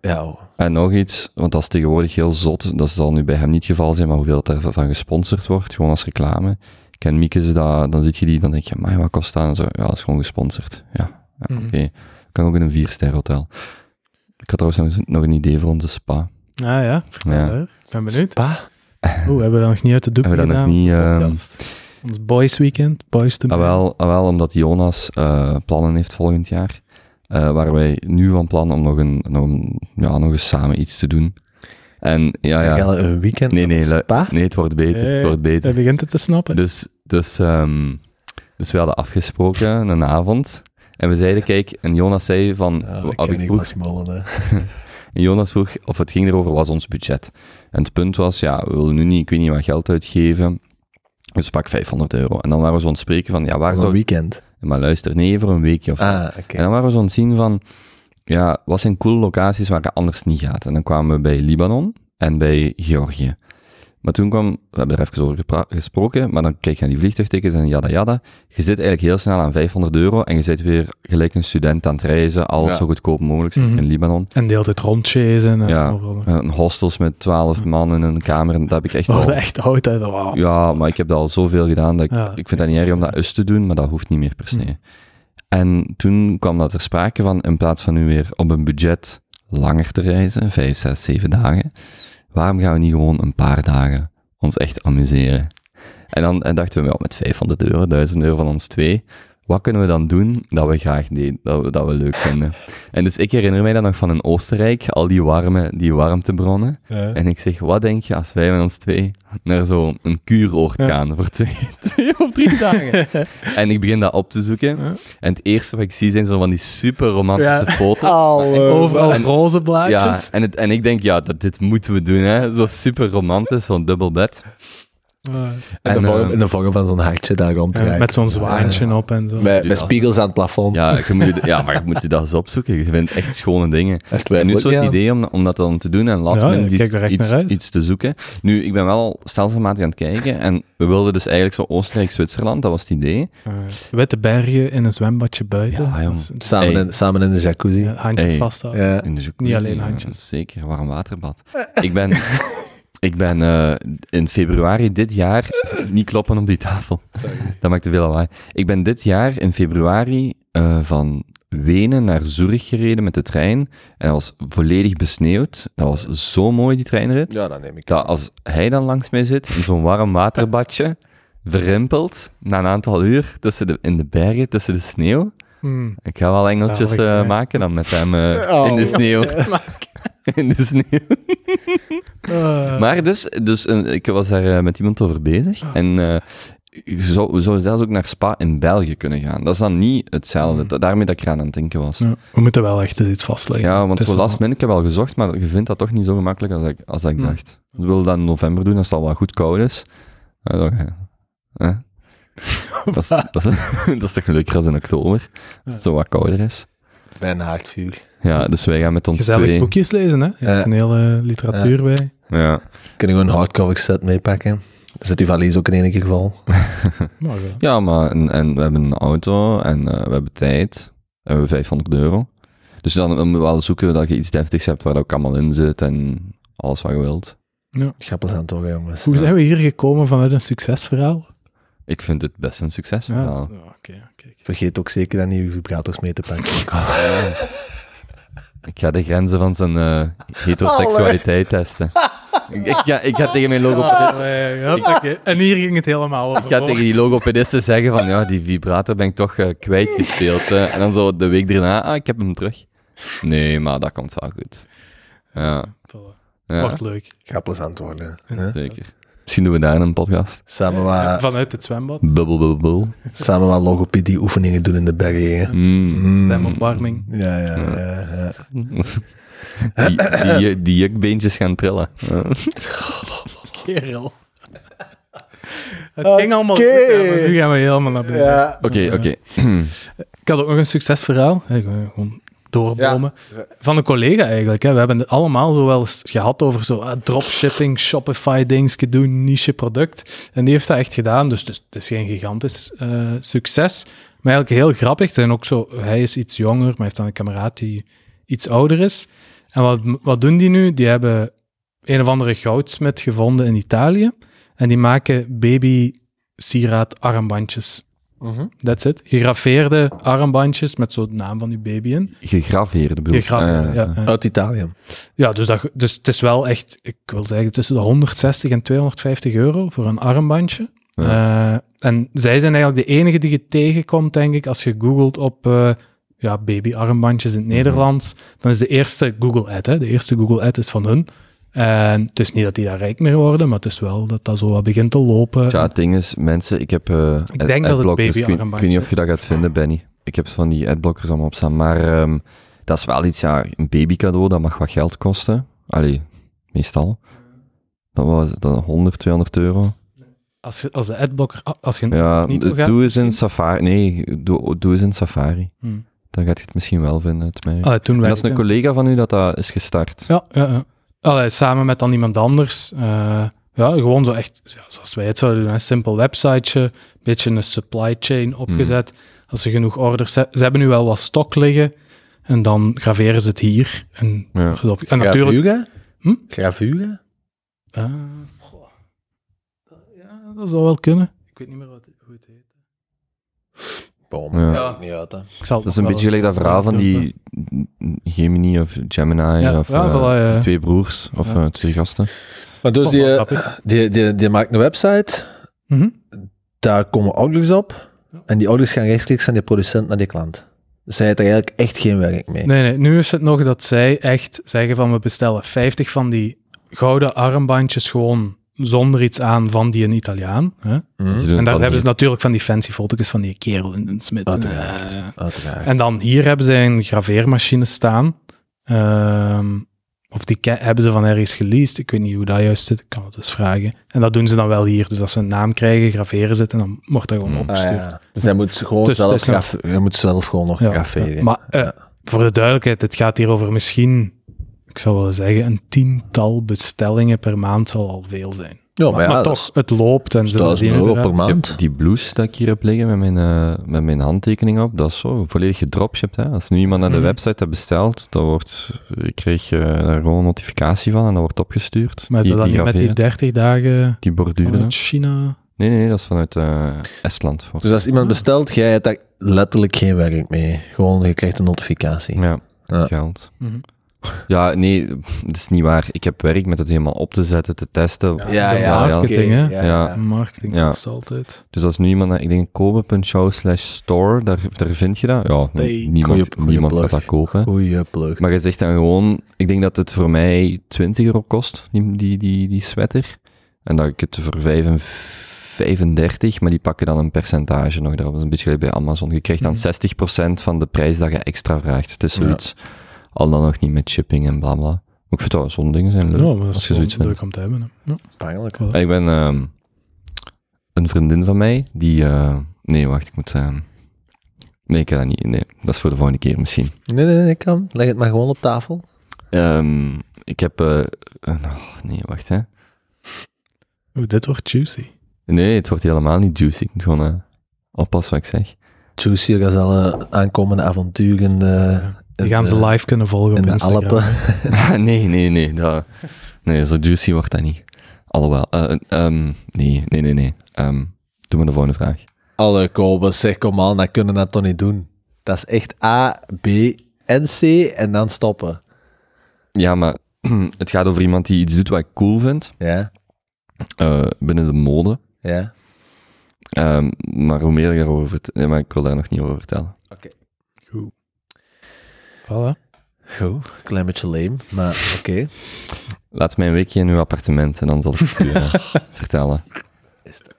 B: ja oh.
A: En nog iets, want dat is tegenwoordig heel zot, dat zal nu bij hem niet het geval zijn, maar hoeveel er van gesponsord wordt, gewoon als reclame. Ik ken Miekes, dat, dan zit je die, dan denk je, maar wat kost dat? En zo, ja, dat is gewoon gesponsord. Ja, ja
C: Mhm.
A: oké. Kan ook in een vierster hotel. Ik had trouwens nog, een idee voor onze spa.
C: Ah ja,
A: Ja.
C: Ik ben benieuwd.
B: Spa?
C: Oeh, hebben we dat nog niet uit de doek
A: Hebben we dat nog
C: gedaan?
A: niet, ehm.
C: Ons boys weekend, boys to
A: Ah, wel, ah, wel, omdat Jonas eh, plannen heeft volgend jaar, eh, waar wij nu van plan om nog, een, nog, een, ja, nog eens samen iets te doen. En ja,
B: Ja.
A: ja,
B: Een weekend
A: nee, nee,
B: spa?
A: nee, het wordt beter, het wordt beter.
C: Hij begint het te snappen.
A: Dus, dus, ehm, dus we hadden afgesproken een avond. En we zeiden, kijk, en Jonas zei van,
B: Ja,
A: of
B: ik
A: vroeg,
B: hè.
A: en Jonas vroeg of het ging erover was ons budget. En het punt was, ja, we willen nu niet, ik weet niet wat geld uitgeven. Dus pak 500 euro. En dan waren we zo aan het spreken van, ja, waar
B: Voor een
A: zou...
B: weekend.
A: Maar luister, nee, voor een weekje of zo.
B: Ah.
A: En dan waren we zo aan het zien van, ja, wat zijn coole locaties waar het anders niet gaat. En dan kwamen we bij Libanon en bij Georgië. Maar toen kwam, we hebben er even over gesproken, maar dan kijk je naar die vliegtuigtickets en jada jada. Je zit eigenlijk heel snel aan 500 euro en je zit weer gelijk een student aan het reizen, alles
B: Ja.
A: zo goedkoop mogelijk
C: Mhm.
A: in Libanon.
C: En de hele tijd rondchasen. En
A: Ja. Een hostels met 12 man in een kamer, en dat heb ik echt al...
C: echt oud. Hè. Wow.
A: Ja, maar ik heb dat al zoveel gedaan dat ik,
C: Ja.
A: ik vind dat niet erg om dat eens te doen, maar dat hoeft niet meer per se.
C: Hm.
A: En toen kwam dat ter sprake van, in plaats van nu weer op een budget langer te reizen, vijf, zes, zeven dagen, waarom gaan we niet gewoon een paar dagen ons echt amuseren? En dan en dachten we, wel, met 500 euro, 1000 euro van ons twee, wat kunnen we dan doen dat we graag deden, dat we, dat we leuk vinden? En dus ik herinner mij dan nog van in Oostenrijk, al die warme, die warmtebronnen. En ik zeg, wat denk je als wij met ons twee naar zo'n kuuroord
C: Ja.
A: gaan voor twee, twee of drie dagen? en ik begin dat op te zoeken.
C: Ja.
A: En het eerste wat ik zie zijn zo van die super romantische foto's.
C: Overal
A: En-
C: roze
A: Ja,
C: blaadjes.
A: en, het, en ik denk, ja, dat, dit moeten we doen, hè. Zo super romantisch, zo'n dubbel bed.
C: Eh,
B: In de, vorm,
A: eh,
B: in de vorm van zo'n hartje daar rond te
C: met zo'n zwaantje op en zo.
B: Met, spiegels aan het plafond.
A: Ja, je moet, je- ja, maar je moet je dat eens opzoeken. Je vindt echt schone dingen. En nu is zo het
B: ja.
A: idee om, om dat dan te doen en last
C: Ja,
A: iets, iets, iets te zoeken. Nu, ik ben wel stelselmatig aan het kijken en we wilden dus eigenlijk zo Oostenrijk-Zwitserland, dat was het idee.
C: Eh, witte bergen in een zwembadje buiten.
A: Ja,
B: Samen, in, samen in de jacuzzi.
C: ja, handjes vasthouden.
B: Ja.
A: In de jacuzzi,
C: Niet alleen
A: ja,
C: handjes.
A: Zeker, warm waterbad. Ik ben, ik ben eh, in februari dit jaar... Niet kloppen op die tafel. Dat maakt te veel lawaai. Ik ben dit jaar in februari eh, van Wenen naar Zurich gereden met de trein. En dat was volledig besneeuwd. Dat was zo mooi, die treinrit.
B: Ja, dat neem ik.
A: Dat als hij dan langs mij zit, in zo'n warm waterbadje, verrimpeld, na een aantal uur tussen de, in de bergen, tussen de sneeuw.
C: Hmm.
A: Ik ga wel engeltjes
C: Zalig,
A: eh, maken dan met hem eh,
B: Oh,
A: in de sneeuw. in de sneeuw. Maar dus, dus eh, ik was daar eh, met iemand over bezig. En eh je zou, we zouden zelfs ook naar Spa in België kunnen gaan. Dat is dan niet hetzelfde.
C: Mm.
A: Da- Daarmee dat ik eraan aan het denken was.
C: ja, we moeten wel echt eens iets vastleggen.
A: Ja, want voor
C: wel-
A: last minute, ik heb al gezocht, maar je vindt dat toch niet zo gemakkelijk als ik, als ik
C: Hm.
A: dacht. We willen dat in november doen, als het al wat goed koud is. Ja, dan, eh, dat, is, dat, is, dat is toch leuker als in oktober, als het zo wat kouder is.
B: Bij een haardvuur.
A: Ja, dus wij gaan met ons
C: Gezellig
A: twee...
C: boekjes lezen, hè? Je hebt
B: Ja.
C: een hele literatuur bij.
A: Ja.
B: Kunnen we een hardcover set meepakken? Dan zit die valies ook in één geval.
C: Maar wel.
A: ja, maar en, en we hebben een auto en eh, we hebben tijd. En we hebben 500 euro. Dus dan, moeten we wel zoeken dat je iets deftigs hebt waar dat ook allemaal in zit en alles wat je wilt.
B: Grappig aan het horen, jongens.
C: Hoe zijn we hier gekomen vanuit een succesverhaal?
A: Ik vind het best een succes.
C: Ja, is- oh.
B: Vergeet ook zeker dat niet uw vibrators mee te pakken.
A: Ik ga de grenzen van zijn eh, heteroseksualiteit testen. Ik, ik, ga, ik ga tegen mijn logopedist...
C: Ah, ja. En hier ging het helemaal over.
A: Ik ga tegen die logopedisten zeggen van, ja, die vibrator ben ik toch eh, kwijtgespeeld. hè. En dan zo de week daarna, ah, ik heb hem terug. Nee, maar dat komt wel goed. Ja, ja
C: Wordt leuk.
B: Aan het worden. hè?
A: zeker. Misschien doen we daar een podcast.
B: Samen
C: Ja,
B: wat,
C: Vanuit het zwembad.
A: Bubbel, bubbel, bubbel.
B: samen wat logopedie oefeningen doen in de bergen.
A: Mm.
B: Mm.
C: Stemopwarming.
B: Ja, ja, ja. ja.
A: Die, die, die jukbeentjes gaan trillen. Ja.
C: Kerel. Het ging allemaal goed, nu gaan we helemaal naar beneden.
B: Ja.
A: Oké, oké.
C: Ik had ook nog een succesverhaal. Hè, gewoon doorbomen.
B: Ja.
C: Van een collega eigenlijk. Hè. We hebben het allemaal zo wel eens gehad over zo ah, dropshipping, Shopify dingetje doen, niche product. En die heeft dat echt gedaan. Dus het is, het is geen gigantisch eh, succes. Maar eigenlijk heel grappig. En ook zo, hij is iets jonger, maar heeft dan een kameraad die iets ouder is. En wat, wat doen die nu? Die hebben een of andere goudsmit gevonden in Italië. En die maken baby sieraad armbandjes. That's it. Gegraveerde armbandjes met zo de naam van uw baby in.
A: Gegraveerde bedoel Ah,
C: ja, ja.
B: Uit Italië.
C: Ja, dus, dat, dus het is wel echt, ik wil zeggen, tussen de 160 en 250 euro voor een armbandje. Eh, en zij zijn eigenlijk de enige die je tegenkomt, denk ik, als je googelt op eh, ja, baby-armbandjes in het Nederlands. Dan is de eerste Google-ad, hè. De eerste Google-ad is van hun. En het is niet dat die daar rijk mee worden, maar het is wel dat dat zo wat begint te lopen.
A: Ja, het ding is, mensen, ik heb eh
C: Ik denk dat het.
A: Ik weet- Ik weet
C: baby-armbandje
A: niet of je dat gaat vinden, Benny. Ik heb van die adblockers allemaal op staan. Maar ehm, dat is wel iets, ja, een babycadeau, dat mag wat geld kosten. Allee, meestal. Dat was het dan 100, 200 euro.
C: Als, je, als de adblocker, als je
A: Ja,
C: niet
A: doe eens in? Safari. Nee, doe, doe eens in Safari.
C: Hmm.
A: Dan gaat je het misschien wel vinden, het.
C: Ah, toen
A: En dat is een collega van u dat dat is gestart.
C: Ja, ja, ja. Allee, samen met dan iemand anders. eh, ja, gewoon zo echt, ja, zoals wij het zouden doen, een simpel websiteje, beetje een supply chain opgezet. Als ze genoeg orders hebben. Ze hebben nu wel wat stok liggen en dan graveren ze het hier. En,
A: Ja.
C: en natuurlijk...
B: Gravure?
C: Hm?
B: Gravure?
C: Goh. ja, dat zou wel kunnen. Ik weet niet meer wat.
B: Boom.
A: Ja.
B: Ja. Niet uit, hè.
C: Ik zal
A: Dat is een beetje gelijk dat verhaal van die Gemini of Gemini
C: Ja,
A: of
C: ja,
A: eh,
C: voilà, ja.
A: die twee broers of
C: Ja.
A: eh, twee gasten.
B: Maar dus
C: Oh,
B: die, die, die, die maakt een website,
C: Mhm.
B: daar komen orders op, en die orders gaan rechtstreeks van die producent naar die klant. Dus hij heeft er eigenlijk echt geen werk mee.
C: Nee, nee, nu is het nog dat zij echt zeggen van we bestellen 50 van die gouden armbandjes gewoon zonder iets aan van die een Italiaan. Hè?
B: Hm?
A: Doen
C: En daar
A: dan
C: hebben ze natuurlijk van die fancy foto's van die kerel in een smid.
B: Uiteraard.
C: Eh,
B: Uiteraard.
C: en dan hier hebben ze een graveermachine staan. Ehm, of die hebben ze van ergens geleased. Ik weet niet hoe dat juist zit. Ik kan het dus vragen. En dat doen ze dan wel hier. Dus als ze een naam krijgen, graveren ze het en dan wordt dat gewoon
A: Hmm.
B: Ah,
C: opgestuurd.
B: ja. Dus hij moet gewoon
C: Dus
B: zelf,
C: nog-
B: hij moet zelf gewoon nog
C: Ja,
B: graveren.
C: Maar eh,
B: Ja.
C: voor de duidelijkheid, het gaat hier over misschien, ik zou wel zeggen, een tiental bestellingen per maand zal al veel zijn.
B: Ja,
C: maar
B: maar, ja,
C: maar
B: dat
C: toch,
B: is
C: het loopt en
B: 1000
C: verdienen
B: euro per
A: Ik heb
B: maand.
A: die blouse dat ik hier heb liggen met mijn, eh, met mijn handtekening op, dat is zo volledig gedropshipped. Hè. Als nu iemand naar de
C: Mhm.
A: website heeft besteld, dan wordt, ik kreeg eh, daar gewoon een notificatie van en dat wordt opgestuurd.
C: Maar is
A: die,
C: dat
A: die
C: met die
A: graveren,
C: 30 dagen
A: die borduren.
C: vanuit China?
A: Nee, nee, dat is vanuit eh, Estland.
B: Dus als iemand bestelt, jij hebt daar letterlijk geen werk mee. Gewoon, je krijgt een notificatie.
A: Ja,
B: Ja.
A: geld.
C: Mhm.
A: Ja, nee, dat is niet waar. Ik heb werk met het helemaal op te zetten, te testen.
B: Ja,
C: De
B: ja,
C: marketing, hè?
B: Ja,
A: Ja.
B: ja.
C: Marketing
A: Ja.
C: is altijd.
A: Dus als nu iemand, naar- ik denk kobe.show slash store, daar, daar vind je dat. Ja,
C: Nee.
A: niemand,
B: Goeie- goeie
A: niemand gaat dat kopen.
B: Goeie plug.
A: Maar je zegt dan gewoon, ik denk dat het voor mij 20 euro kost, die, die, die, die sweater. En dat ik het voor 55, 35, maar die pakken dan een percentage nog. Dat is een beetje gelijk bij Amazon. Je krijgt dan
C: Mhm.
A: 60% van de prijs dat je extra vraagt. Het is
B: Ja.
A: Al dan nog niet met shipping en bla bla. Ik vind dat wel zo'n dingen zijn leuk,
C: Ja, maar dat
A: als je zoiets vindt.
C: leuk om te hebben. Hè. Ja.
A: Ik ben ehm, een vriendin van mij, die... eh, nee, wacht, ik moet... ehm, nee, ik kan dat niet. Nee, dat is voor de volgende keer misschien.
B: Nee, nee, nee, kan. Leg het maar gewoon op tafel.
A: Ehm, ik heb... eh, oh, nee, wacht, hè.
C: Oeh, dit wordt juicy.
A: Nee, het wordt helemaal niet juicy. Ik moet gewoon eh, oppassen wat ik zeg.
B: Juicy gaat alle aankomende avonturen
C: Die gaan ze
B: de-
C: live kunnen volgen
B: in
C: op Instagram.
B: Alpen.
A: nee, nee, nee. Dat, nee, zo juicy wordt dat niet. Alhoewel. eh, ehm, nee, nee, nee, nee. Ehm, doe maar de volgende vraag.
B: Alle Kobus, zeg kom aan, dat kunnen we dat toch niet doen. Dat is echt A, B en C en dan stoppen.
A: Ja, maar het gaat over iemand die iets doet wat ik cool vind.
B: Ja,
A: eh, binnen de mode.
B: ja.
A: Ehm, maar hoe meer ik daarover vertel... Nee, maar ik wil daar nog niet over vertellen.
C: Goed. Voilà.
B: Goed, klein beetje lame, maar oké.
A: Laat mij een weekje in uw appartement en dan zal ik het u eh, vertellen.
C: Dat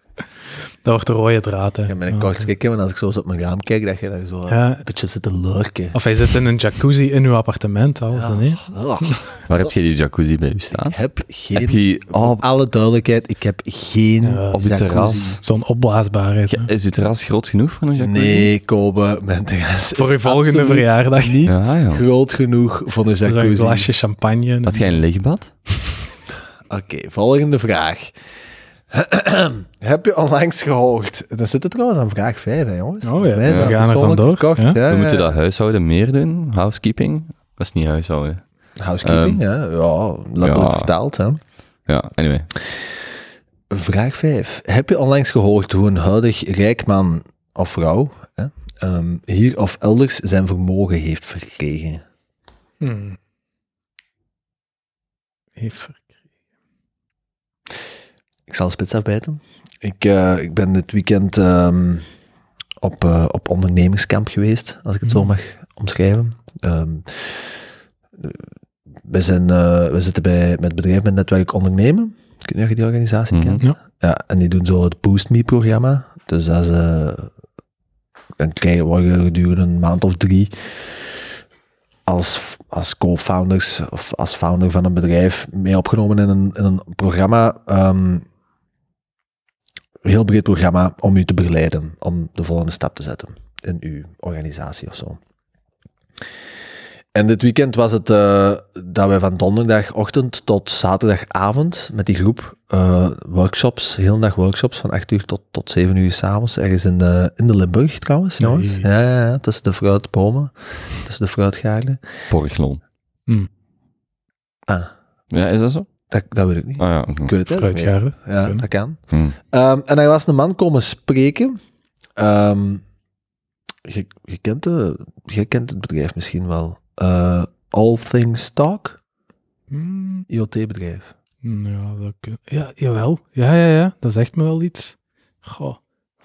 C: wordt de rode draad. Hè.
B: Ik
C: Ja,
B: kort
C: oké.
B: kijken, want als ik zo eens op mijn raam kijk, dat je daar zo
C: Ja.
B: een beetje zit te lurken.
C: Of hij zit in een jacuzzi in uw appartement, alles dan niet.
A: Waar heb je die jacuzzi bij u staan?
B: ik heb geen...
A: Heb je... Oh,
B: Op alle duidelijkheid, ik heb geen
C: Ja.
A: op je terras.
C: Zo'n opblaasbaarheid. hè.
A: Ja, Is uw terras groot genoeg voor een jacuzzi?
B: Nee, Kobe, mijn terras
C: Voor uw volgende verjaardag.
B: niet
A: Ja, ja.
B: groot genoeg voor een
C: Zo'n
B: jacuzzi.
C: glasje champagne.
A: Had jij een lichtbad?
B: Oké, volgende vraag. Heb je onlangs gehoord? Dan zit het trouwens aan vraag 5, hè, jongens.
C: Oh ja,
B: Wij
C: we gaan er vandoor,
B: gekocht,
C: ja.
B: ja,
A: We
B: ja.
A: moeten dat huishouden meer doen, housekeeping. Dat is niet huishouden.
B: Housekeeping, ja. Ja, letterlijk
A: ja.
B: vertaald, hè.
A: Ja, anyway.
B: Vraag 5. Heb je onlangs gehoord hoe een huidig rijk man of vrouw hè, ehm, hier of elders zijn vermogen heeft verkregen?
C: Hmm. Heeft verkregen.
B: Ik zal spits afbijten. Ik, eh, ik ben dit weekend ehm, op, eh, op ondernemingskamp geweest, als ik het zo
C: Mhm.
B: mag omschrijven. Ehm, eh, we, zijn, we zitten bij, met het bedrijf met netwerk ondernemen. Ik weet niet of je die organisatie
A: Mhm.
B: kent.
C: Ja.
B: Ja, en die doen zo het Boost Me-programma. Dus als, eh dan krijgen we gedurende een maand of drie als, als co-founders of als founder van een bedrijf mee opgenomen in een, in een programma. ehm, een heel breed programma om u te begeleiden, om de volgende stap te zetten in uw organisatie of zo. En dit weekend was het eh, dat wij van donderdagochtend tot zaterdagavond met die groep eh, workshops, heel dag workshops, van 8 uur tot, tot 7 uur s'avonds, ergens in de, in de Limburg trouwens,
C: Nee.
B: jongens. Ja, ja, ja, tussen de fruitbomen, tussen de fruitgaarden.
A: Porgloon.
B: Ah,
A: Ja, is dat zo?
B: Dat, dat weet ik niet.
A: Ah ja, oké.
B: Ik weet het niet. Ja, dat kan.
A: Hm.
B: Ehm, en er was een man komen spreken. Ehm, je, je, kent de, je kent het bedrijf misschien wel. Eh, All Things Talk,
C: Hmm,
B: IoT-bedrijf.
C: Ja, dat kun- ja, jawel. Ja, ja, ja. Dat zegt me wel iets. Goh.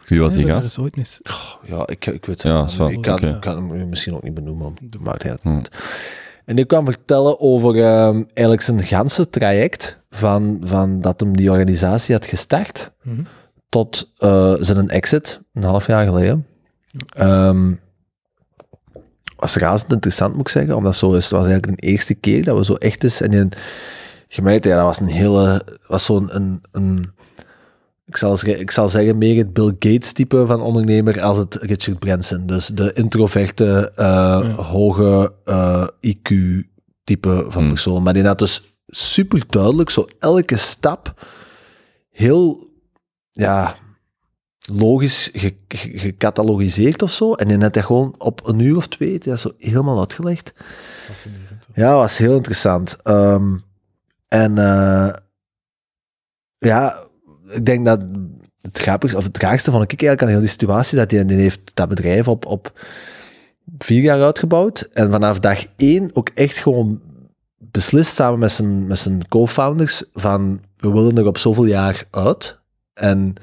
A: Wie was die gast?
C: ooit mis.
B: Ja, ik, ik weet het
A: Ja,
B: niet. Ik kan, kan hem misschien ook niet benoemen. maar Maakt hij
A: Hm.
B: En ik kwam vertellen over ehm, eigenlijk zijn ganse traject van, van dat hem die organisatie had gestart
C: Mhm.
B: tot eh, zijn exit, een half jaar geleden. Ehm, was razend interessant, moet ik zeggen, omdat zo is, het was eigenlijk de eerste keer dat we zo echt is. En je, ja, dat was een hele, was zo'n een, een, ik zal, zeggen- ik zal zeggen, meer het Bill Gates type van ondernemer als het Richard Branson. Dus de introverte, eh, hoge eh, IQ type van
A: Hmm.
B: persoon. Maar die had dus super duidelijk, zo elke stap, heel, ja, logisch ge- ge- gecatalogiseerd of zo. En die had dat gewoon op een uur of twee dat zo helemaal uitgelegd.
C: Fascinerend.
B: Ja, was heel interessant. Ehm, en eh, ja, ik denk dat het grappigste, of het raarste vond ik eigenlijk aan heel die situatie, dat die, die heeft dat bedrijf op, op vier jaar uitgebouwd. En vanaf dag één ook echt gewoon beslist samen met zijn, met zijn co-founders van we willen er op zoveel jaar uit. En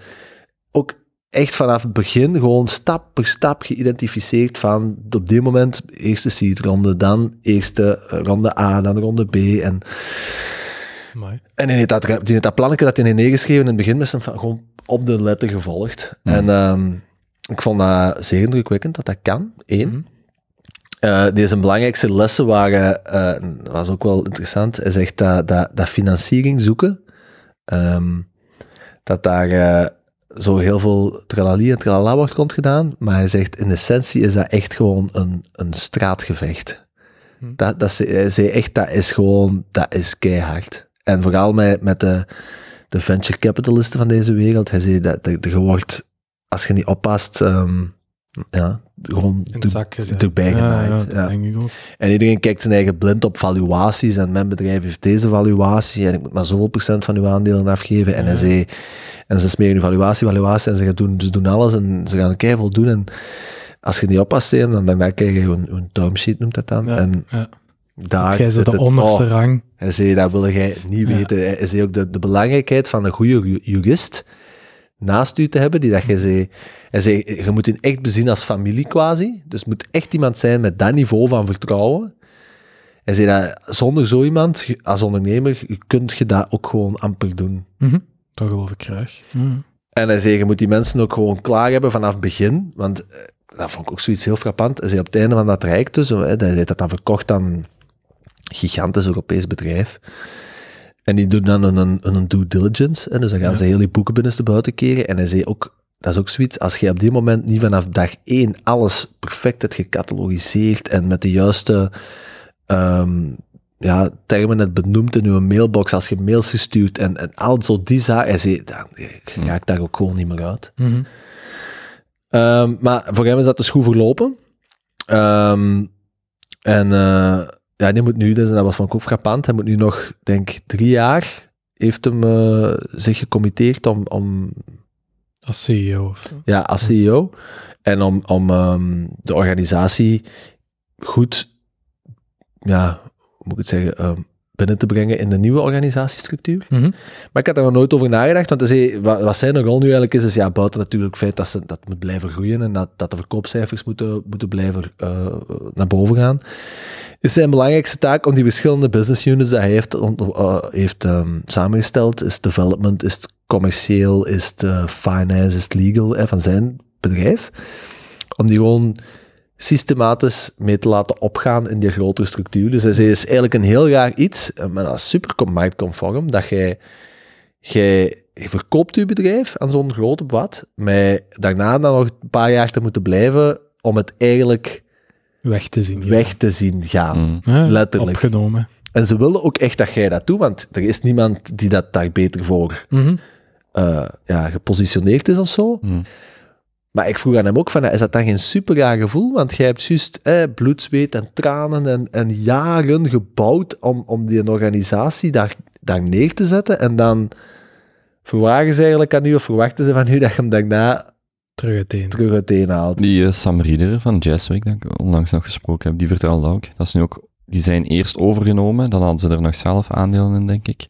B: ook echt vanaf het begin gewoon stap per stap geïdentificeerd van op dit moment eerste seed-ronde, dan eerste ronde A, dan ronde B. En,
C: Amai.
B: en die heeft dat, die heeft dat plannetje dat hij heeft neergeschreven in het begin met zijn van gewoon op de letter gevolgd. En ehm, ik vond dat zeer indrukwekkend dat dat kan. Eén.
C: Mhm.
B: Eh, deze belangrijkste lessen waren, eh, dat was ook wel interessant, hij zegt dat, dat, dat financiering zoeken, ehm, dat daar eh, zo heel veel tralali en tralala wordt rondgedaan, maar hij zegt in essentie is dat echt gewoon een, een straatgevecht.
C: Hm.
B: Dat, dat, ze- hij zei echt, dat is gewoon, dat is keihard. En vooral met, met de, de venture capitalisten van deze wereld, hij zei dat, dat je wordt, als je niet oppast, ehm, ja, gewoon erbij genaaid.
C: ja.
B: En iedereen kijkt zijn eigen blind op valuaties. En mijn bedrijf heeft deze valuatie. En ik moet maar zoveel procent van uw aandelen afgeven. En, zei, en ze smeren uw valuatie, valuatie. En ze, gaan doen, ze doen alles. En ze gaan keihard doen. En als je niet oppast, dan daarna krijg je een, een termsheet, noemt dat dan. En. Daar
C: Jij zo de
B: het-
C: onderste
B: oh,
C: rang.
B: hij zei, dat wil jij niet
C: Ja.
B: weten. Hij zei ook de, de belangrijkheid van een goede ju- jurist naast u te hebben, die dat je zei, hij zei, je moet hem echt bezien als familie quasi. Dus het moet echt iemand zijn met dat niveau van vertrouwen. Hij zei dat zonder zo iemand, als ondernemer, kunt je dat ook gewoon amper doen.
C: Mhm. Dat geloof ik graag.
B: En hij zei, je moet die mensen ook gewoon klaar hebben vanaf het begin. Want eh, dat vond ik ook zoiets heel frappant. Hij zei, op het einde van dat traject dus, hè, hij heeft dat dan verkocht aan gigantisch Europees bedrijf. En die doen dan een, een, een due diligence. Hè, dus dan gaan
C: Ja.
B: ze heel die boeken binnenste buiten keren. En hij zei ook, dat is ook zoiets, als je op dit moment niet vanaf dag één alles perfect hebt gecatalogiseerd en met de juiste, ehm, ja, termen net benoemd in uw mailbox als je mails gestuurd en, en al zo die. Hij zei, dan ga ik daar ook gewoon niet meer uit.
C: Mhm.
B: Ehm, maar voor hem is dat dus goed verlopen. Ehm, en eh, ja, die moet nu, dus, dat was van ook frappant, hij moet nu nog, denk ik, drie jaar, heeft hem eh, zich gecommitteerd om, om
C: Als CEO of
B: ja, als CEO. En om, om ehm, de organisatie goed, ja, hoe moet ik het zeggen, ehm, binnen te brengen in de nieuwe organisatiestructuur.
C: Mhm.
B: Maar ik had er nog nooit over nagedacht, want wat, wat zijn rol nu eigenlijk is, is ja, buiten natuurlijk het feit dat, ze, dat moet blijven groeien en dat, dat de verkoopcijfers moeten, moeten blijven eh, naar boven gaan, is zijn belangrijkste taak om die verschillende business units die hij heeft, eh, heeft ehm, samengesteld, is development, is het commercieel, is het eh, finance, is het legal eh, van zijn bedrijf, om die gewoon systematisch mee te laten opgaan in die grotere structuur. Dus zei, is eigenlijk een heel raar iets, maar dat is super marktconform, dat jij, jij je verkoopt je bedrijf aan zo'n grote wat, maar daarna dan nog een paar jaar te moeten blijven om het eigenlijk
C: Weg te zien.
B: weg te zien gaan.
A: Mm.
B: Letterlijk.
C: Opgenomen.
B: En ze wilden ook echt dat jij dat doet, want er is niemand die dat daar beter voor
C: Mhm.
B: eh, ja, gepositioneerd is of zo.
A: Mm.
B: Maar ik vroeg aan hem ook van, is dat dan geen super raar gevoel? Want jij hebt juist eh, bloed, zweet en tranen en, en jaren gebouwd om, om die organisatie daar, daar neer te zetten. En dan verwagen ze eigenlijk aan u, of verwachten ze van u, dat je hem daarna
C: Terug uiteen.
B: terug uiteenhaalt.
A: Die eh, Sam Rieder van Jazzweek, dat ik onlangs nog gesproken heb, die vertelde ook. Dat is nu ook, die zijn eerst overgenomen, dan hadden ze er nog zelf aandelen in, denk ik.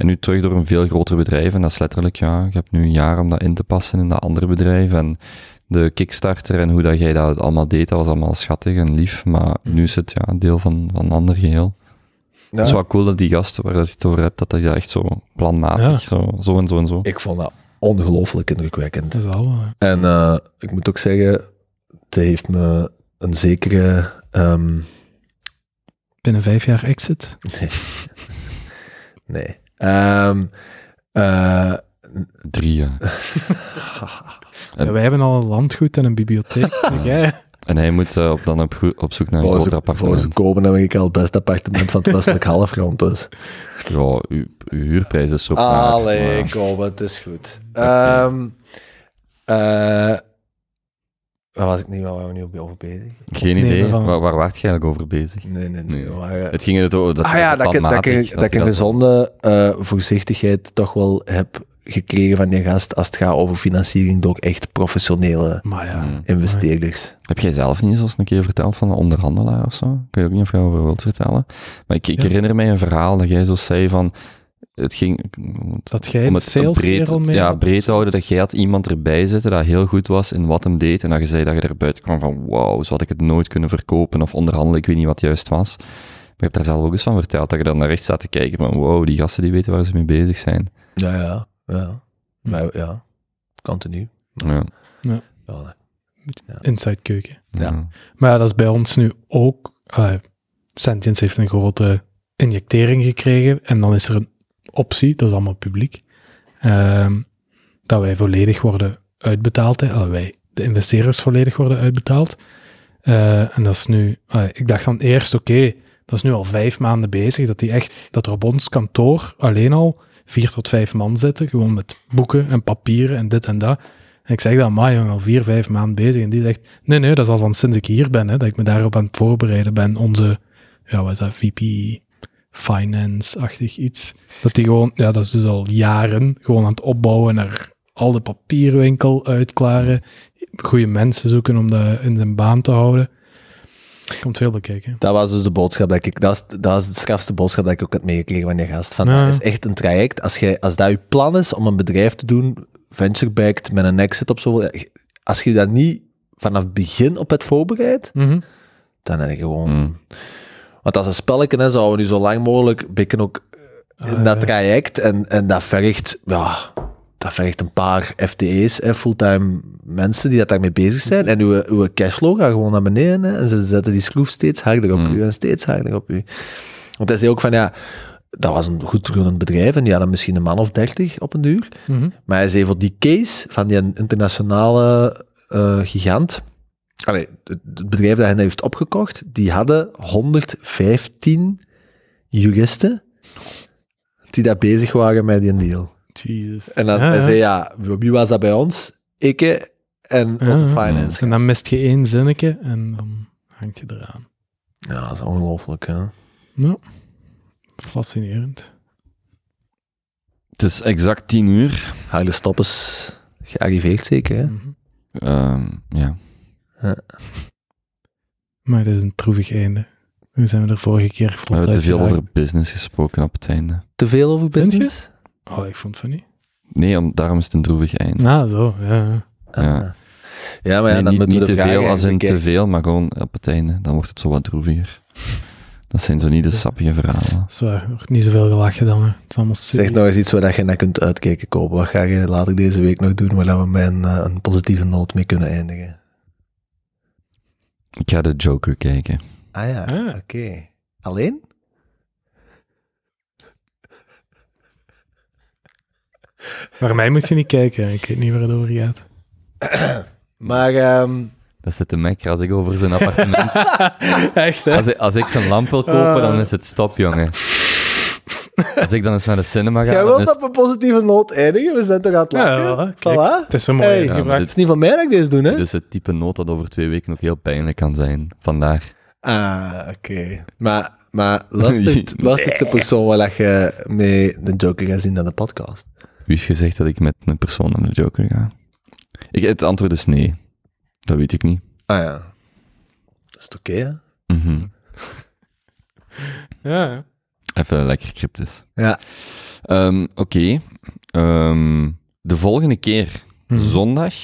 A: En nu terug door een veel groter bedrijf. En dat is letterlijk, ja, je hebt nu een jaar om dat in te passen in dat andere bedrijf. En de Kickstarter en hoe dat jij dat allemaal deed, dat was allemaal schattig en lief. Maar nu is het ja, deel van, van een ander geheel.
B: Ja.
A: Het is wel cool dat die gasten waar dat je het over hebt, dat dat echt zo planmatig,
C: Ja.
A: zo, zo en zo en zo.
B: Ik vond dat ongelooflijk indrukwekkend.
C: Dat is.
B: En eh, ik moet ook zeggen, het heeft me een zekere... ehm,
C: Binnen vijf jaar exit.
B: nee. Ehm, eh,
A: Drie jaar. En-
C: Ja, wij hebben al een landgoed en een bibliotheek.
A: En hij moet eh, op, dan op, zoek naar een
B: volgens,
A: groter
B: volgens
A: appartement.
B: Kopen heb ik al het beste appartement van het westelijk halfrond. Dus.
A: Ja, uw, uw huurprijs is naar,
B: Allee,
A: maar-
B: Kopen, het is goed. Ehm eh, waar was ik nu, waar waren we nu over bezig?
A: Geen
C: opnemen
A: idee.
C: van-
A: Waar, waar waart je eigenlijk over bezig?
B: Nee, nee, nee. Waren-
A: Het ging het over dat
B: ah ja, dat ik, dat ik, dat ik een gezonde eh, voorzichtigheid toch wel heb gekregen van die gast als het gaat over financiering door echt professionele
C: Maar ja.
A: Hmm.
B: investeerders.
A: Heb jij zelf niet eens een keer verteld van een onderhandelaar of zo? Ik weet ook niet of je over wilt vertellen. Maar ik, ik
C: Ja.
A: herinner mij een verhaal dat jij zo zei van... Het ging...
C: Dat jij
A: om het
C: sales
A: breed,
C: mee
A: ja, breed houden, dat jij had iemand erbij zitten dat heel goed was in wat hem deed. En dat je zei dat je er buiten kwam van, wauw, zo had ik het nooit kunnen verkopen of onderhandelen. Ik weet niet wat juist was. Maar je hebt daar zelf ook eens van verteld, dat je dan naar rechts staat te kijken van, wow, die gasten die weten waar ze mee bezig zijn.
B: Ja, ja, ja.
C: Hm.
B: Maar, ja, continu.
A: Ja,
B: Ja.
C: Inside keuken.
B: Ja.
C: Maar ja, dat is bij ons nu ook. eh Sentience heeft een grote injectering gekregen. En dan is er een optie, dat is allemaal publiek. ehm, dat wij volledig worden uitbetaald. Hè. Wij, de investeerders volledig worden uitbetaald. Eh, en dat is nu. ik dacht dan eerst, oké, dat is nu al vijf maanden bezig. Dat, die echt, dat er op ons kantoor alleen al vier tot vijf man zitten. Gewoon met boeken en papieren en dit en dat. En ik zeg dan, maar jongen, al vier, vijf maanden bezig. En die zegt, nee, nee, dat is al van sinds ik hier ben, hè, dat ik me daarop aan het voorbereiden ben. Onze, ja, wat is dat, VP Finance-achtig iets. Dat die gewoon, ja, dat is dus al jaren gewoon aan het opbouwen naar al de papierwinkel uitklaren. Goede mensen zoeken om dat in zijn baan te houden. Komt veel bekijken.
B: Dat was dus de boodschap dat ik, dat is, dat is de strafste boodschap dat ik ook had meegekregen van die gast. Van,
C: Ja.
B: Dat is echt een traject. Als, jij, als dat je plan is om een bedrijf te doen, venture-backed, met een exit op zo, als je dat niet vanaf het begin op het voorbereid,
C: Mhm.
B: dan heb je gewoon...
A: Mm.
B: Want als een spelletje is, zouden we nu zo lang mogelijk bikken ook in
C: Ah,
B: dat
C: ja.
B: traject. En, en dat vergt, ja, dat vergt een paar FTE's, hè, fulltime mensen die dat daarmee bezig zijn. En uw, uw cashflow gaat gewoon naar beneden. Hè, en ze zetten die schroef steeds harder op
A: Mm.
B: u en steeds harder op u. Want hij zei ook van, ja, dat was een goed runnend bedrijf en die hadden misschien een man of dertig op een duur.
C: Mhm.
B: Maar hij zei voor die case van die internationale eh, gigant, allee, het, bedrijf dat hij heeft opgekocht, die hadden 115 juristen die daar bezig waren met die deal.
C: Jesus.
B: En dan
C: Ja,
B: hij
C: ja.
B: zei, ja, wie was dat bij ons? Ik en onze
C: Ja, ja.
B: finance.
C: En dan mist je één zinnetje en dan hangt je eraan.
B: Ja, dat is ongelooflijk, hè.
C: Nou, fascinerend.
A: Het is exact tien uur.
B: Harde stop is gearriveerd, zeker, hè?
A: Ehm, ja.
C: Maar het is een droevig einde. Hoe zijn we er vorige keer
A: We
C: vlot
A: hebben te veel over business gesproken op het einde.
B: Te veel over business?
C: Oh, ik vond het van niet.
A: Nee, om, daarom is het een droevig einde.
C: Nou, zo, ja.
B: Ah. Ja, maar ja,
A: Nee,
B: dan
A: niet niet
B: we
A: te veel als in te veel, maar gewoon op het einde. Dan wordt het zo wat droeviger. Dat zijn zo niet de sappige verhalen.
C: Zo, er wordt niet zoveel gelachen dan. Hè. Het is allemaal
B: Zeg nog eens iets waar je naar kunt uitkijken, kopen. Wat ga je later deze week nog doen, waar we met een, eh, een positieve noot mee kunnen eindigen?
A: Ik ga de Joker kijken.
B: Ah ja,
C: Ah.
B: oké. Alleen?
C: Naar mij moet je niet kijken. Ik weet niet waar het over gaat.
B: Maar ehm,
A: Dat zit de mekker als ik over zijn appartement...
C: Echt, hè?
A: Als ik, als ik zijn lamp wil kopen, dan is het stop, jongen. Als ik dan eens naar de cinema ga,
B: jij wilt
A: is
B: op een positieve noot eindigen? We zijn toch aan het
C: Ja,
B: lachen?
C: kijk.
B: Voilà.
C: Het is een mooie
B: Hey.
A: Ja, maar
C: gebruik.
B: Het is niet van mij dat ik deze doe, hè?
A: het is het type noot dat over twee weken ook heel pijnlijk kan zijn. Vandaar.
B: Ah, oké. Maar, maar luistert, luistert de persoon waar dat je mee de Joker gaat zien naar de podcast?
A: Wie heeft gezegd dat ik met een persoon naar de Joker ga? Ik, het antwoord is nee. Dat weet ik niet.
B: Ah ja. Dat is het oké, hè?
A: Mhm.
C: Ja, ja.
A: Even lekker cryptisch.
B: Ja.
A: Ehm, Oké. Ehm, de volgende keer,
C: Mhm.
A: zondag,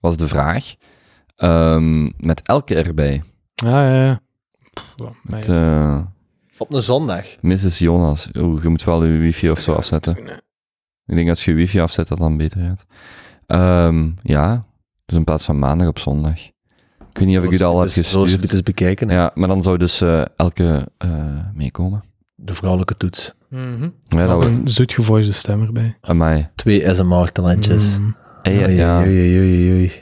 A: was de vraag. ehm, met elke erbij.
C: Ah, ja, ja. Pff,
A: Met,
C: ja.
A: eh,
B: Op een zondag.
A: Mrs. Jonas. Oeh, je moet wel je wifi of zo afzetten. Ik denk als je je wifi afzet, dat dan beter gaat. Ehm, ja, dus in plaats van maandag op zondag. Ik weet niet of ik u dat al heb
B: Zo eens
A: gestuurd.
B: eens bekijken. hè.
A: Ja, maar dan zou dus eh, elke eh, meekomen.
B: De vrouwelijke toets.
C: Mhm.
A: Ja, dat
C: Nog
A: we...
C: een zoetgevoisde stem erbij.
A: Amai.
B: Twee SMR-talentjes.
C: Mm.
A: Hey, ja, ja.
B: Oei, oei, oei, oei.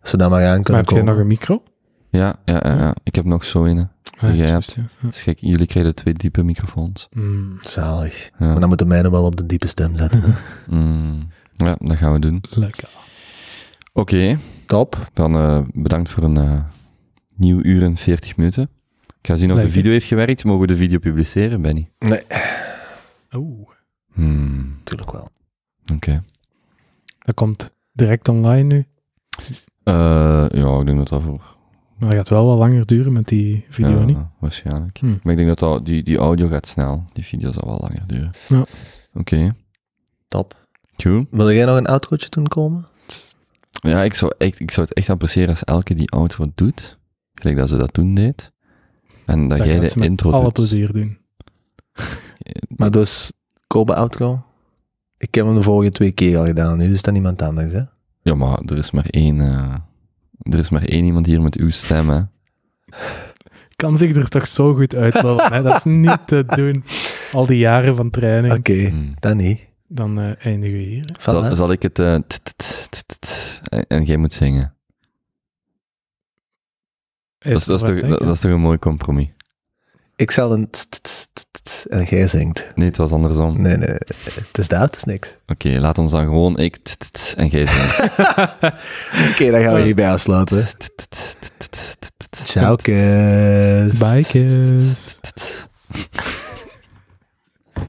B: Als we daar maar aan
C: Maar
B: kunnen
C: heb jij
B: komen.
C: nog een micro?
A: Ja, ja, ja, ja. Ik heb nog zo een.
C: Ah, juist, ja. Ja.
A: Dus kijk, jullie krijgen twee diepe microfoons.
C: Mm,
B: Zalig.
A: Ja,
B: Maar dan moeten mijne wel op de diepe stem zetten.
A: Mm, ja dat gaan we doen.
C: lekker.
A: Oké,
B: Top.
A: dan eh, bedankt voor een eh, nieuw uur en 40 minuten. Ik ga zien of de video heeft gewerkt. Mogen we de video publiceren, Benny?
B: Nee,
C: Oeh,
A: Hmm,
B: natuurlijk wel.
A: Oké.
C: dat komt direct online nu.
A: Eh, ja, ik denk dat dat voor...
C: Maar dat gaat wel wat langer duren met die video,
A: ja,
C: niet?
A: Waarschijnlijk.
C: Hm.
A: Maar ik denk dat, dat die, die audio gaat snel. Die video zal wel langer duren.
C: Ja.
A: Oké,
B: Top.
A: goed.
B: Wil jij nog een outrootje doen komen?
A: Ja, ik zou, echt, ik zou het echt appreciëren als elke die outro doet. Gelijk dat ze dat toen deed. En dat,
C: Dat
A: jij de intro
C: alle
A: doet.
C: plezier doen.
B: Maar dus, Kobe outro. Ik heb hem de vorige twee keer al gedaan. Nu is dat niemand anders, hè?
A: Ja, maar er is maar één... eh, er is maar één iemand hier met uw stem, hè.
C: Kan zich er toch zo goed uitlullen, hè? Dat is niet te doen. Al die jaren van training.
B: Oké,
A: Hmm.
B: dan niet.
C: Dan eh, eindigen we hier.
A: Zal, zal ik het... eh, t- t- t- t- t- en- en jij moet zingen. Dat is, dat, is toch, dat, dat is toch een mooi compromis?
B: Ik zal een en jij zingt.
A: Nee, het was andersom.
B: Nee, nee, het is daar, het is niks.
A: Oké, laat ons dan gewoon ik... en jij zingt.
B: Oké, dan gaan we hierbij afsluiten. Ciao, kus.
C: Bye, kids.